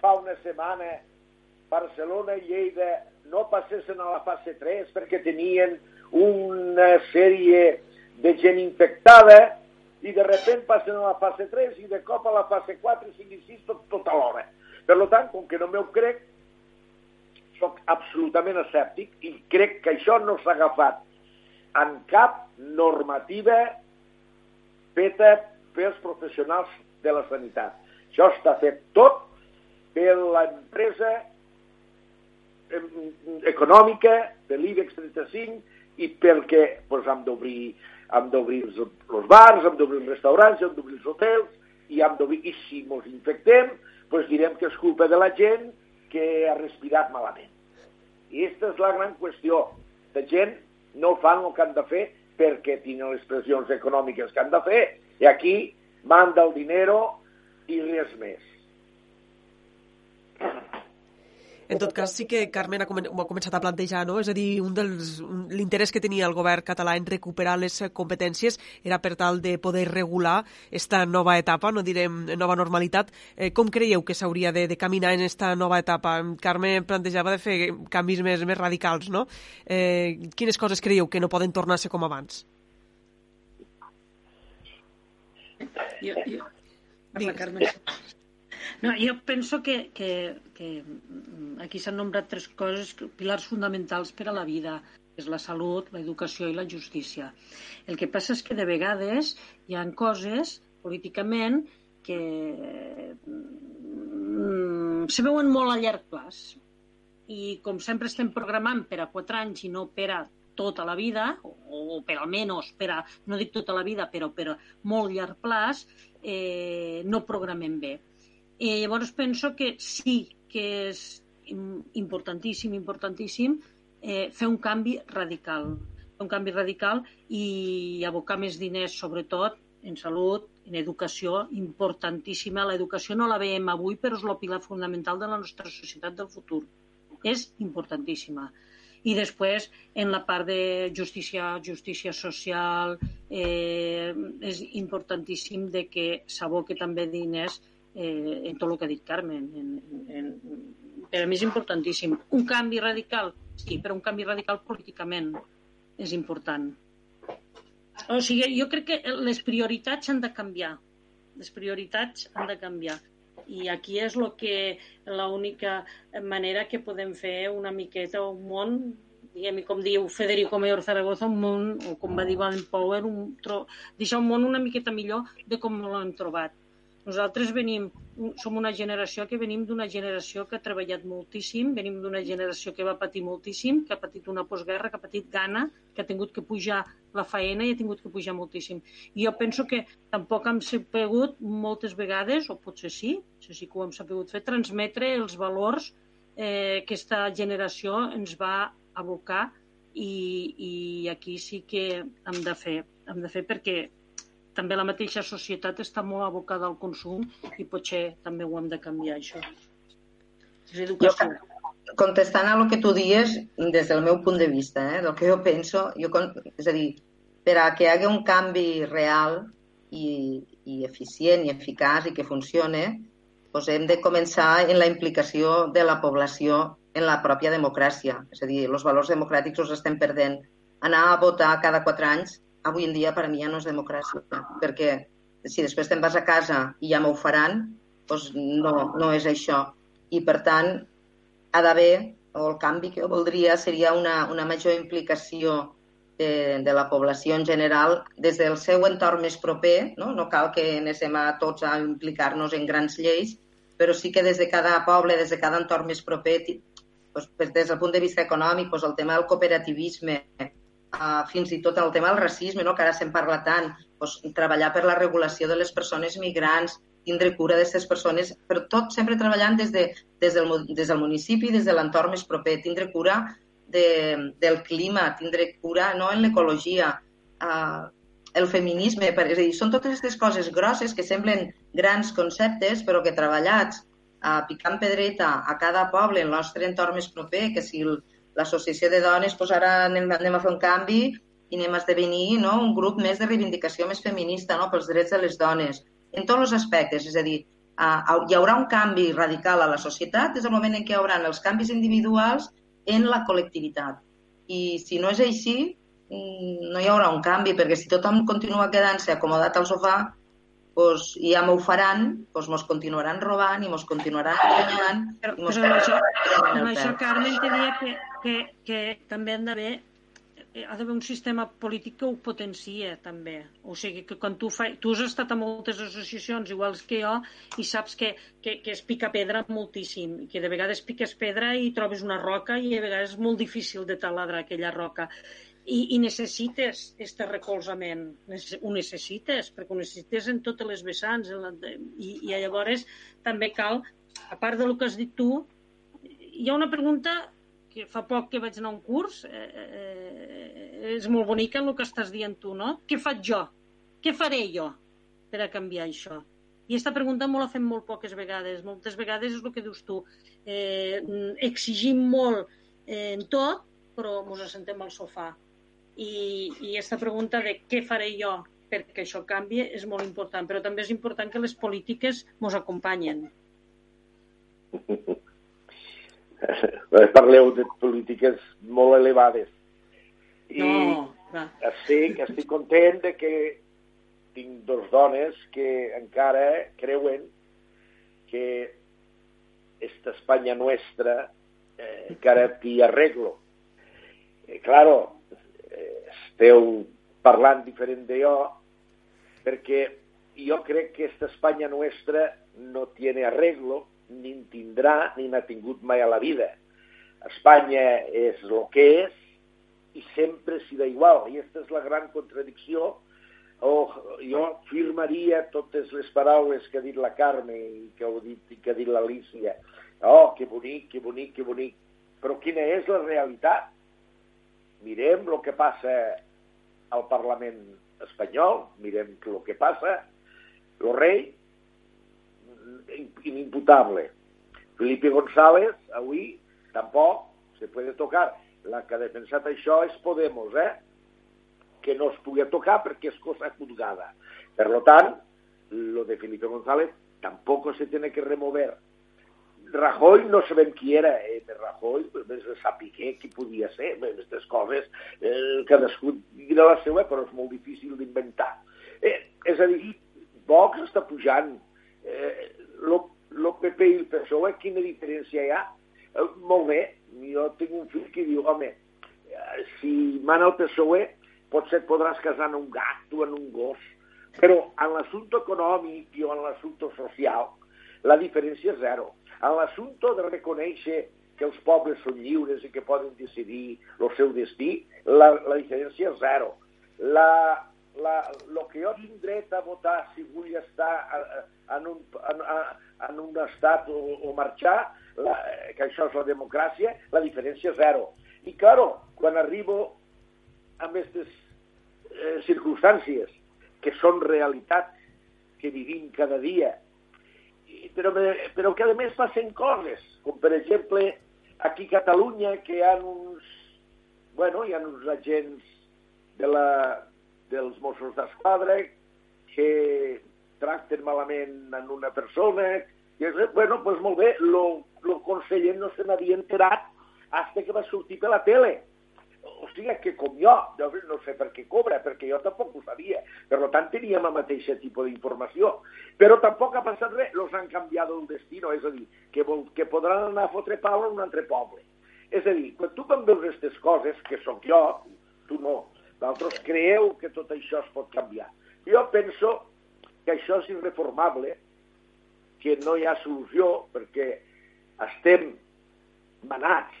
fa una setmana Barcelona i Lleida no passessin a la fase 3 perquè tenien una sèrie de gent infectada i de repent passen a la fase 3 i de cop a la fase 4, 5 i 6 tot, tot alhora. Per tant, com que no m'ho crec, sóc absolutament escèptic i crec que això no s'ha agafat en cap normativa feta pels professionals de la sanitat. Això està fet tot per l'empresa econòmica de l'IBEX 35 i perquè pues, hem d'obrir hem d'obrir els, els bars, hem d'obrir els restaurants, hem d'obrir els hotels i hem i si ens infectem, pues direm que és culpa de la gent que ha respirat malament. I aquesta és la gran qüestió. La gent no fan el que han de fer perquè tenen les pressions econòmiques que han de fer. I aquí manda el dinero i res més. En tot cas, sí que Carmen ha, ho ha començat a plantejar, no? És a dir, un dels l'interès que tenia el govern català en recuperar les competències era per tal de poder regular esta nova etapa, no direm nova normalitat. Eh, com creieu que s'hauria de, de caminar en esta nova etapa? Carmen plantejava de fer canvis més, més radicals, no? Eh, quines coses creieu que no poden tornar a ser com abans? Jo, jo, Parla, Carmen. No, jo penso que, que, que aquí s'han nombrat tres coses, pilars fonamentals per a la vida. és la salut, l'educació i la justícia. El que passa és que de vegades hi ha coses políticament que mm, se veuen molt a llarg plaç i com sempre estem programant per a quatre anys i no per a tota la vida, o, o per almenys per a, no dic tota la vida, però per a molt llarg plaç, eh, no programem bé. Eh, llavors penso que sí que és importantíssim, importantíssim eh, fer un canvi radical, un canvi radical i abocar més diners, sobretot en salut, en educació, importantíssima. L'educació no la veiem avui, però és el pilar fonamental de la nostra societat del futur. És importantíssima. I després, en la part de justícia, justícia social, eh, és importantíssim de que s'aboque també diners eh, en tot el que ha dit Carmen. En, en, per a mi és importantíssim. Un canvi radical, sí, però un canvi radical políticament és important. O sigui, jo crec que les prioritats han de canviar. Les prioritats han de canviar. I aquí és lo que l'única manera que podem fer una miqueta un món diguem com diu Federico Mayor Zaragoza, un món, o com va dir Van Power, un tro... deixar un món una miqueta millor de com l'hem trobat. Nosaltres venim, som una generació que venim d'una generació que ha treballat moltíssim, venim d'una generació que va patir moltíssim, que ha patit una postguerra, que ha patit gana, que ha tingut que pujar la faena i ha tingut que pujar moltíssim. I jo penso que tampoc hem sapigut moltes vegades, o potser sí, potser sí que ho hem sapigut fer, transmetre els valors eh, que aquesta generació ens va abocar i, i aquí sí que hem de fer, hem de fer perquè també la mateixa societat està molt abocada al consum i potser també ho hem de canviar, això. És educació. Jo, contestant a lo que tu dies, des del meu punt de vista, eh, del que jo penso, jo, és a dir, per a que hi hagi un canvi real i, i eficient i eficaç i que funcione, doncs hem de començar en la implicació de la població en la pròpia democràcia. És a dir, els valors democràtics els estem perdent. Anar a votar cada quatre anys avui en dia per a mi ja no és democràcia, perquè si després te'n vas a casa i ja m'ho faran, doncs no, no és això. I per tant, ha d'haver, o el canvi que voldria seria una, una major implicació de, de la població en general des del seu entorn més proper, no, no cal que anéssim a tots a implicar-nos en grans lleis, però sí que des de cada poble, des de cada entorn més proper, doncs, des del punt de vista econòmic, doncs el tema del cooperativisme, uh, fins i tot el tema del racisme, no? que ara se'n parla tant, doncs, treballar per la regulació de les persones migrants, tindre cura d'aquestes persones, però tot sempre treballant des, de, des, del, des del municipi, des de l'entorn més proper, tindre cura de, del clima, tindre cura no, en l'ecologia, uh, el feminisme, per, és a dir, són totes aquestes coses grosses que semblen grans conceptes, però que treballats uh, picant pedreta a cada poble, el nostre entorn més proper, que si el, l'associació de dones, doncs ara anem, anem a fer un canvi i anem a esdevenir no, un grup més de reivindicació més feminista no, pels drets de les dones, en tots els aspectes. És a dir, uh, hi haurà un canvi radical a la societat des del moment en què hi haurà els canvis individuals en la col·lectivitat. I si no és així, mm, no hi haurà un canvi, perquè si tothom continua quedant-se acomodat al sofà, pues, i ja m'ho faran, pues, mos continuaran robant i mos continuaran enganyant. Però, però això, amb això, Carmen, te diria que, que, també han d'haver eh, ha d'haver un sistema polític que ho potencia també. O sigui, que quan tu fai... Tu has estat a moltes associacions, iguals que jo, i saps que, que, que es pica pedra moltíssim, que de vegades piques pedra i trobes una roca i a vegades és molt difícil de taladrar aquella roca i, i necessites aquest recolzament, ho necessites, perquè ho necessites en totes les vessants, i, i llavors també cal, a part del que has dit tu, hi ha una pregunta que fa poc que vaig anar a un curs, eh, eh, és molt bonica el que estàs dient tu, no? Què faig jo? Què faré jo per a canviar això? I aquesta pregunta me la fem molt poques vegades. Moltes vegades és el que dius tu. Eh, exigim molt eh, en tot, però ens assentem al sofà i, i aquesta pregunta de què faré jo perquè això canvi és molt important, però també és important que les polítiques ens acompanyen. Parleu de polítiques molt elevades. I no, va. estic, estic content de que tinc dos dones que encara creuen que esta Espanya nostra eh, encara hi arreglo eh, claro, eh, esteu parlant diferent de jo, perquè jo crec que esta Espanya nostra no tiene arreglo, ni en tindrà, ni n'ha tingut mai a la vida. Espanya és el que és i sempre serà igual. I aquesta és la gran contradicció. Oh, jo firmaria totes les paraules que ha dit la Carme i que, ha dit, que ha dit l'Alicia. Oh, que bonic, que bonic, que bonic. Però quina és la realitat? Mirem el que passa al Parlament espanyol, mirem el que passa, el rei, inimputable. Felipe González, avui, tampoc se puede tocar. La que ha defensat això és Podemos, eh? que no es pugui tocar perquè és cosa juzgada. Per lo tant, lo de Felipe González tampoco se tiene que remover. Rajoy no sabem qui era, eh, Rajoy, més de saber qui podia ser, aquestes coses, eh, cadascú dirà la seva, però és molt difícil d'inventar. Eh, és a dir, Vox està pujant, eh, PP i el PSOE, quina diferència hi ha? Eh, molt bé, jo tinc un fill que diu, home, eh, si mana el PSOE, potser et podràs casar en un gat o en un gos, però en l'assumpte econòmic i en l'assumpte social, la diferència és zero. En l'assumpte de reconèixer que els pobles són lliures i que poden decidir el seu destí, la, la diferència és zero. La, la, lo que jo tinc dret a votar si vull estar en un, en, en un estat o, o marxar, la, que això és la democràcia, la diferència és zero. I, claro, quan arribo a aquestes eh, circumstàncies que són realitats que vivim cada dia, però, però que a més passen coses, com per exemple aquí a Catalunya que hi ha uns, bueno, hi ha uns agents de la, dels Mossos d'Esquadra que tracten malament en una persona, i bueno, doncs molt bé, el conseller no se n'havia enterat fins que va sortir per la tele o sigui que com jo, no sé per què cobra, perquè jo tampoc ho sabia. Per tant, teníem el mateix tipus d'informació. Però tampoc ha passat res, els han canviat el destino, és a dir, que, vol, que podran anar a fotre pau en un altre poble. És a dir, quan tu em veus aquestes coses, que sóc jo, tu no, d'altres creieu que tot això es pot canviar. Jo penso que això és irreformable, que no hi ha solució, perquè estem manats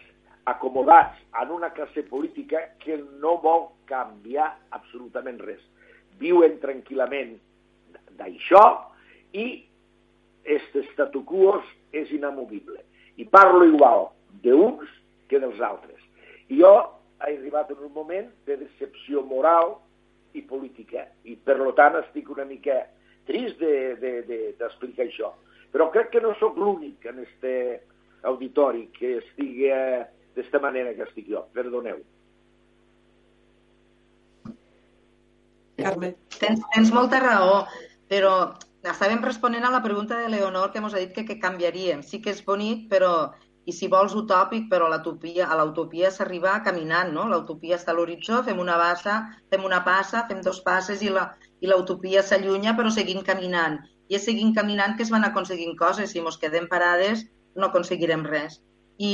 acomodats en una classe política que no vol canviar absolutament res. Viuen tranquil·lament d'això i este statu quo és inamovible. I parlo igual d'uns que dels altres. I jo he arribat en un moment de decepció moral i política, i per tant estic una mica trist d'explicar de, de, això. Però crec que no sóc l'únic en este auditori que estigui eh, d'esta manera que estic jo. Perdoneu. Carme. Tens, tens molta raó, però estàvem responent a la pregunta de Leonor que ens ha dit que, que canviaríem. Sí que és bonic, però i si vols utòpic, però a l'utopia s'arriba caminant, no? L'utopia està a l'horitzó, fem una bassa, fem una passa, fem dos passes i la i l'utopia s'allunya, però seguim caminant. I és seguint caminant que es van aconseguint coses. Si ens quedem parades, no aconseguirem res. I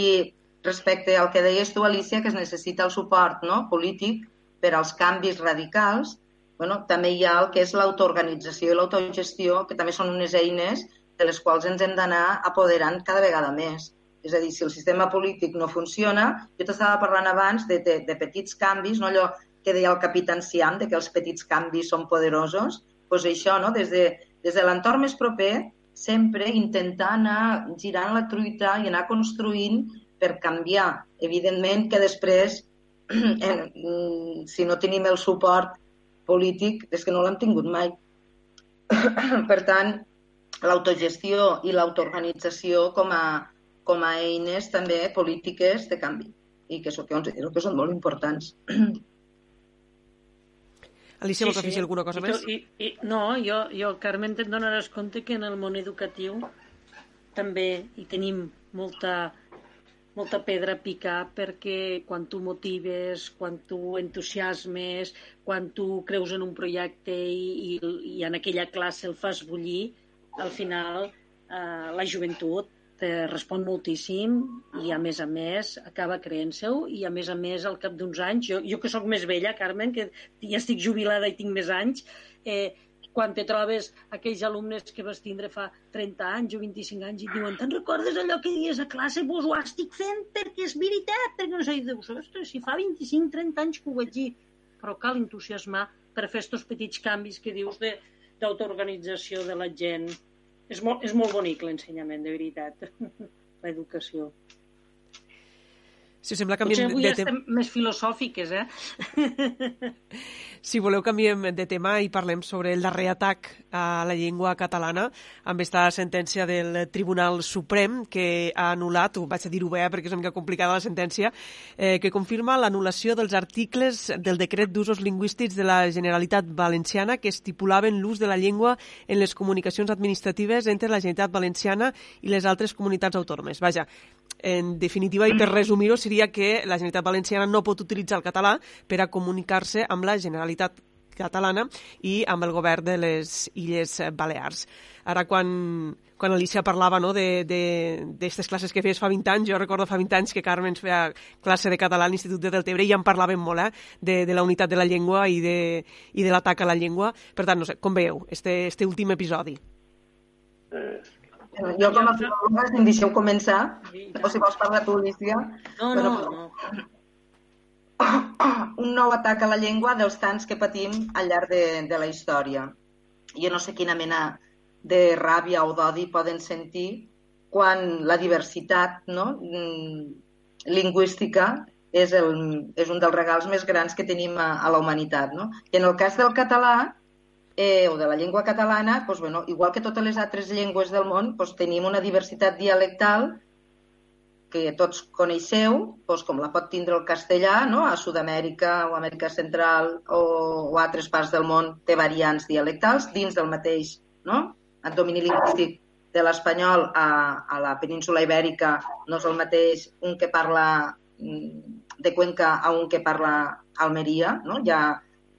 respecte al que deies tu, Alicia, que es necessita el suport no? polític per als canvis radicals, bueno, també hi ha el que és l'autoorganització i l'autogestió, que també són unes eines de les quals ens hem d'anar apoderant cada vegada més. És a dir, si el sistema polític no funciona, jo t'estava parlant abans de, de, de petits canvis, no allò que deia el capitán Siam, de que els petits canvis són poderosos, doncs això, no? des de, des de l'entorn més proper, sempre intentar anar girant la truita i anar construint per canviar. Evidentment que després, si no tenim el suport polític, és que no l'hem tingut mai. per tant, l'autogestió i l'autoorganització com, a, com a eines també polítiques de canvi i que, que considero que són molt importants. Alicia, sí, vols afegir sí. alguna cosa I més? I, i, no, jo, jo, Carmen, te'n donaràs compte que en el món educatiu també hi tenim molta, molta pedra a picar perquè quan tu motives, quan tu entusiasmes, quan tu creus en un projecte i, i, i en aquella classe el fas bullir, al final eh, la joventut te respon moltíssim i a més a més acaba creent-se-ho i a més a més al cap d'uns anys, jo, jo que sóc més vella, Carmen, que ja estic jubilada i tinc més anys, eh, quan te trobes aquells alumnes que vas tindre fa 30 anys o 25 anys i et diuen te'n recordes allò que dies a classe? Vos ho estic fent perquè és veritat, perquè no sé, dius, ostres, si fa 25-30 anys que ho vaig dir, però cal entusiasmar per fer aquests petits canvis que dius d'autoorganització de, de la gent és molt, és molt bonic l'ensenyament, de veritat, l'educació. Si us sembla, canviem Potser avui de estem més filosòfiques, eh? Si voleu, canviem de tema i parlem sobre el darrer atac a la llengua catalana amb esta sentència del Tribunal Suprem que ha anul·lat, ho vaig a dir-ho bé perquè és una mica complicada la sentència, eh, que confirma l'anul·lació dels articles del decret d'usos lingüístics de la Generalitat Valenciana que estipulaven l'ús de la llengua en les comunicacions administratives entre la Generalitat Valenciana i les altres comunitats autònomes. Vaja, en definitiva, i per resumir-ho, seria que la Generalitat Valenciana no pot utilitzar el català per a comunicar-se amb la Generalitat catalana i amb el govern de les Illes Balears. Ara, quan, quan Alicia parlava no, d'aquestes classes que feies fa 20 anys, jo recordo fa 20 anys que Carmen ens feia classe de català a l'Institut de Deltebre i ja en parlàvem molt eh, de, de la unitat de la llengua i de, i de l'atac a la llengua. Per tant, no sé, com veieu, este, este últim episodi? Jo com a filòloga, si em deixeu començar, o si vols parlar tu, Alicia. No, no, no. Un nou atac a la llengua dels tants que patim al llarg de, de la història. Jo no sé quina mena de ràbia o d'odi poden sentir quan la diversitat no, lingüística és, el, és un dels regals més grans que tenim a, a la humanitat. No? I en el cas del català, eh, o de la llengua catalana, doncs, bueno, igual que totes les altres llengües del món, doncs, tenim una diversitat dialectal que tots coneixeu, doncs, com la pot tindre el castellà, no? a Sud-amèrica o Amèrica Central o, o altres parts del món té variants dialectals dins del mateix no? el domini lingüístic de l'espanyol a, a la península ibèrica no és el mateix un que parla mm, de Cuenca a un que parla Almeria, no? Hi ha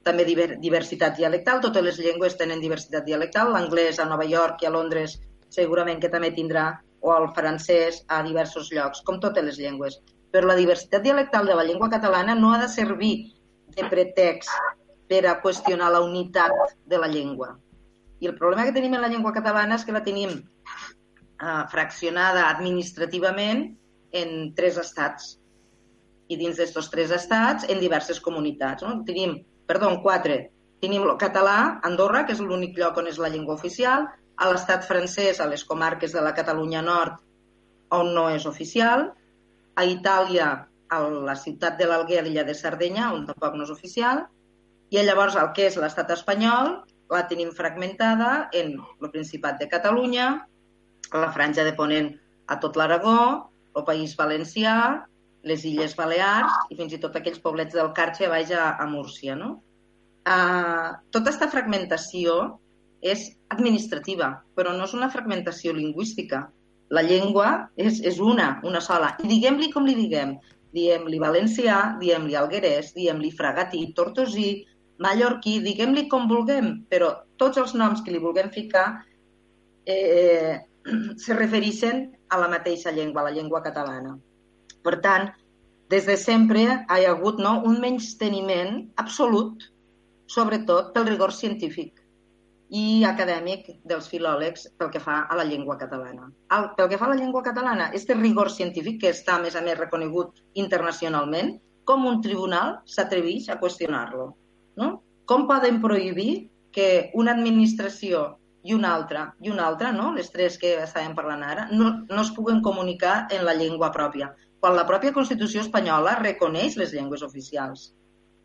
també diver, diversitat dialectal, totes les llengües tenen diversitat dialectal, l'anglès a Nova York i a Londres segurament que també tindrà, o el francès a diversos llocs, com totes les llengües. Però la diversitat dialectal de la llengua catalana no ha de servir de pretext per a qüestionar la unitat de la llengua. I el problema que tenim en la llengua catalana és que la tenim eh, fraccionada administrativament en tres estats. I dins d'aquests tres estats, en diverses comunitats. No? Tenim perdó, quatre. Tenim el català, Andorra, que és l'únic lloc on és la llengua oficial, a l'estat francès, a les comarques de la Catalunya Nord, on no és oficial, a Itàlia, a la ciutat de l'Alguer, l'illa de Sardenya, on tampoc no és oficial, i llavors el que és l'estat espanyol la tenim fragmentada en el Principat de Catalunya, la franja de Ponent a tot l'Aragó, el País Valencià, les Illes Balears i fins i tot aquells poblets del Carxe baix a, a Múrcia. No? Uh, tota aquesta fragmentació és administrativa, però no és una fragmentació lingüística. La llengua és, és una, una sola. I diguem-li com li diguem. Diem-li valencià, diem-li alguerès, diem-li fragatí, tortosí, mallorquí, diguem-li com vulguem, però tots els noms que li vulguem ficar eh, se refereixen a la mateixa llengua, a la llengua catalana. Per tant, des de sempre hi ha hagut no, un menysteniment absolut, sobretot pel rigor científic i acadèmic dels filòlegs pel que fa a la llengua catalana. El, pel que fa a la llengua catalana, este rigor científic, que està, a més a més, reconegut internacionalment, com un tribunal s'atreveix a qüestionar-lo. No? Com poden prohibir que una administració i una altra, i una altra, no? les tres que estàvem parlant ara, no, no es puguen comunicar en la llengua pròpia quan la pròpia Constitució espanyola reconeix les llengües oficials.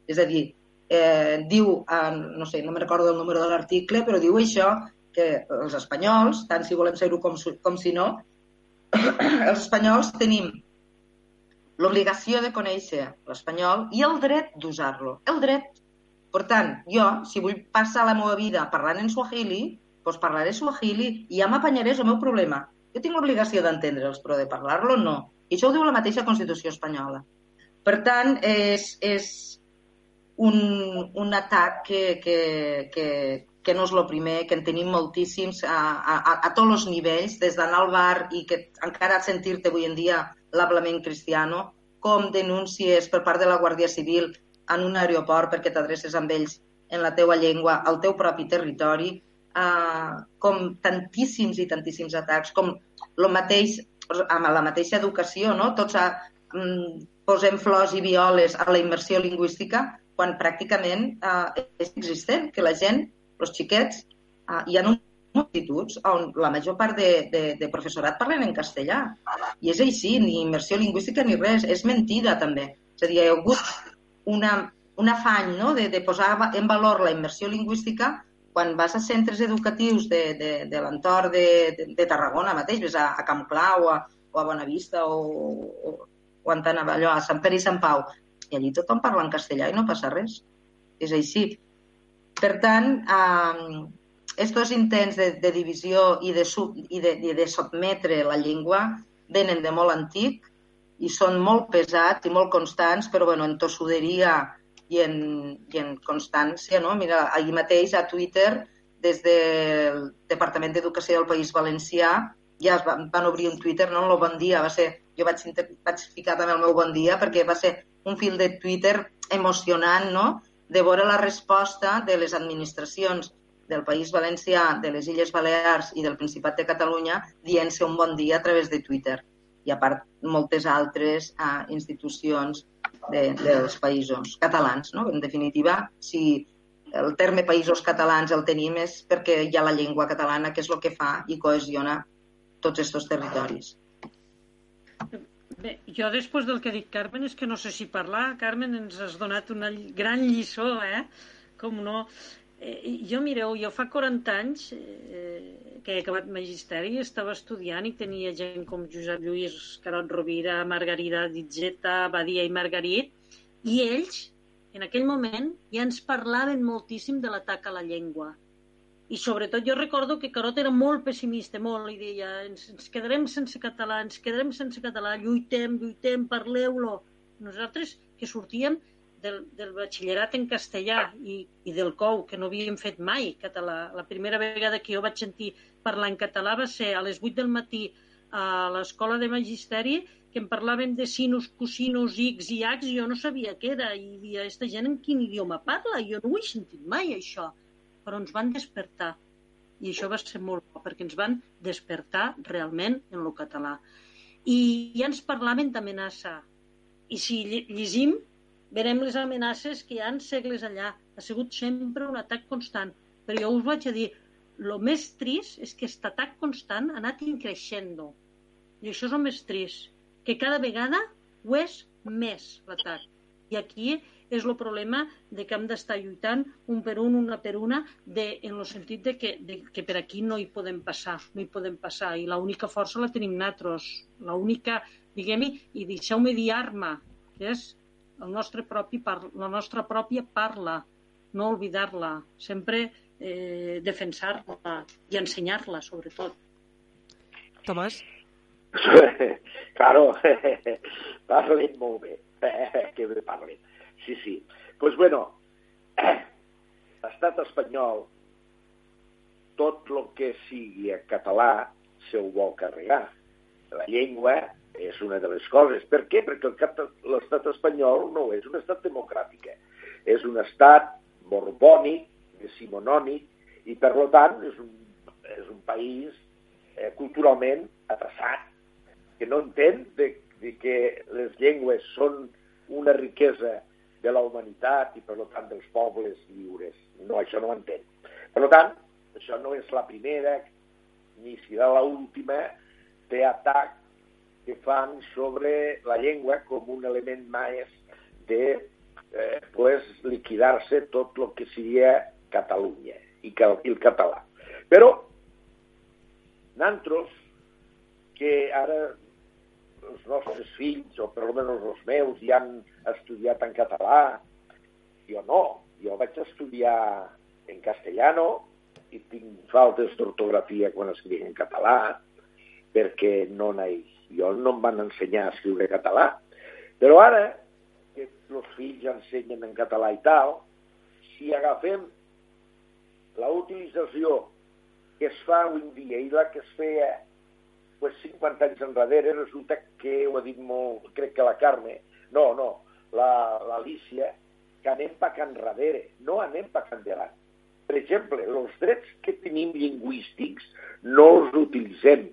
És a dir, eh, diu, eh, no sé, no me recordo el número de l'article, però diu això, que els espanyols, tant si volem ser-ho com, com si no, els espanyols tenim l'obligació de conèixer l'espanyol i el dret d'usar-lo. El dret. Per tant, jo, si vull passar la meva vida parlant en suahili, doncs parlaré suahili i ja m'apanyaré, el meu problema. Jo tinc l'obligació d'entendre'ls, però de parlar-lo no. I això ho diu la mateixa Constitució espanyola. Per tant, és, és un, un atac que, que, que que no és el primer, que en tenim moltíssims a, a, a tots els nivells, des d'anar al bar i que encara sentir-te avui en dia l'hablament cristiano, com denúncies per part de la Guàrdia Civil en un aeroport perquè t'adreces amb ells en la teua llengua al teu propi territori, eh, com tantíssims i tantíssims atacs, com el mateix, amb la mateixa educació, no? tots a, mm, posem flors i violes a la immersió lingüística quan pràcticament eh, és existent, que la gent els xiquets, eh, hi ha un instituts on la major part de, de, de professorat parlen en castellà. I és així, ni immersió lingüística ni res, és mentida també. És a dir, hi ha hagut una, un afany no? de, de posar en valor la immersió lingüística quan vas a centres educatius de, de, de l'entorn de, de, de Tarragona mateix, ves a, a Camp Clau o a, o a Bonavista o, o, o a allò, a Sant Pere i Sant Pau, i allí tothom parla en castellà i no passa res. És així. Per tant, eh, estos intents de, de divisió i de, sub, i, de, i de sotmetre la llengua venen de molt antic i són molt pesats i molt constants, però bueno, en tossuderia i en, i en constància. No? Mira, ahir mateix a Twitter, des del Departament d'Educació del País Valencià, ja es van, van obrir un Twitter, no? El bon dia, va ser, jo vaig, vaig ficar també el meu bon dia perquè va ser un fil de Twitter emocionant, no? de veure la resposta de les administracions del País Valencià, de les Illes Balears i del Principat de Catalunya dient-se un bon dia a través de Twitter. I a part moltes altres uh, institucions de, dels països catalans. No? En definitiva, si el terme països catalans el tenim és perquè hi ha la llengua catalana, que és el que fa i cohesiona tots aquests territoris. Bé, jo després del que ha dit Carmen és que no sé si parlar. Carmen, ens has donat una gran lliçó, eh? Com no... Eh, jo, mireu, jo fa 40 anys eh, que he acabat magisteri, estava estudiant i tenia gent com Josep Lluís, Carot Rovira, Margarida Ditzeta, Badia i Margarit, i ells, en aquell moment, ja ens parlaven moltíssim de l'atac a la llengua i sobretot jo recordo que Carot era molt pessimista, molt, i deia ens, ens quedarem sense català, ens quedarem sense català, lluitem, lluitem, parleu-lo. Nosaltres que sortíem del, del batxillerat en castellà i, i del COU, que no havíem fet mai català. La primera vegada que jo vaig sentir parlar en català va ser a les 8 del matí a l'escola de magisteri que em parlaven de sinus, cosinus, x i h, i jo no sabia què era, i dia, aquesta gent en quin idioma parla? Jo no ho he sentit mai, això però ens van despertar. I això va ser molt bo, perquè ens van despertar realment en el català. I ja ens parlaven d'amenaça. I si llegim, verem les amenaces que hi han segles allà. Ha sigut sempre un atac constant. Però jo us vaig a dir, el més trist és que aquest atac constant ha anat increixent. I això és el més trist, que cada vegada ho és més l'atac. I aquí és el problema de que hem d'estar lluitant un per un, una per una, de, en el sentit de que, de que per aquí no hi podem passar, no hi podem passar, i l'única força la tenim nosaltres, l'única, diguem-hi, i deixeu-me dir arma, que és el nostre propi par la nostra pròpia parla, no oblidar-la, sempre eh, defensar-la i ensenyar-la, sobretot. Tomàs? claro, parlen molt bé, que bé parlen. Sí, sí. Pues bueno, l'estat espanyol, tot el que sigui en català se ho vol carregar. La llengua és una de les coses. Per què? Perquè l'estat espanyol no és un estat democràtic. És un estat borbònic, decimonònic, i per tant és un, és un país eh, culturalment atrasat, que no entén de, de que les llengües són una riquesa de la humanitat i, per tant, dels pobles lliures. No, això no ho entén. Per tant, això no és la primera ni serà l'última d'atac que fan sobre la llengua com un element més de eh, pues, liquidar-se tot el que seria Catalunya i, i el català. Però, nantros, que ara els nostres fills, o per almenys els meus, ja han estudiat en català. Jo no, jo vaig estudiar en castellano i tinc faltes d'ortografia quan escric en català, perquè no naix. Jo no em van ensenyar a escriure català. Però ara, que els fills ensenyen en català i tal, si agafem la utilització que es fa avui dia i la que es feia pues, 50 anys enrere, resulta que, ho ha dit molt, crec que la Carme, no, no, l'Alicia, la, que anem pa can enrere, no anem pa can davant. Per exemple, els drets que tenim lingüístics no els utilitzem.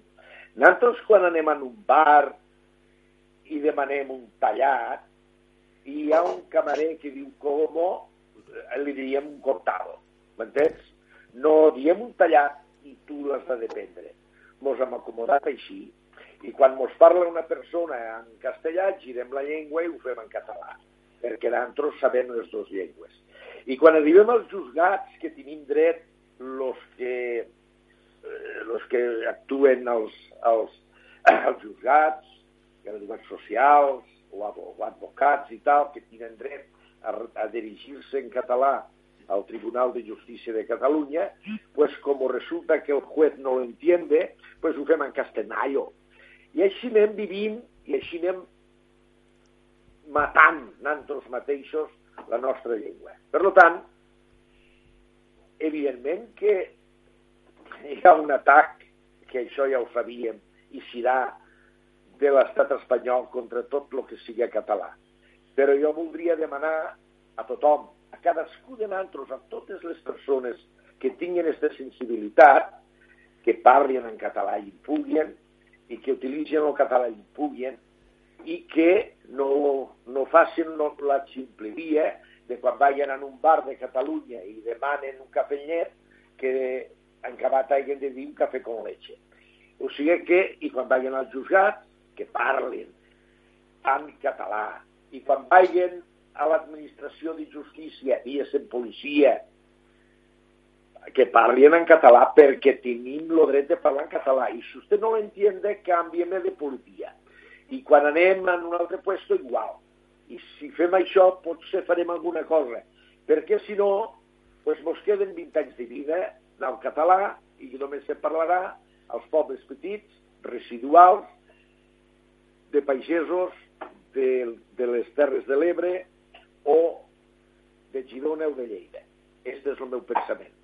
Nosaltres quan anem a un bar i demanem un tallat, i hi ha un camarer que diu como, li diríem un cortado, m'entens? No diem un tallat i tu l'has de dependre. Mos hem acomodat així, i quan mos parla una persona en castellà, girem la llengua i ho fem en català, perquè nosaltres sabem les dues llengües. I quan arribem als juzgats, que tenim dret los que, eh, los que actuen als, als, als juzgats, graduats socials o, o advocats i tal, que tenen dret a, a dirigir-se en català al Tribunal de Justícia de Catalunya, pues como resulta que el juez no lo entiende, pues ho fem en castellano. I així anem vivint i així anem matant nosaltres mateixos la nostra llengua. Per tant, evidentment que hi ha un atac, que això ja ho sabíem, i serà de l'estat espanyol contra tot el que sigui català. Però jo voldria demanar a tothom, a cadascú de nosaltres, a totes les persones que tinguin aquesta sensibilitat, que parlin en català i puguin, i que utilitzen el català i puguin, i que no, no facin no, la ximpleria de quan vagin a un bar de Catalunya i demanen un cafenyet que acabat hagin de dir un cafè con leche. O sigui que, i quan vagin al juzgat, que parlin en català. I quan vagin a l'administració de justícia i a ser policia, que parlin en català perquè tenim el dret de parlar en català. I si usted no lo entiende, cámbieme de policia. I quan anem en un altre puesto, igual. I si fem això, potser farem alguna cosa. Perquè si no, pues mos queden 20 anys de vida del català i només se parlarà als pobles petits, residuals, de pagesos de, de les Terres de l'Ebre o de Girona o de Lleida. Aquest és el meu pensament.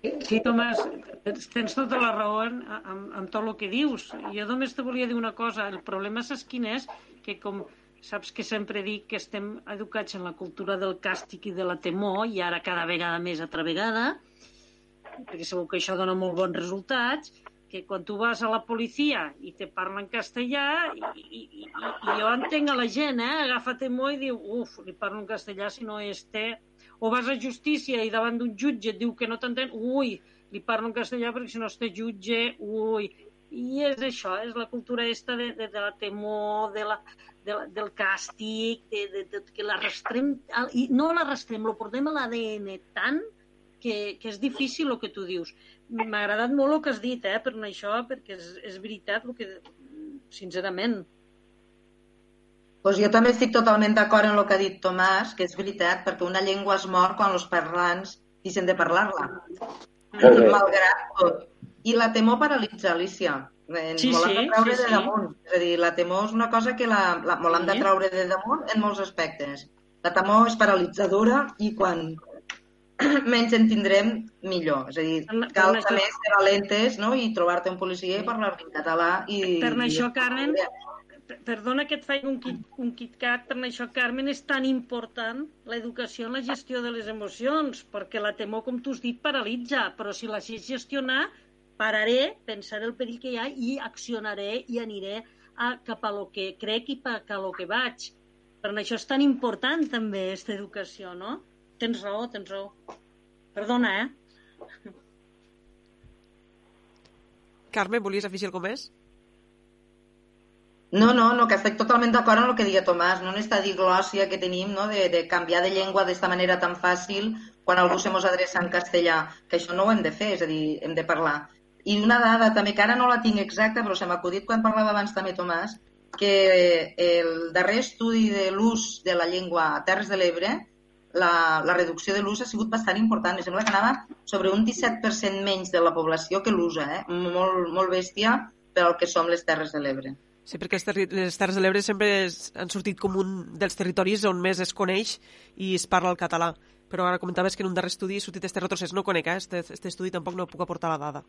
Sí, Tomàs, tens tota la raó en, amb, amb tot el que dius. Jo només te volia dir una cosa. El problema és quin és? Que com saps que sempre dic que estem educats en la cultura del càstig i de la temor, i ara cada vegada més altra vegada, perquè segur que això dona molt bons resultats, que quan tu vas a la policia i te parlen castellà i, i, i, i jo entenc a la gent, eh? agafa temor i diu, uf, li parlo en castellà si no és té... O vas a justícia i davant d'un jutge et diu que no t'entén, ui, li parlo en castellà perquè si no té jutge, ui... I és això, és la cultura esta de, de, de la temor, de la, de la, del càstig, de, de, de, que l'arrastrem, i no l'arrastrem, lo portem a l'ADN tant que, que és difícil el que tu dius m'ha agradat molt el que has dit, eh, per això, perquè és, és veritat el que, sincerament. Pues jo també estic totalment d'acord en el que ha dit Tomàs, que és veritat, perquè una llengua es mor quan els parlants deixen de parlar-la. Malgrat tot. I la temor paralitza, Alicia. Ens sí, sí, de traure sí, de damunt. Sí. És a dir, la temor és una cosa que la, la volem sí. de traure de damunt en molts aspectes. La temor és paralitzadora i quan menys en tindrem millor. És a dir, cal per també ser valentes no? i trobar-te un policia i parlar en català. I, per això, Carmen, perdona que et faig un, kit, un KitKat, per això, Carmen, és tan important l'educació en la gestió de les emocions, perquè la temor, com tu has dit, paralitza, però si la sé gestionar, pararé, pensaré el perill que hi ha i accionaré i aniré a, cap a lo que crec i cap a lo que vaig. Per això és tan important també aquesta educació, no? Tens raó, tens raó. Perdona, eh? Carme, volies afegir alguna més? No, no, no, que estic totalment d'acord amb el que deia Tomàs, no en esta diglòsia que tenim no, de, de canviar de llengua d'esta manera tan fàcil quan algú se mos adreça en castellà, que això no ho hem de fer, és a dir, hem de parlar. I una dada també, que ara no la tinc exacta, però se m'ha acudit quan parlava abans també Tomàs, que el darrer estudi de l'ús de la llengua a Terres de l'Ebre la, la reducció de l'ús ha sigut bastant important. Em sembla que anava sobre un 17% menys de la població que l'usa, eh? molt, molt bèstia per al que som les Terres de l'Ebre. Sí, perquè les Terres de l'Ebre sempre han sortit com un dels territoris on més es coneix i es parla el català. Però ara comentaves que en un darrer estudi ha sortit este retrocés. No conec, eh? Este, este estudi tampoc no puc aportar la dada.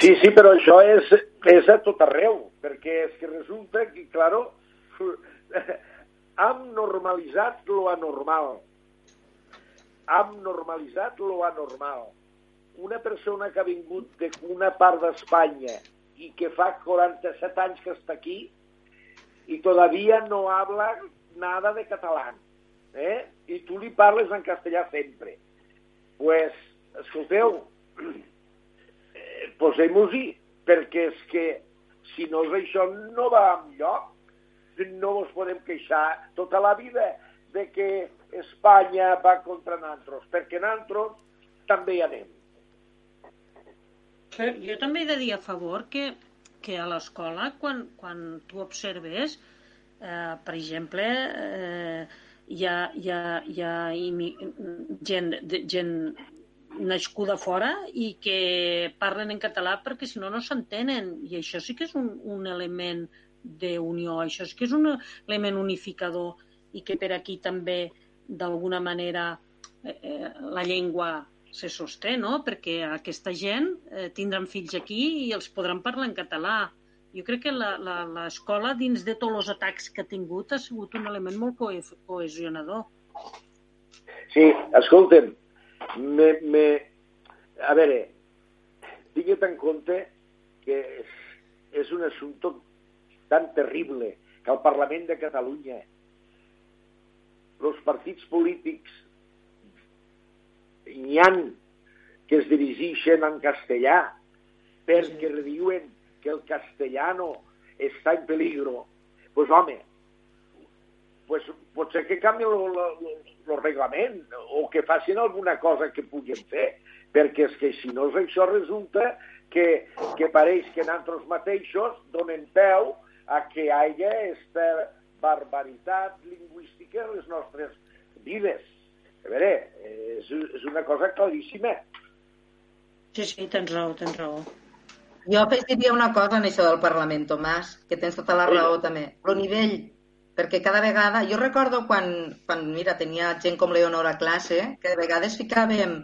Sí, sí, però això és, és a tot arreu, perquè és que resulta que, claro, hem normalitzat lo anormal. Hem normalitzat lo anormal. Una persona que ha vingut d'una part d'Espanya i que fa 47 anys que està aquí i todavía no habla nada de català, eh? i tu li parles en castellà sempre. Pues, escolteu, eh, posem-nos-hi, perquè és que si no és això no va lloc, no us podem queixar tota la vida de que Espanya va contra nosaltres, perquè nosaltres també hi anem. Jo també he de dir a favor que, que a l'escola, quan, quan tu observes, eh, per exemple, eh, hi ha, hi ha, hi ha gent, gent nascuda fora i que parlen en català perquè si no no s'entenen i això sí que és un, un element d'unió, això sí que és un element unificador i que per aquí també d'alguna manera eh, eh, la llengua se sosté, no? Perquè aquesta gent eh, tindran fills aquí i els podran parlar en català. Jo crec que l'escola, dins de tots els atacs que ha tingut, ha sigut un element molt co cohesionador. Sí, escolta'm, me, me... a veure, tinguet en compte que és, és un assumpte tan terrible que al Parlament de Catalunya els partits polítics n'hi han que es dirigeixen en castellà perquè diuen que el castellano està en peligro, pues home, pues potser que canvi el reglament o que facin alguna cosa que puguin fer, perquè és que si no això resulta que, que pareix que nosaltres mateixos donem peu a que hi hagi aquesta barbaritat lingüística en les nostres vides. A veure, és, és una cosa claríssima. Sí, sí, tens raó, tens raó. Jo afegiria una cosa en això del Parlament, Tomàs, que tens tota la raó sí. també. El nivell, perquè cada vegada... Jo recordo quan, quan mira, tenia gent com Leonor a classe, que de vegades ficàvem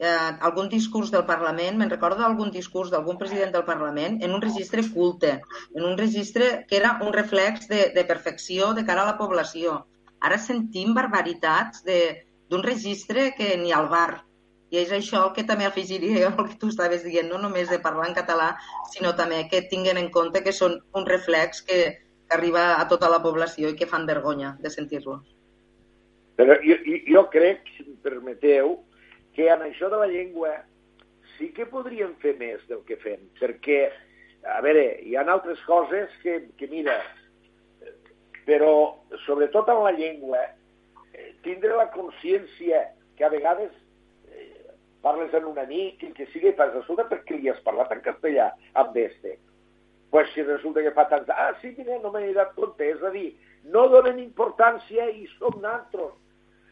eh, algun discurs del Parlament, me'n recordo d'algun discurs d'algun president del Parlament, en un registre culte, en un registre que era un reflex de, de perfecció de cara a la població. Ara sentim barbaritats d'un registre que ni al bar. I és això el que també afegiria el que tu estaves dient, no només de parlar en català, sinó també que tinguen en compte que són un reflex que, que arriba a tota la població i que fan vergonya de sentir-lo. Però jo, jo crec, si em permeteu, que en això de la llengua sí que podríem fer més del que fem, perquè, a veure, hi ha altres coses que, que mira, però sobretot en la llengua, tindre la consciència que a vegades eh, parles amb un amic i que sigui, fas, resulta perquè li has parlat en castellà amb este. Pues si resulta que fa tants... Ah, sí, mira, no m'he dat compte. És a dir, no donen importància i som naltros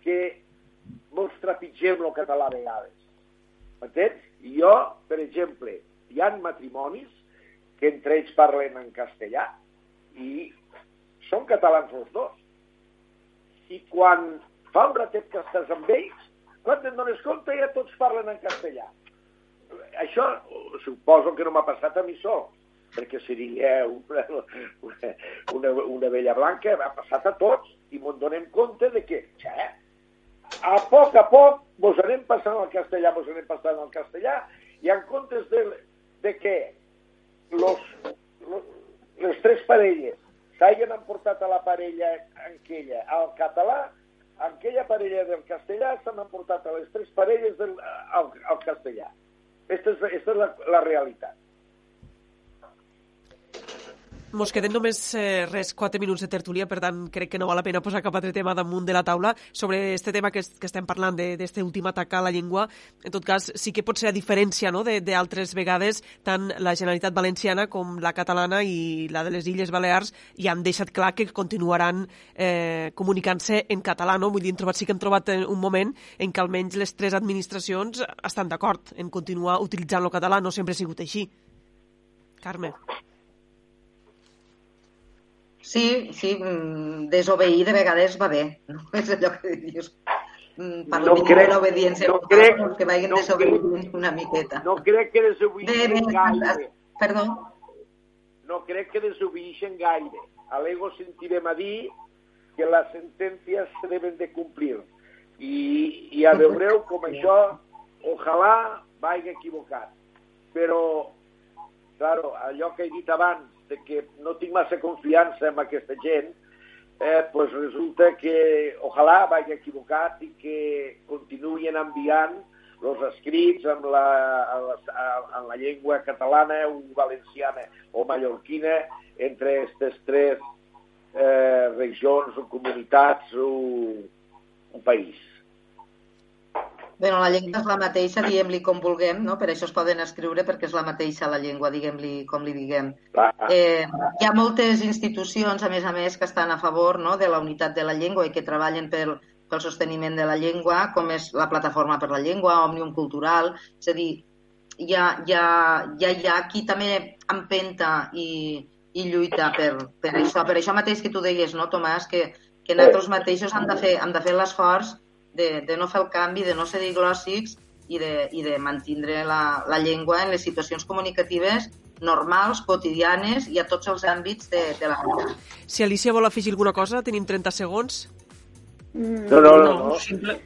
que mos trepitgem el català a vegades. M'entens? Jo, per exemple, hi han matrimonis que entre ells parlen en castellà i són catalans els dos. I quan fa un ratet que estàs amb ells, quan te'n dones compte ja tots parlen en castellà. Això suposo que no m'ha passat a mi sol, perquè seria una, una, una vella blanca, ha passat a tots, i m'ho donem compte de que, xe, a poc a poc vos anem passant al castellà, vos anem passant al castellà, i en comptes de, de que los, los, les tres parelles s'hagin emportat a la parella aquella al català, aquella parella del castellà s'han emportat a les tres parelles del, al, al castellà. Aquesta és, esta és la, la realitat. Mos queden només eh, res, 4 minuts de tertúlia, per tant crec que no val la pena posar cap altre tema damunt de la taula sobre este tema que, que estem parlant d'aquest últim atac a la llengua. En tot cas, sí que pot ser a diferència no, d'altres vegades, tant la Generalitat Valenciana com la catalana i la de les Illes Balears ja han deixat clar que continuaran eh, comunicant-se en català. No? Vull dir, trobat, sí que hem trobat un moment en què almenys les tres administracions estan d'acord en continuar utilitzant el català. No sempre ha sigut així. Carme. Sí, sí, mm, desobeir de vegades va bé. No? És allò que dius. mm, Per No crec- l'obediència no crec- que vagin no una miqueta. No crec que bé, gaire. Perdó? No crec que desobeeixen gaire. A l'ego sentirem a dir que les sentències se deben de complir. I, i ja veureu com això, ojalà vagi equivocat. Però, claro, allò que he dit abans, de que no tinc massa confiança en aquesta gent, eh, pues resulta que ojalà vagi equivocat i que continuïn enviant els escrits en la, en la, en la llengua catalana o valenciana o mallorquina entre aquestes tres eh, regions o comunitats o un país. Bé, la llengua és la mateixa, diguem-li com vulguem, no? per això es poden escriure perquè és la mateixa la llengua, diguem-li com li diguem. Eh, hi ha moltes institucions, a més a més, que estan a favor no? de la unitat de la llengua i que treballen pel, pel sosteniment de la llengua, com és la Plataforma per la Llengua, Òmnium Cultural, és a dir, hi ha, hi ha, ja hi ha qui també empenta i, i lluita per, per això. Per això mateix que tu deies, no, Tomàs, que, que nosaltres mateixos hem de fer, hem de fer l'esforç de, de no fer el canvi, de no ser diglòssics i de, i de mantindre la, la llengua en les situacions comunicatives normals, quotidianes i a tots els àmbits de, de la vida. Si Alicia vol afegir alguna cosa, tenim 30 segons. No, no, no. no. Simple...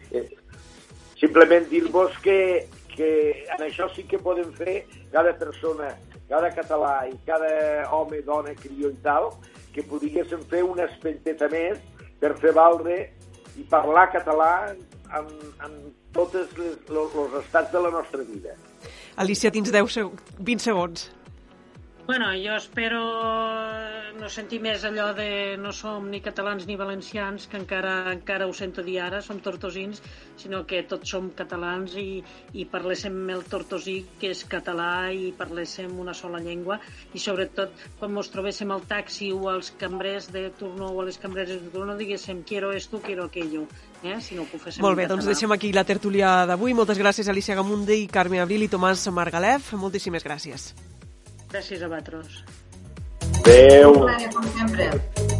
Simplement dir-vos que, que en això sí que podem fer cada persona, cada català i cada home, dona, crió i tal, que podríem fer una espenteta més per fer valdre i parlar català en, en tots els estats de la nostra vida. Alicia, tens 10 seg 20 segons. Bueno, jo espero no sentir més allò de no som ni catalans ni valencians, que encara encara ho sento dir ara, som tortosins, sinó que tots som catalans i, i parléssim el tortosí, que és català, i parléssim una sola llengua, i sobretot quan ens trobéssim al taxi o als cambrers de turno o a les cambreres de turno diguéssim quiero esto, quiero aquello, eh? sinó que ho féssim Molt bé, doncs deixem aquí la tertúlia d'avui. Moltes gràcies, Alicia Gamunde i Carme Abril i Tomàs Margalef. Moltíssimes gràcies. Gràcies a vosaltres. Adéu. Com sempre.